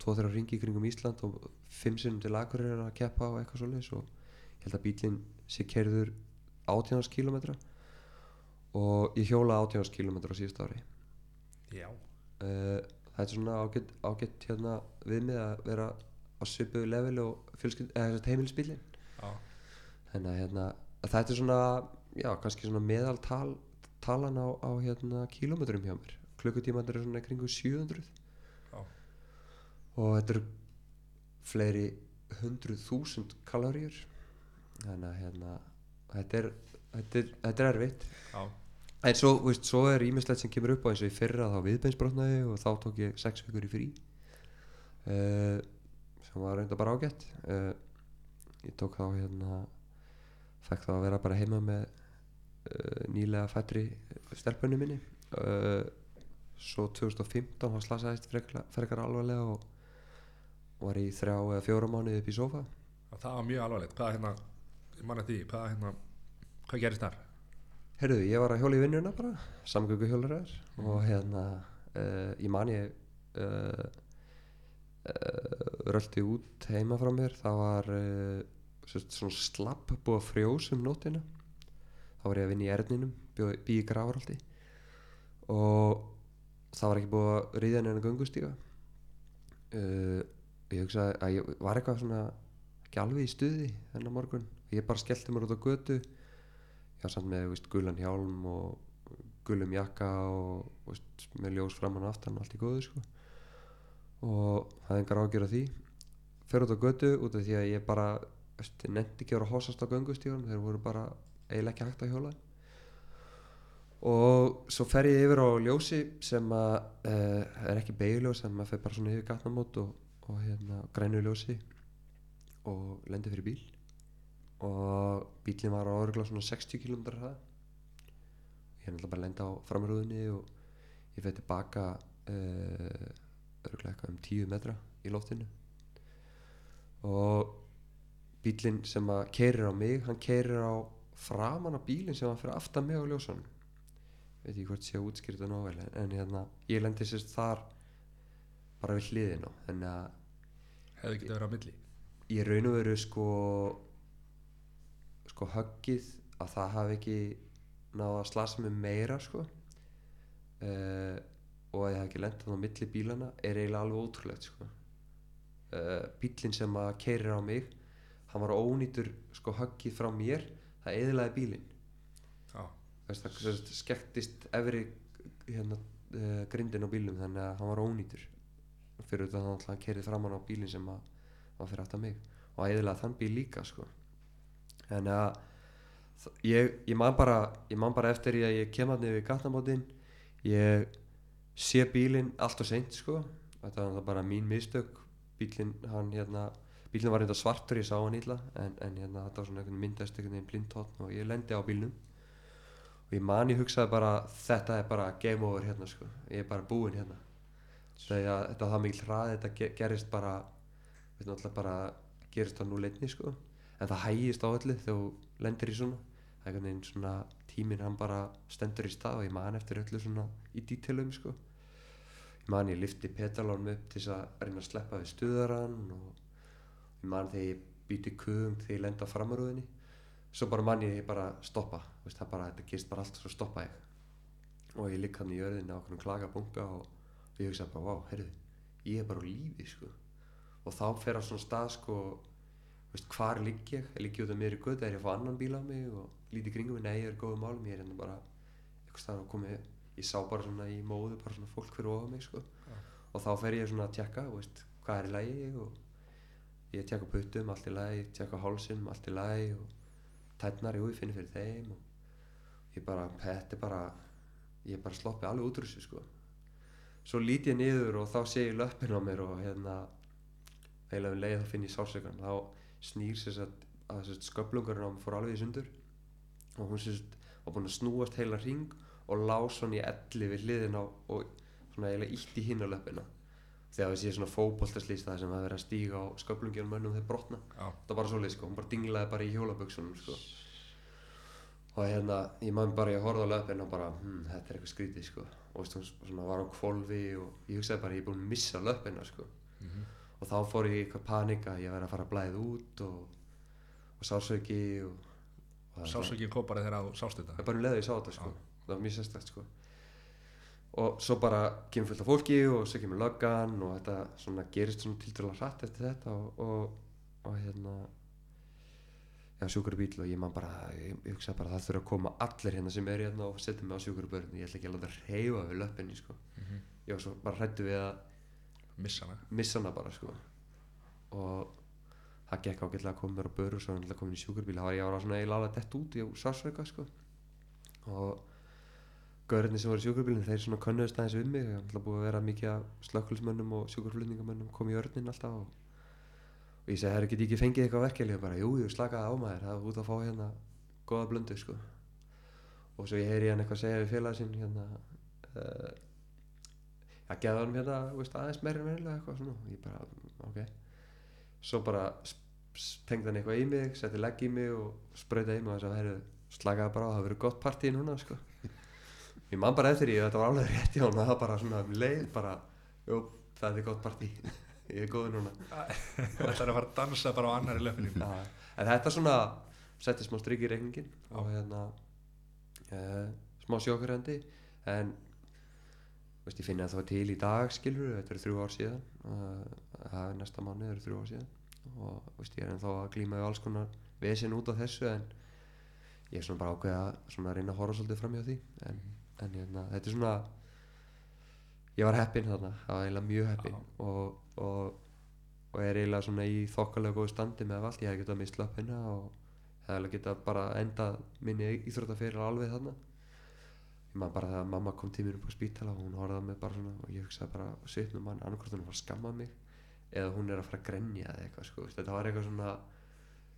tvo-þrjá ringi kringum Ísland og fimm sinnum til Akureyrar að keppa og eitthvað svoleiðis. Og ég held að bílinn sé kerður 18 km og ég hjóla 18 km á síðust ári. Já. Uh, það er svona ágætt, ágætt hérna viðmið að vera á svipuðu level og Já. Þannig að hérna að þetta er svona, já, kannski svona meðaltal talan á, á hérna kílómetrum hjá mér. Klukkutímandir er svona kringu 700 Já. og þetta eru fleiri hundruð þúsund kaloríur. Þannig að hérna þetta er, þetta er, þetta er erfitt. Já en svo, veist, svo er ímislegt sem kemur upp á eins og í fyrra þá viðbeinsbrotnaði og þá tók ég sex vikur í frí uh, sem var reynda bara ágætt. Uh, ég tók þá hérna fekk þá að vera bara heima með uh, nýlega fættri stelpunni minni. Svo 2015 þá slasaðist frekar, alvarlega og var í þrjá eða fjóra mánuði upp í sofa Og það var mjög alvarlegt. Hvað hérna Ég man eftir því Hvað hérna Hvað gerist þar? Herðu, ég var að hjóla í vinnuna bara, samgöngu hjólarar og hérna, uh, ég man ég uh, uh, röldi út heima frá mér, það var svona slapp búið að frjós um nótina, þá var ég að vinna í erninum, býði í gravarhaldi og það var ekki búið að ríða neina göngustíga. Uh, ég hugsaði að ég var eitthvað svona ekki alveg í stuði þennan morgun, ég bara skellti mér út á götu já samt með veist, gulan hjálm og gulum jakka og veist, með ljós framan og aftan og allt í góðu sko. og það er engar ágjör af því. Fer út á götu út af því að ég bara nefndi ekki að vera að hosast á göngustíðunum þeir voru bara eiginlega ekki hægt að hjóla. Og svo fer ég yfir á ljósi sem að uh, er ekki beigljós sem að fer bara svona yfir gatnamót og, og hérna grænu ljósi og lendi fyrir bíl og bílinn var á örgla svona 60 km hraða. Ég er náttúrulega bara lenda á framröðunni og ég fyrir tilbaka uh, örgla eitthvað um 10 metra í loftinu. Og bílinn sem að keirir á mig hann keirir á framan á bílinn sem að fyrir aftan mig á ljósanum veit ekki hvort sé að útskýrta nóg vel en, en hérna ég lendi sérst þar bara við hliðin á. Þannig að Hefði getið verið á milli. ég raun og veru sko sko höggið að það hafi ekki náða að slasa mig meira sko. Uh, og að ég hef ekki lendað á milli bílana er eiginlega alveg ótrúlegt sko. Uh, bílinn sem að keirir á mig hann var ónýtur sko höggið frá mér það eðlaði bílinn. Þess, það sagt skektist efri hérna, uh, grindin á bílnum þannig að hann var ónýtur. Fyrir þetta hann alltaf kerið framann á bílinn sem að var fyrir aftan mig. Og æðilega þann bíl líka sko þannig að ég, ég man bara ég man bara eftir að ég kem að niður í gatnamótin ég sé bílinn allt og seint sko. Þetta var bara mín mistök. Bílinn hérna bílinn var reynda svartur ég sá hann illa en, en hérna þetta var svona myndast einhvern veginn blindtótt og ég lendi á bílnum. Og ég man ég hugsaði bara þetta er bara game over hérna sko. Ég er bara búinn hérna. Þegar þetta var það mikil hraði þetta ge gerist bara bara gerist á núleitni sko en það hægist á öllu þegar þú lendir í svona það er einhvern veginn svona tíminn hann bara stendur í stað og ég man eftir öllu svona í dítilum sko. Ég man ég lifti petalónum upp til þess að reyna að sleppa við stuðarann og ég man þegar ég býti kuðum þegar ég lenda á framarúðinni svo bara man ég bara stoppa veist, það bara, þetta gerist bara allt svo stoppa ég. Og ég ligg hann í jörðinni á okkur klagabunga og ég hugsaði bara, vá, heyrðu ég er bara á lífi, sko. Og þá fer á svona stað, sko veist, hvar ligg ég, ligg ég út af mér í götu er ég að fá annan bíl á mig og líti kringum mig, nei, ég er í góðum málum, ég er hérna bara eitthvað staðar að koma ég sá bara svona í móðu, bara svona fólk fyrir ofan mig, sko. Já. og þá fer ég svona að tjekka, veist, hvað er í lagi og ég tjekka puttum, allt í lagi tjekka hálsinn, allt í lagi og tætnar, jú, ég finn fyrir þeim og ég bara, þetta er bara ég er bara sloppið alveg út úr þessu sko. Svo lít ég niður og þá sé ég löppin á mér og hérna eiginlega um leið þá finn ég sársökan þá snýr sér að sér sköflungurinn á fór alveg í sundur og hún sér var búin að snúast heila ring og lá svona í elli við hliðin á og svona eiginlega ítt í hinn á löppina. Þegar við séum svona fótboltaslýst það sem að vera að stíga á sköflunginu mönnum þeir brotna. Já. Það var bara svoleið sko, hún bara dinglaði bara í hjólaböksunum sko. og hérna, ég maður bara, ég horfði á löpinn og bara, hm, þetta er eitthvað skrítið sko. Og svona var á kvolfi og ég hugsaði bara, ég er búinn að missa löppina sko. Mhm. Og þá fór ég í eitthvað panika, ég væri að fara að blæða út og, og sásauki og, og það- Sásökin kom bara þegar þú sást þetta? Það bara um leið og ég sá þetta sko. Það var mjög sérstætt sko. Og svo bara kemur fullt af fólki og svo kemur löggan og þetta svona gerist svona tildulega hratt eftir þetta og, og, og hérna já sjúkrabíl og ég man bara ég, ég hugsa bara það þurfa að koma allir hérna sem er hérna og setja mig á sjúkrabörn. Ég ætla ekki að láta reyfa við löppinni sko. Mhm. ég var svo bara hrættu við að Missa hana. Missa hana bara sko. Og það gekk ágætlega að koma mér á böru og svo náttúrulega komin í sjúkrabíl. Það var ég var svona eiginlega alveg dett út í sársveika sko. Og gaurarnir sem voru í sjúkrabílinn þeir svona könnuðist aðeins við mig. Það er alltaf búið að vera mikið af slökkulismönnum og sjúkraflutningamönnum kom í örnin alltaf og, og ég segi, herru, get ég ekki fengið eitthvað verkefli og bara, jú, jú, slakaði á maður. Það er út að fá hérna góða blöndu sko. Og svo ég heyri hann eitthvað segja við félaga sinn hérna uh, að geða hann hérna veist, aðeins meira verilega eitthvað svona. Og ég bara, ok. Svo bara tengdi hann eitthvað í mig setti legg í mig og sprauta í mig og þess að herru, slakaði bara á, það verður gott partí núna sko. Ég man bara eftir að þetta var alveg rétt í honum það var bara svona um leið bara, jú, það er gott partí. Ég er góður núna. Þú ætlar að fara að dansa bara á annari Já, en þetta svona setti smá strik í reikningin og hérna uh, smá sjókurandi en veist, ég finna það til í dag skilur þetta eru þrjú ár síðan uh, það er næsta mánu, það eru þrjú ár síðan. Og veist, ég er ennþá að glíma við alls konar vesen út af þessu en ég er svona bara ákveð að reyna að horfa svolítið fram hjá því. En, en hérna, þetta er svona ég var heppinn þarna, það var eiginlega mjög heppinn. Og, og og er eiginlega svona í þokkalega góðu standi með allt, ég hef getað mist löppina og hef alveg getað bara endað minni íþróttafyrir alveg þarna ég maður bara þegar mamma kom tíminu upp á spítala og hún horfði á mig bara svona og ég hugsaði bara svipnum mann, annarkvæmt hún var að skamma mig eða hún er að fara að grenja eða eitthvað sko, þetta var eitthvað svona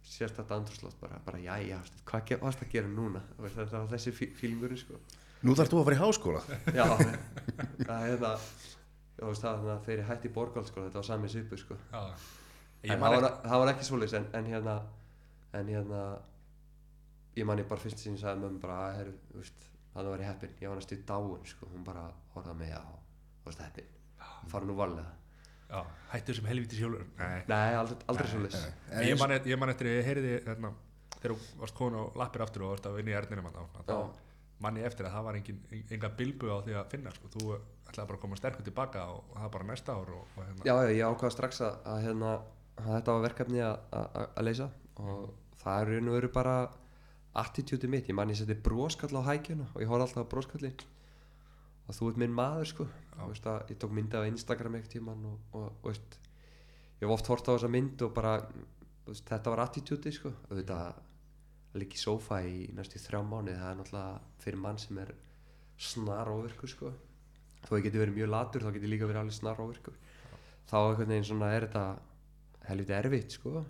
sérstætt andrúslótt bara, bara jæja, veist, hvað varst að gera núna? Þetta var þessi fí fílmurinn sko. Nú þarf þú að fara í háskóla. Já, það er það þú veist það, þannig að þeir hætti í borgál sko, þetta var sami svipu sko. Já. En það var, ekki það var ekki svoleiðis en, en hérna en hérna ég man ég bara fyrst sem ég sagði mömmu bara að herru, þú veist, þannig var ég heppin ég var næstu í dáin sko, hún bara horfði á mig á þú veist heppin fara nú varlega. Já, hættu sem helviti sjálfur Nei nei, aldrei, aldrei En Ég man, eftir ég heyrði hérna, þegar þú varst komin á lappir aftur og varst að vinna í erðinum þá man ég eftir að það var engin, enga bilbu á því að finna sko. þú ætlaði bara að koma sterkur tilbaka og það bara næsta ár og, og hérna. Já, ég ákvaða strax að, að, hérna, að þetta var verkefni að, leysa. Og það er raun og veru bara attitúti mitt, ég man ég seti broskall á hækjuna og ég horf alltaf á broskallin og þú ert minn maður sko. Veist að, ég tók myndi af Instagram eitthvað tíman og, og, og veist, ég hef oft hort á þessa mynd og bara veist, þetta var attitúti sko. Að liggja í sófa í næstu þrjá mánuði það er náttúrulega fyrir mann sem er snar óvirkur sko. Þó ég geti verið mjög latur þá geti líka verið alveg snar óvirkur þá er þetta helviti erfitt sko.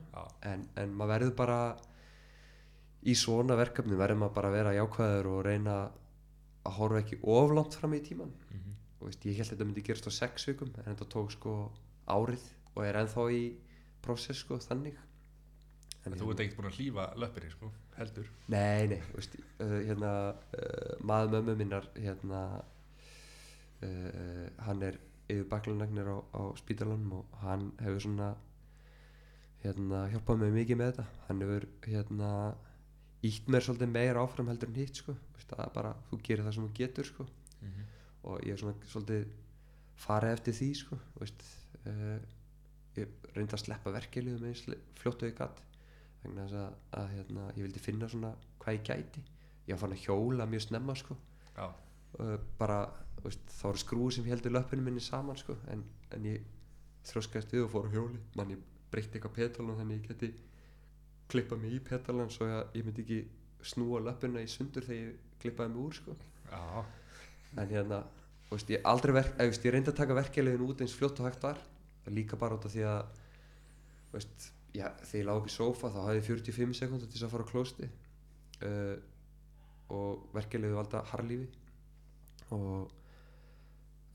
En, en maður verður bara í svona verkefni verður maður bara að vera jákvæður og reyna að horfa ekki oflant fram í tíman mhm. og veist, ég held að þetta myndi gerast á sex vikum en þetta tók sko árið og er ennþá í prósess sko þannig en þú ert ekkert búin að hlýfa löppinni sko, heldur Nei, nei, veist, uh, hérna, uh, maður mömmu minnar, hérna, uh, hann er yfir baklunagnir á, á spítalanum og hann hefur svona, hérna, hjálpað mér mikið með þetta. Hann hefur, hérna, ítt mér svolítið meira áfram heldur en hitt, sko. Það er bara, þú gerir það sem þú getur, sko. Mhm. Og ég er svona svolítið farið eftir því, sko. Veist, uh, ég reyndi að sleppa verkefliðum eins fljótt og ég gatt vegna þess að, að hérna, ég vildi finna svona hvað ég gæti ég fann að hjóla mjög snemma sko. Uh, bara veist, þá eru skrúi sem heldur löppinu minni saman sko. en, en ég þróskast við og fór á hjóli mann ég breytti eitthvað petalun þannig ég geti klippað mig í petalan svo að ég myndi ekki snúa löppina í sundur þegar ég klippaði mig úr sko. já, en hérna þú veist, ég, aldrei verk, eða, þú veist, ég reyndi að taka verkefliðin út eins fljótt og hægt var líka bara út af því að þú veist, já, þegar ég lág upp í sófa þá hafði ég 45 sekúndur til þess að fara á klósti uh, og verkefliði valda harlífi og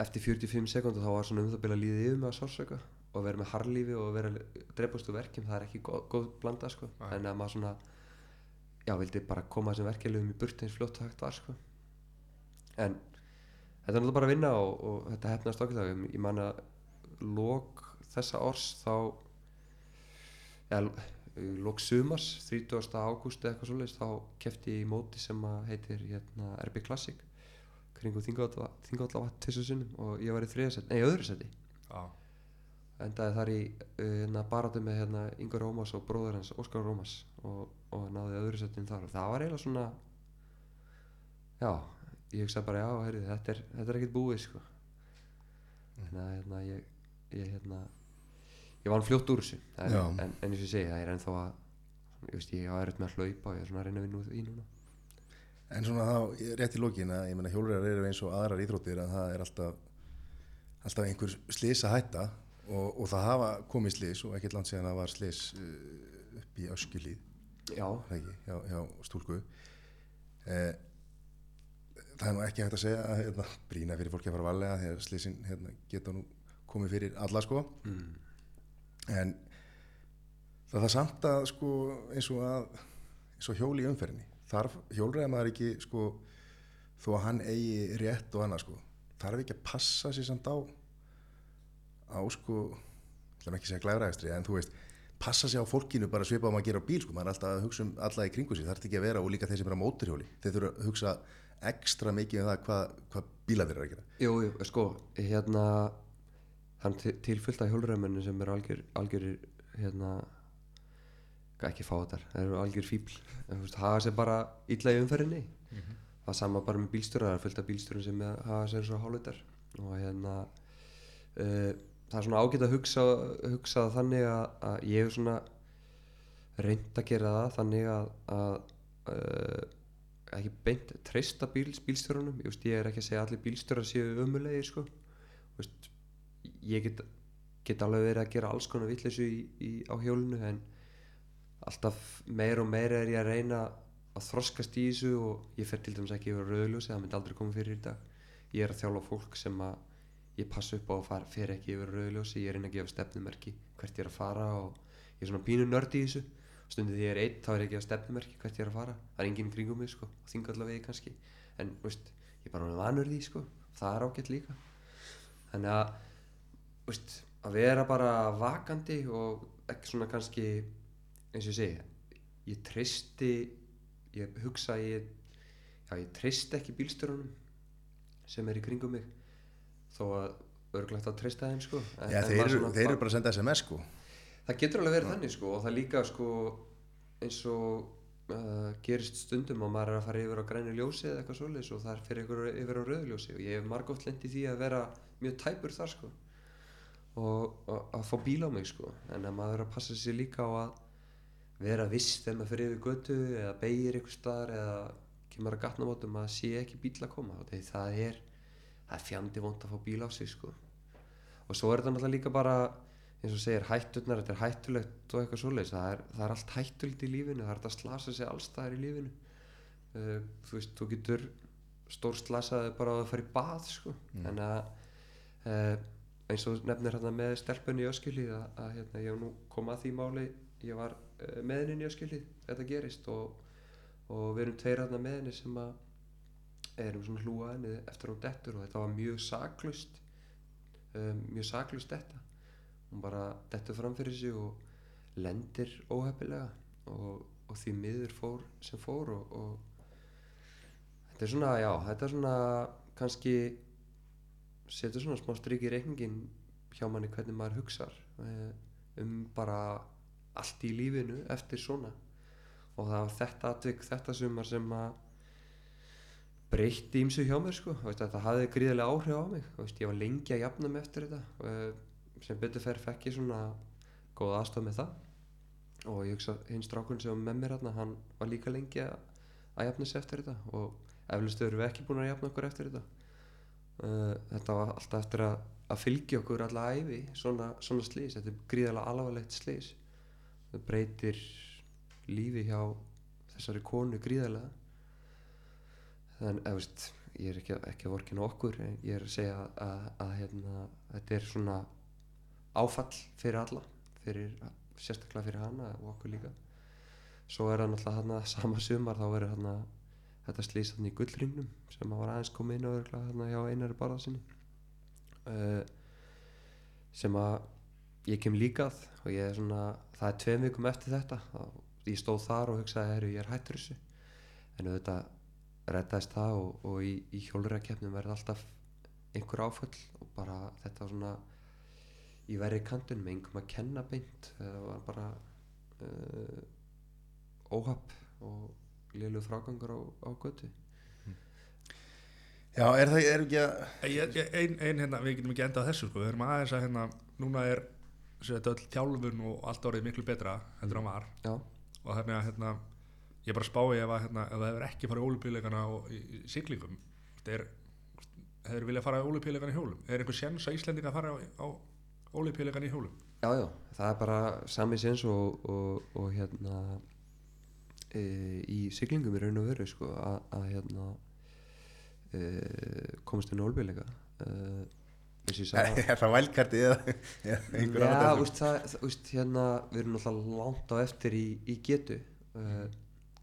eftir 45 sekúndur þá var svona um það byrja líða yfir mig að sársöka og vera með harlífi og vera drefast úr verkjum það er ekki góð, góð blanda sko Nei. en að maður svona já, vildi bara koma þessum verkefliðum í burti eins fljótt hægt var sko. en þetta er náttúrulega bara að vinna og, og þetta hefnast okkur það ég man að lók þessa árs þá ja, lók sumars 30. ágúst eða eitthvað svoleiðis þá kefti ég í móti sem heitir hérna, RB Classic kringu þingvallavat þessu sinnum og ég var í nei öðru seti endaði þar í uh, hérna, baráttu með hérna, Ingur Rómas og bróður hans Óskar Rómas og, og náði öðru settin þar. Og það var eiginlega svona já, ég hugsaði bara já, heyrðu, þetta er, þetta er ekkert búið sko. Þannig að hérna, ég, ég hérna ég var fljótt úr þessu. En, en, en eins og segi, það er ennþá að ég veist, ég á erut með að hlaupa og ég er svona að reyna úr því núna. En svona þá, rétt í lókin að ég meina hjólreiðar eru eins og aðrar íþróttir að það er alltaf, alltaf einhver slís að hætta og, og það hafa komið slís og ekkert langt síðan að var slís uh, upp í öskjulíð, já, hjá, hjá stúlku. Eh, það er nú ekki hægt að segja að hérna, brína fyrir fólki að fara valega þegar slísin hérna, geta nú komið fyrir alla sko. mm, En það er samt að sko eins og að eins og hjóli í umferðinni. Þarf hjólræða maður ekki sko þó að hann eigi rétt og annað sko. Þarf ekki að passa sér samt á á sko ég ætlum ekki að segja glæfræðistri en þú veist passa sér á fólkinu bara svipað um að gera á bíl sko. Maður er alltaf að hugsa um alla í kringu sig. Þarf ekki að vera og líka þeir sem er á móturhjóli þeir þurfa að hugsa ekstra mikið um það hvað, hvað bíla þeir eru að gera. Jú, jú, sko hérna hann tilfyllt af hjólræðmennu sem eru algjör, algjörir hérna ekki fátar, það eru algjör fíbl en þú veist, hafa sér bara illa í umferðinni. Það er sama bara með bílstjóra það er fullt af bílstjórum sem hafa sér svo hálfvitar og hérna uh, það er svona ágætt að hugsa, hugsa þannig að, að ég hef svona reynd að gera það þannig að, að uh, ekki beint treysta bíls, bílstjórunum ég, ég er ekki að segja að allir bílstjórar séu ömulegir sko. Ég get, get alveg verið að gera alls konar í, á hjólinu en alltaf meir og meir er ég að reyna að þroskast í þessu og ég fer til dæmis ekki yfir rauðljósi það myndi aldrei koma fyrir í dag ég er að þjálfa fólk sem að ég passa upp á að fara, fer ekki yfir rauðljósi ég er reyna að gefa stefnumerki hvert ég er að fara og ég er svona pínu nörd í þessu. Stundið því ég er einn þá er ég að gefa stefnumerki hvert ég er að fara. Það er enginn kringum mig sko, þinga allavega kannski. En veist, ég er bara vanur því sko. Það er ágætt líka. Þannig að veist, að vera bara vakandi og ekki svona kannski eins og ég segi ég treysti ég hugsa ég já, ég treysti ekki bílstjórunum sem er í kringum mig þó að örglegt að treysta þeim sko. En, Já, en þeir, eru, þeir eru bara að senda SMS sko. Það getur alveg verið þannig sko og það líka sko eins og uh, gerist stundum og maður er að fara yfir á grænu ljósi eða eitthvað svoleiðis og það er fyrir ykkur yfir á rauðu ljósi og ég hef margótt lent í því að vera mjög tæpur þar sko og, og að fá bíl á mig sko. En að maður er að passa sér líka á að vera viss þegar maður fyrir yfir götu eða beigir ykkur staðar eða kemur að gatnamótum að sé ekki bíl að koma. Og það er það er fjandi vond að fá bíl á sig sko. Og svo er þetta náttúrulega líka bara eins og segir hætturnar, þetta er hættulegt og eitthvað svoleiðis, það það er allt hættulegt í lífinu það er hægt að slasa sig alls staðar í lífinu. Uh, þú veist, þú getur stór slasaði bara að fara í bað sko, en að uh, eins og nefnir hérna með stelpunni í öskjulíð að, að hérna, ég hef nú kom að því máli. Ég var uh, með henni í öskjulíð þetta gerist og, og við erum tveir hérna með henni sem að erum svona hlúa henni eftir hún dettur og þetta var mjög saklust um, mjög saklust þetta hún bara dettur fram fyrir sig og lendir óheppilega og, og því miður fór sem fór og, og þetta er svona, já, þetta er svona kannski setur svona smá strik í reikningin hjá manni hvernig maður hugsar eh, um bara allt í lífinu eftir svona. Og það var þetta atvik, þetta sumar sem að breytti ímsu hjá mér sko. Veist, þetta hafði gríðarlega áhrif á mig. Veist, ég var lengi að jafna mig eftir þetta. Sem betur fer fekk ég svona góð aðstof með það. Og ég hugsa hinn strákun sem með mér hérna hann var líka lengi að, jafna sig eftir þetta. Og eflust erum við ekki búin að jafna okkur eftir þetta. Uh, þetta var alltaf eftir að, að fylgja okkur alla æfi svona, svona slís, þetta er gríðarlega alvarlegt slís það breytir lífi hjá þessari konu gríðarlega þannig að veist, ég er ekki, ekki að vorkina okkur en ég er að segja að, að, að hérna, þetta er svona áfall fyrir alla fyrir, sérstaklega fyrir hana og okkur líka. Svo er það náttúrulega hann sama sumar þá verður hann þetta slýst hann í gullringnum sem að var aðeins komið inn á örugglega þarna hjá einari barða sinni. Uh, sem að ég kem líkað og ég er svona það er tveim vikum eftir þetta ég stóð þar og hugsaði herru ég er hættur þessu. En auðvitað reddaðist það og, og í, í hjólurarkeppnum verði alltaf einhver áföll og bara þetta var svona í verri kantun með einhverjum að kenna beint. Það var bara uh, óhapp og liðlu frágangur á, á götu. Já, er það er ekki að Ég- ég- Ein, ein hérna, við getum ekki endað þessu sko. við erum aðeins að hérna, núna er þetta öll þjálfun og allt orðið miklu betra heldur en var. Já, og þannig að hérna, ég bara spái ef, að, hérna, ef það hefur ekki farið ólupíleikana í, í siglingum þetta er hefur viljað fara í ólupíleikana í hjólum? Er einhver sjens að Íslendinga fara á, á ólupíleikana í hjólum? Já, já, það er bara sami sens og, og, og hérna e, í siglingum í raun og veru sko, að, að hérna e, komast inn á e, eins og ég sagði Er það vælkarti eða, einhver Já, annar? úst, það, það, úst, hérna, við erum náttúrulega langt á eftir í, í getu. Uh,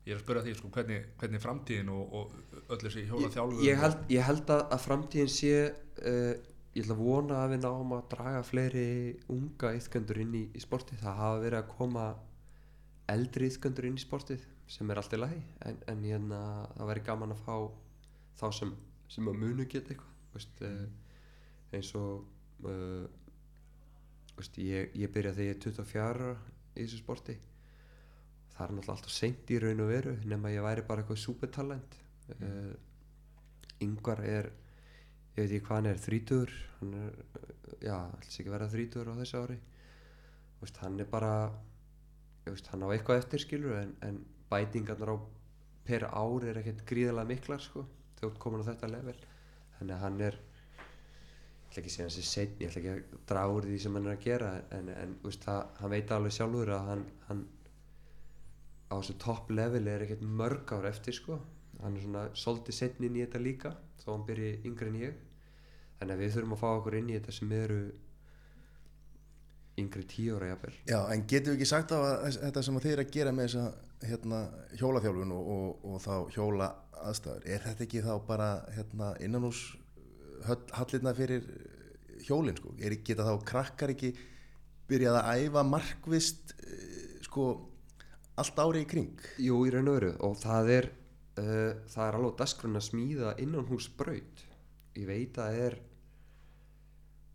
ég er að spyrja því sko, hvernig, hvernig framtíðin og, og öll þessi hjóla ég, þjálfun ég, held, ég held að, að framtíðin sé uh, ég ætla að vona að við náum að draga fleiri unga yðgöndur inn í, í sportið. Það hafa verið að koma eldri yðgöndur inn í sportið sem er allt í lagi. En, en hérna, það væri gaman að fá þá sem, sem að munu geta eitthvað veist, uh, eins og uh, veist, ég, ég byrja þegar ég er 24 ára í þessu sporti það er náttúrulega alltaf seint í raun og veru nema ég væri bara eitthvað supertalent. Uh, yngvar er ég veit ekki hvað hann er, þrítur hann er, já, alls ekki vera þrítur á þessu ári. Veist, hann er bara veist, hann á eitthvað eftir skilur en, en bætingarnar á per ár er ekkert gríðarlega miklar sko, ert komin á þetta level. Þannig að hann er ég ætla ekki að segja hans er setn ég ætla ekki að draga úr því sem hann er að gera en, en veist, það, hann veit alveg sjálfur að hann, hann á þessu topp level er ekkert mörg ár eftir sko. Hann er svona svolítið setn inn í þetta líka þó hann byrji yngri en ég. Þannig að við þurfum að fá okkur inn í þetta sem eru yngri tíu ára jafnvel. Já, en getum við ekki sagt á að þetta sem er að gera með þessa hérna, hjólaþjálfun og, og, og þá hjóla aðstæður, er þetta ekki þá bara hérna, innan hús hallirna fyrir hjólinn sko? Er geta þá krakkar ekki byrjað að æfa markvist eh, sko allt árið í kring? Jú, í raun og veru og það er uh, það er alveg dasgrunn að smíða innan hús braut ég veit að er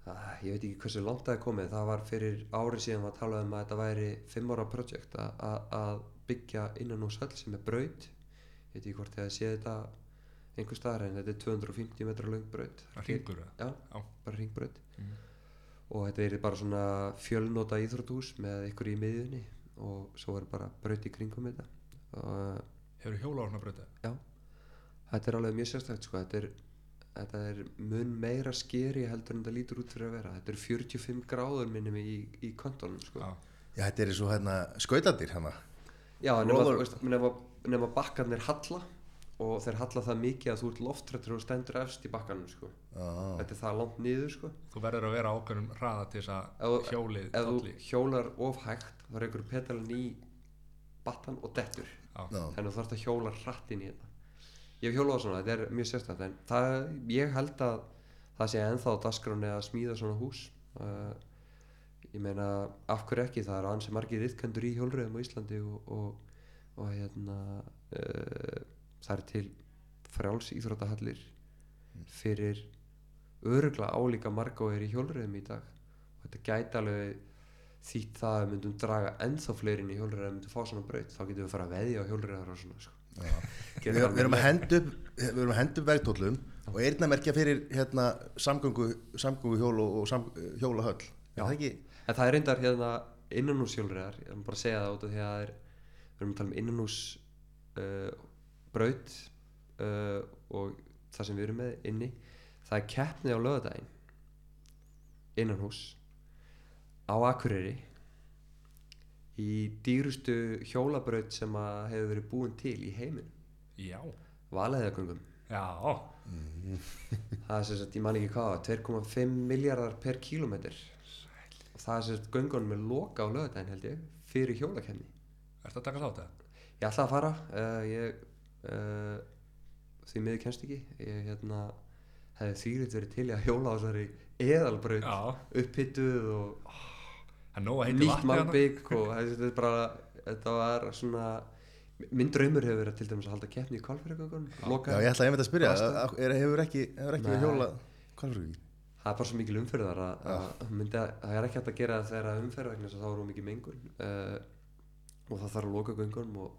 uh, ég veit ekki hversu langt það er komið. Það var fyrir ári síðan var talað um að þetta væri fimm ára projekt að byggja innan hús höll sem er braut. Ég veit ekki hvort þið að sé þetta einhver staðar en þetta er 250 metra löng braut. Að ringur það já, Já. bara ringbraut Mhm. og þetta er bara svona fjölnóta íþróttús með ykkur í miðjunni og svo er bara braut í kringum þetta og hefur hjóla á svona bröta Já, þetta er alveg mjög sérstækt sko. þetta, er, þetta er mun meira skeri heldur en þetta lítur út fyrir að vera þetta er 45 gráður minnum í, í kontónum sko. Já. Já, þetta er svo hérna skautadir hana. Já, nema, þú veist, nema, nema bakkarnir halla og þeir halla það mikið að þú ert loftrættur og stendur efst í bakkanum sko. Já, þetta er það langt niður sko. þú verður að vera ákveðnum hraða til þess að hjólið ef þú hjólar of hægt þá reykur pedalan í battan og dettur. Já, þannig að þú þarfst að hjóla hratt inn í þetta. Ég hef hjólað svona, þetta er mjög sérstætt en það, ég held að það sé ennþá á dagskráni að smíða svona hús. Uh, ég meina af hverju ekki, það eru ansi margir ytkendur í hjólröðum á Íslandi og, og, og hérna uh, það er til frjáls íþróttahallir fyrir örugla álíka er í hjólröðum í dag. Og þetta gæti alveg þýtt það að við myndum draga ennþá fleiri inn í hjólröðum að myndum fá svona braut þá getum við fara að veðja á hjólröðar og svona sko. Við, alveg við erum að upp við erum að henda upp vegtóllum og eyrnamerkja fyrir hérna samgöngu, samgöngu hjól og, og sam, hjólahöll. Er það ekki? En það er reyndar hérna innanús hjólriðar, ég vil bara segja það út af því að er, við erum að tala um innanús uh, braut uh, og það sem við erum með inni, það er keppni á lögadaginn innanús á Akureyri í dýrustu hjólabraut sem að hefur verið búin til í heiminum, já, valeiðagöngum já, það er sem sagt, ég man ekki hvað 2,5 miljardar per kílómetr og það er sem sagt göngunum er loka á lögadaginn held ég fyrir hjólakefni ertu að taka þátt það? Ég ætla að fara uh, Ég uh, Því miður kennst ekki. Ég hérna hefði þýrið verið til að hjóla á þessari eðalbraut Já, upphittuð og heita nýtt þarna. malbygg og þetta er bara þetta var svona minn draumur hefur verið til dæmis að halda keppni í kvalfyrirgöngunum Já, ég ætla einmitt að spyrja, Bara að- er, hefur ekki, hefur ekki hjóla Hvalfjörður það er bara svo mikil umferðar að, að, myndi, að það er ekki hægt að gera það þegar umferð vegna þess að þá er mikið mengun. Uh, og það þarf að loka göngunum og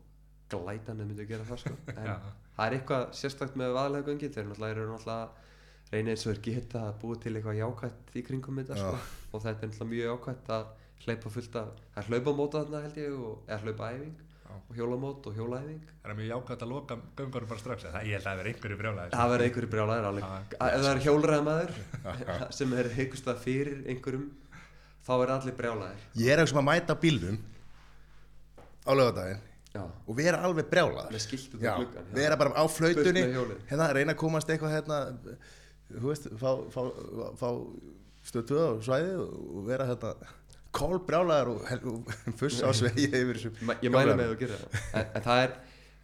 glætanir myndi að gera það sko. en það er eitthvað sérstakt með vaðlega göngin þeir náttúrulega eru náttúrulega reyna eins og þeir geta að búa til eitthvað jákvætt í kringum þetta sko. og þetta er náttúrulega mjög jákvætt að hlaupa fullt af, það er hlaupamóta þarna held ég og, eða hlaupaæfing og hjólamót og hjólaæfing. Það er mjög jákvæmt að loka göngunum bara strax það, Ég held að það verði einhverju brjálæði það verður einhverju brjálæðir ef það er hjólræðamaður sem er heikust að fyrir einhverjum þá er allir brjálæðir. Ég er eitthvað að mæta á bílnum á lögadaginn já, og vera alveg gluggan vera bara á flautunni hérna, reyna að komast eitthvað hérna, þú veist, fá, fá, fá stöðtuða á svæðið og vera hérna kól brjálaður og, og fuss á svegi yfir þessu ég mæla með að gera það. En, en það er,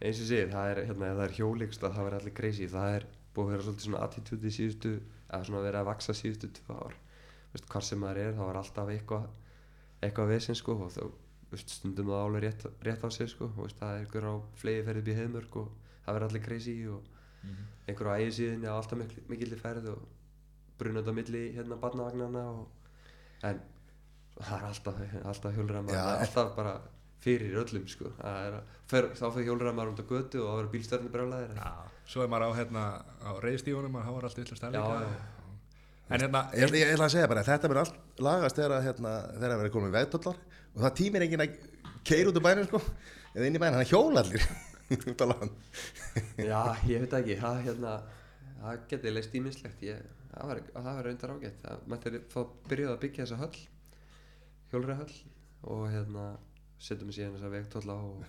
eins og segir það er, hérna, er hjólíkst að það verður allir crazy. Það er búið að vera svolítið svona attitude í síðustu eða svona verið að vaksa síðustu tvö ár. Hvar sem maður er, þá er alltaf eitthvað eitthvað vesinn sko og þá veist, stundum það alveg rétt, rétt á sig sko. Og veist, það er einhver á flegi ferði upp í heimörk og það verður allir crazy og einhver á ægi síðinni á alltaf mikil, mikilli ferð og brunandi á milli hérna barnavagnana og, en það er alltaf, alltaf hjólræðar Já, það er alltaf bara fyrir öllum sko. Það er að- fer, þá fyrir um þetta götu og það verður bílstörnir brjálæðir Já, svo er maður á, hérna, á reyðstífunum og þá er allt villast já, stæli já, En hérna, Ég, ég, ég ætla að segja bara, að þetta verður allt lagast þegar að hérna, þegar að vera komið vegdóllar og það tímir enginn að keira út úr bænum sko, eða inn í bænum, hann er hjólallir út á land. Já, ég veit ekki það, hérna, það geti leist ímislegt ég, það var, það var reyndar ágætt. Það mætti fá byrjuð að byggja þessa höll hjólræðahöll og hérna setjum við síðan þessa vegtólla og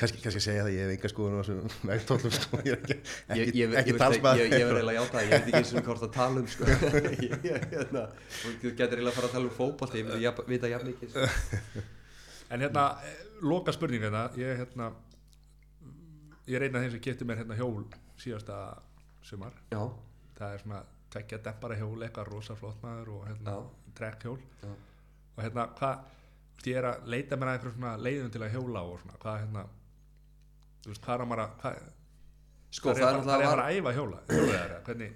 kannski, kannski að segja það, ég hef enga skoðun á þessum vegdóllum sko, ég er ekki, ég, ekki, ég, ekki ég, ég, talsmaður. ég, ég verði eiginlega að játa ég veit ekki eins og hvort að tala um sko. ég, ég, hérna, og þú getur eiginlega að fara að tala um fótbolti ég myndi jafn- vita jafn mikið sko. en hérna, loka spurning hérna. Ég, hérna Ég reyna þeim sem getur mér hérna hjól síðasta sumar. Já, Það er svona tveggja dempara hjól, eitthvað rosa flott maður og hérna trekk hjól já. og hérna, hvað ég er að leita mér að svona leiðum til að hjóla og svona, hvað hérna veist, hvað er maður að hvað, sko hvað það er er maður náttúrulega að æfa hjóla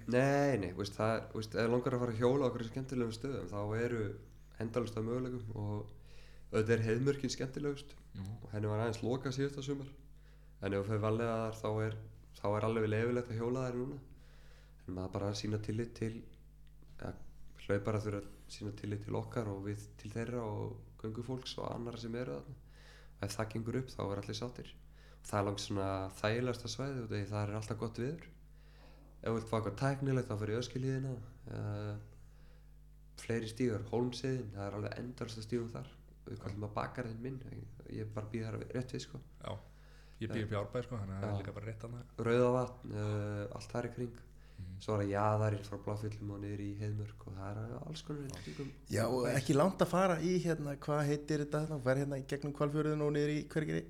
nei, nei, veist, það er, veist, ef langar að fara að hjóla okkur skemmtilegum stöðum þá eru endalust af möguleikum og auðvitað er heiðmörkin skemmtilegust. Og henni var aðeins loka síðasta sumar. En ef fyrir valega þar þá er, þá er alveg leifilegt að hjóla þær núna. En maður bara að sína tillit til ja, hlaupara þurfa að sína tillit til okkar og við til þeirra og göngufólks og annara sem eru þarna. Og ef það gengur upp þá er allir sáttir. og það er langt svona þægilegasta svæði og það er alltaf gott viður. Ef þú vilt fá eitthvað tæknilegt þá fyrir öskilíðina uh, fleiri stígar, hólmsiðin það er alveg endalsta stígum þar. Við kallum að bakarinn minn ég bara býð þar rétt við sko. Já ég býð upp í árbæð sko, þannig að það er líka bara rétt annað Rauðavatn, uh, allt þar í kring. Svo er það jaðarinn frá bláfyllum og niður í heiðmörk og það er alls konar í kringum. Já, og ekki langt að fara í hérna, hvað heitir þetta? Hérna, verð hérna í gegnum kvalfjörðin og niður í hvergeri,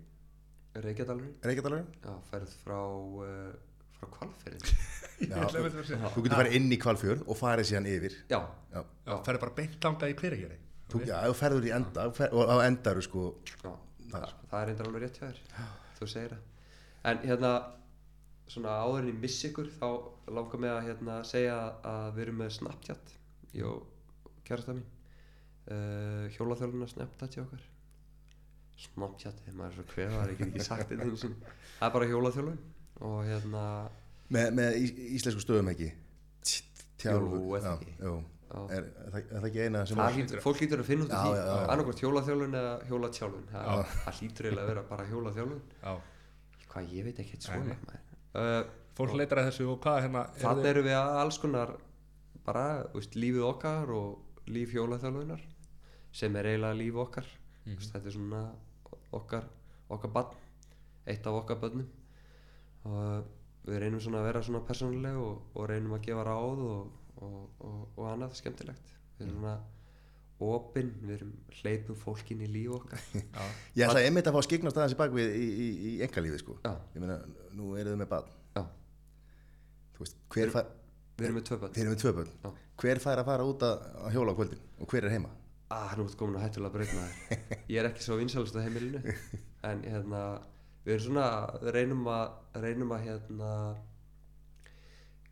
Reykjadalurinn, Reykjadalurinn? Já, ferð frá uh, frá segja. þú getur farið inn í kvalfjörð og farið síðan yfir. Já, Já, já, ferði bara beint þangað í hverjegeri þú, já þú ferður í enda fer, og á endaru sko. Já, þar. það er reyndar alveg rétt hjá þér þú segir það. En hérna svona áður en ég missi ykkur þá langar mig að hérna segja að við erum með Snapchat ég og kærasta mín. Uh, hjólaþjálfuna Snapchat hjá okkar Snapchat, maður er svo kveðar ég get ekki sagt þetta einu sinni. það er bara hjólaþjálfun og hérna með, með ís, íslensku stöðum ekki? Tjálfu Jú, er það ekki? Er, er, er eina sem það hlýtur, fólk hlýtur að finna út af því. annarkvæmt hjólaþjálfun eða hjólatjálfun það, það hlýtur eiginlega að vera bara hjólaþjálfun já, hvað ég veit ekki Nei, svona uh, fólk leitar að þessu og hvað hérna Þannig þið- erum við að alls konar bara, þú veist, lífið okkar og líf hjólaþjálfunar sem er eiginlega líf okkar. Mm Mhm. þetta er svona okkar okkar barn, eitt af okkar börnum. Og við reynum svona að vera svona persónuleg og, og reynum að gefa ráð og, og, og, og annað skemmtilegt. Við erum svona opinn, við erum hleypum fólkin í líf okkar. Já, Ég ætla einmitt að fá að skiknast aðeins í bakvið í, í, í engalífi sko. Já, Ég meina, nú eru þið með barn. Já, Þú veist, hver fær, við erum með tvö bönn þeir eru með tvö börn. Já. Hver fær að fara út að, að hjóla á kvöldin og hver er heima? Ah, nú ertu komin að hættulega braut maður. Ég er ekki svo vinsalust á heimilinu. En hérna Við svona reynum að reynum að hérna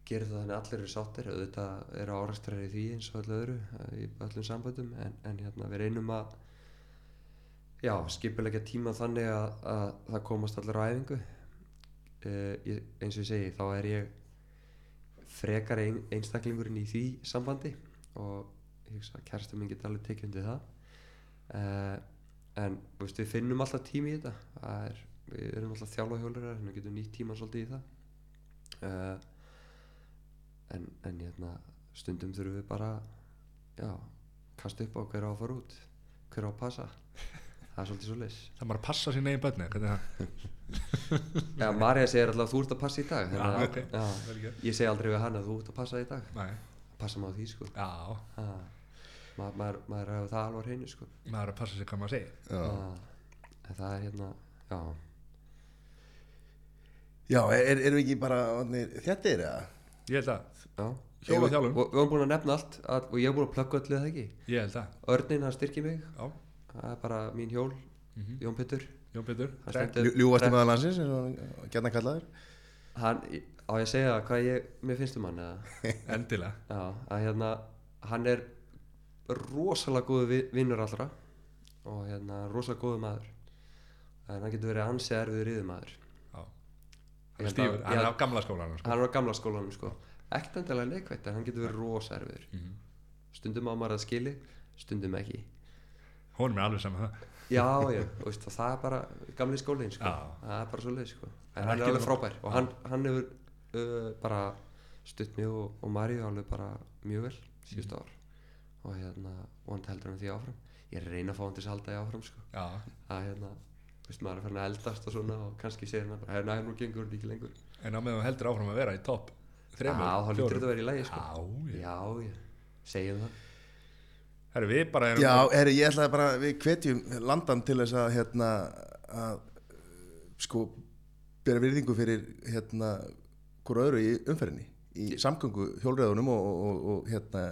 gera það þannig að allir eru sáttir. Auðvitað eru árastrar í því eins og öllu öðru í öllum samböndum. En, en hérna við reynum að já, skipulegja tíma þannig að, að það komast allir á æfingu. Ég, eins og ég segi þá er ég frekar ein, einstaklingurinn í því sambandi og að kærasta minn geti alveg tekið undir það. Uh, en veist, við finnum alltaf tími í þetta. Er, við erum alltaf þjálfa hjólurar en við getum nýtt tíma svolítið í það. Uh, en, en hérna, stundum þurfum við bara já, kasta upp á hver á að fara út hver á að passa. Það er svolítið svo leys það maður að passa sín eigin bönni er? Já, Marja segir alltaf þú ert að passa í dag Já, þannig að- ok. já, Vel gert. ég segi aldrei við hann að þú ert að passa í dag. Nei, passa maður því sko. Já, Ha. Ma, maður, maður hefur það alveg hreinu sko. Maður er að passa sig hvað maður segir. Já, en það er hérna já, Já er, erum við ekki bara orðnir þéttir eða? Ég held að, já. Hjóla þjálfun. og við höfum búin að nefna allt að, og ég hef búin að plugga öllu það ekki? Ég held að. Örnin hann styrkir mig. Já, það er bara mín hjól, Mhm. Jón Pétur. Jón Pétur. Hann Trek. stendur- Ljú- Ljúfasti maður landsins, eins og gætna kallaður. Hann, á ég að segja hvað ég, mér finnst um hann Endilega. Já, að hérna hann er rosalega góðu vi- vinnur allra og hérna rosalega góðu maður. En hann getur verið ansi erfiður yfir maður Hann er stífur, hann er á gamla skólanum sko. hann er á gamla skólanum sko. Ekkert endilega leikvætt en hann getur verið rosa erfiður. Mhm. stundum á maður að skili stundum ekki. Honum er alveg saman það. Já, já, veist, það er bara gamli skólinn sko. Það er bara svo leið sko. En en hann er alveg frábær. Og hann, hann hefur uh, bara stutt mig og, og Maríu alveg bara mjög vel síðust Mhm. ár. Og hérna, vonandi heldur hann því áfram. Ég er að reyna að fá hann til þess að halda því áfram sko. Já, að hérna, veist maður er farin að eldast og svona og kannski segir hann bara, hérna, nú gengur hann ekki lengur. En á meðan heldur áfram að vera í topp Þremur, já, þá lítur fjórum. þetta að vera í lagi sko. Já, já já, já, segjum það. Herru, við bara erum Já, herri, ég ætla bara, við hvetjum landan til þess að hérna að sko bera virðingu fyrir hérna hvort öðru í umferðinni í samgöngu hjólreðunum og, og, og, hérna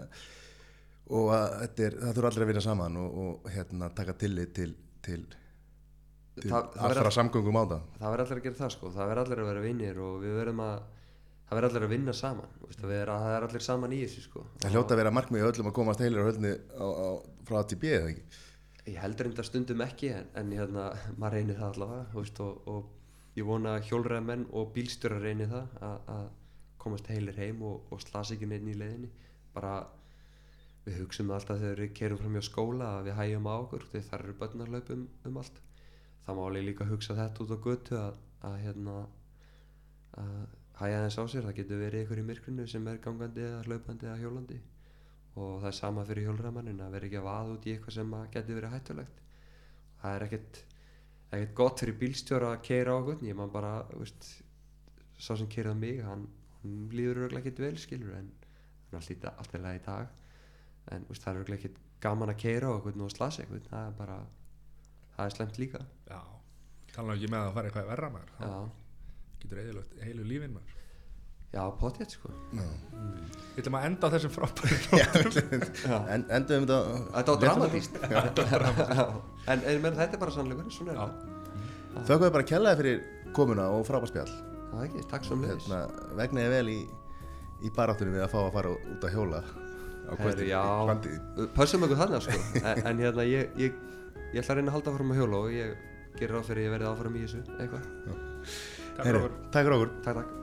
og að er, það þurfa allir að vinna saman og, og hérna taka tillit til, til, til það allra verður- samgöngum á það það verður allir að gera það sko. Það verður allir að vera vinnir og við verðum að það verður allir að vinna saman veist, að vera, það er allir saman í þessu sko. Það hljóta að vera markmið öllum að komast heilir á höllni frá ATB eða ekki? Ég heldur enda stundum ekki en, en hérna, maður reynir það allavega og, og ég vona að hjólræðamenn og bílstjórar reynir það að, komast heilir heim og, og slasa ekki neinn í leiðinni. Bara við hugsaum alltaf þegar við kerum fram hjá skóla að við hægjum á okkur þegar þar eru börnarlaup um, allt. Það má alveg líka hugsa þetta út á götu að, að hérna að hæja þess á sér, það getur verið ykkur í myrkrinu sem er gangandi eða hlaupandi eða hjólandi. Og það er sama fyrir hjólræðamannin að vera ekki að vaða út í eitthvað sem getur verið hættulegt. Það er ekkert ekkert gott fyrir bílstjóra að keira á okkur ég man bara, veist sá sem keiraði mig, hann, hann líður örgulega ekkert vel skilur en hann er allt í, da- allt í dag. En veist, það er örgulega ekkert gaman að keira á okkur og slasa eitthvað, það er bara það er slemt líka. Já, tala ekki með að fara eitthvað verra maður. Það getur eðilögt heilu lífin maður já potið sko. Við ætlum að enda á þessum frábæri já. en, Endum þetta þetta var dramatíst en, en menn, þetta er bara sannleikur svona er Já. þetta. Þau bara kellaði fyrir komuna og frábært spjall það er ekki, takk svo mjög hérna, vegnaði vel í, í baráttunum við að fá að fara út að hjóla á Herri, kvöldi já, pössum okkur þannig sko. en, en hérna ég, ég, ég ætla að reyna að halda áfram að hjóla og ég gerir á fyrir að ég verði áfram í þessu eitthvað. Takk fyrir okkur. Takk fyrir okkur. Takk takk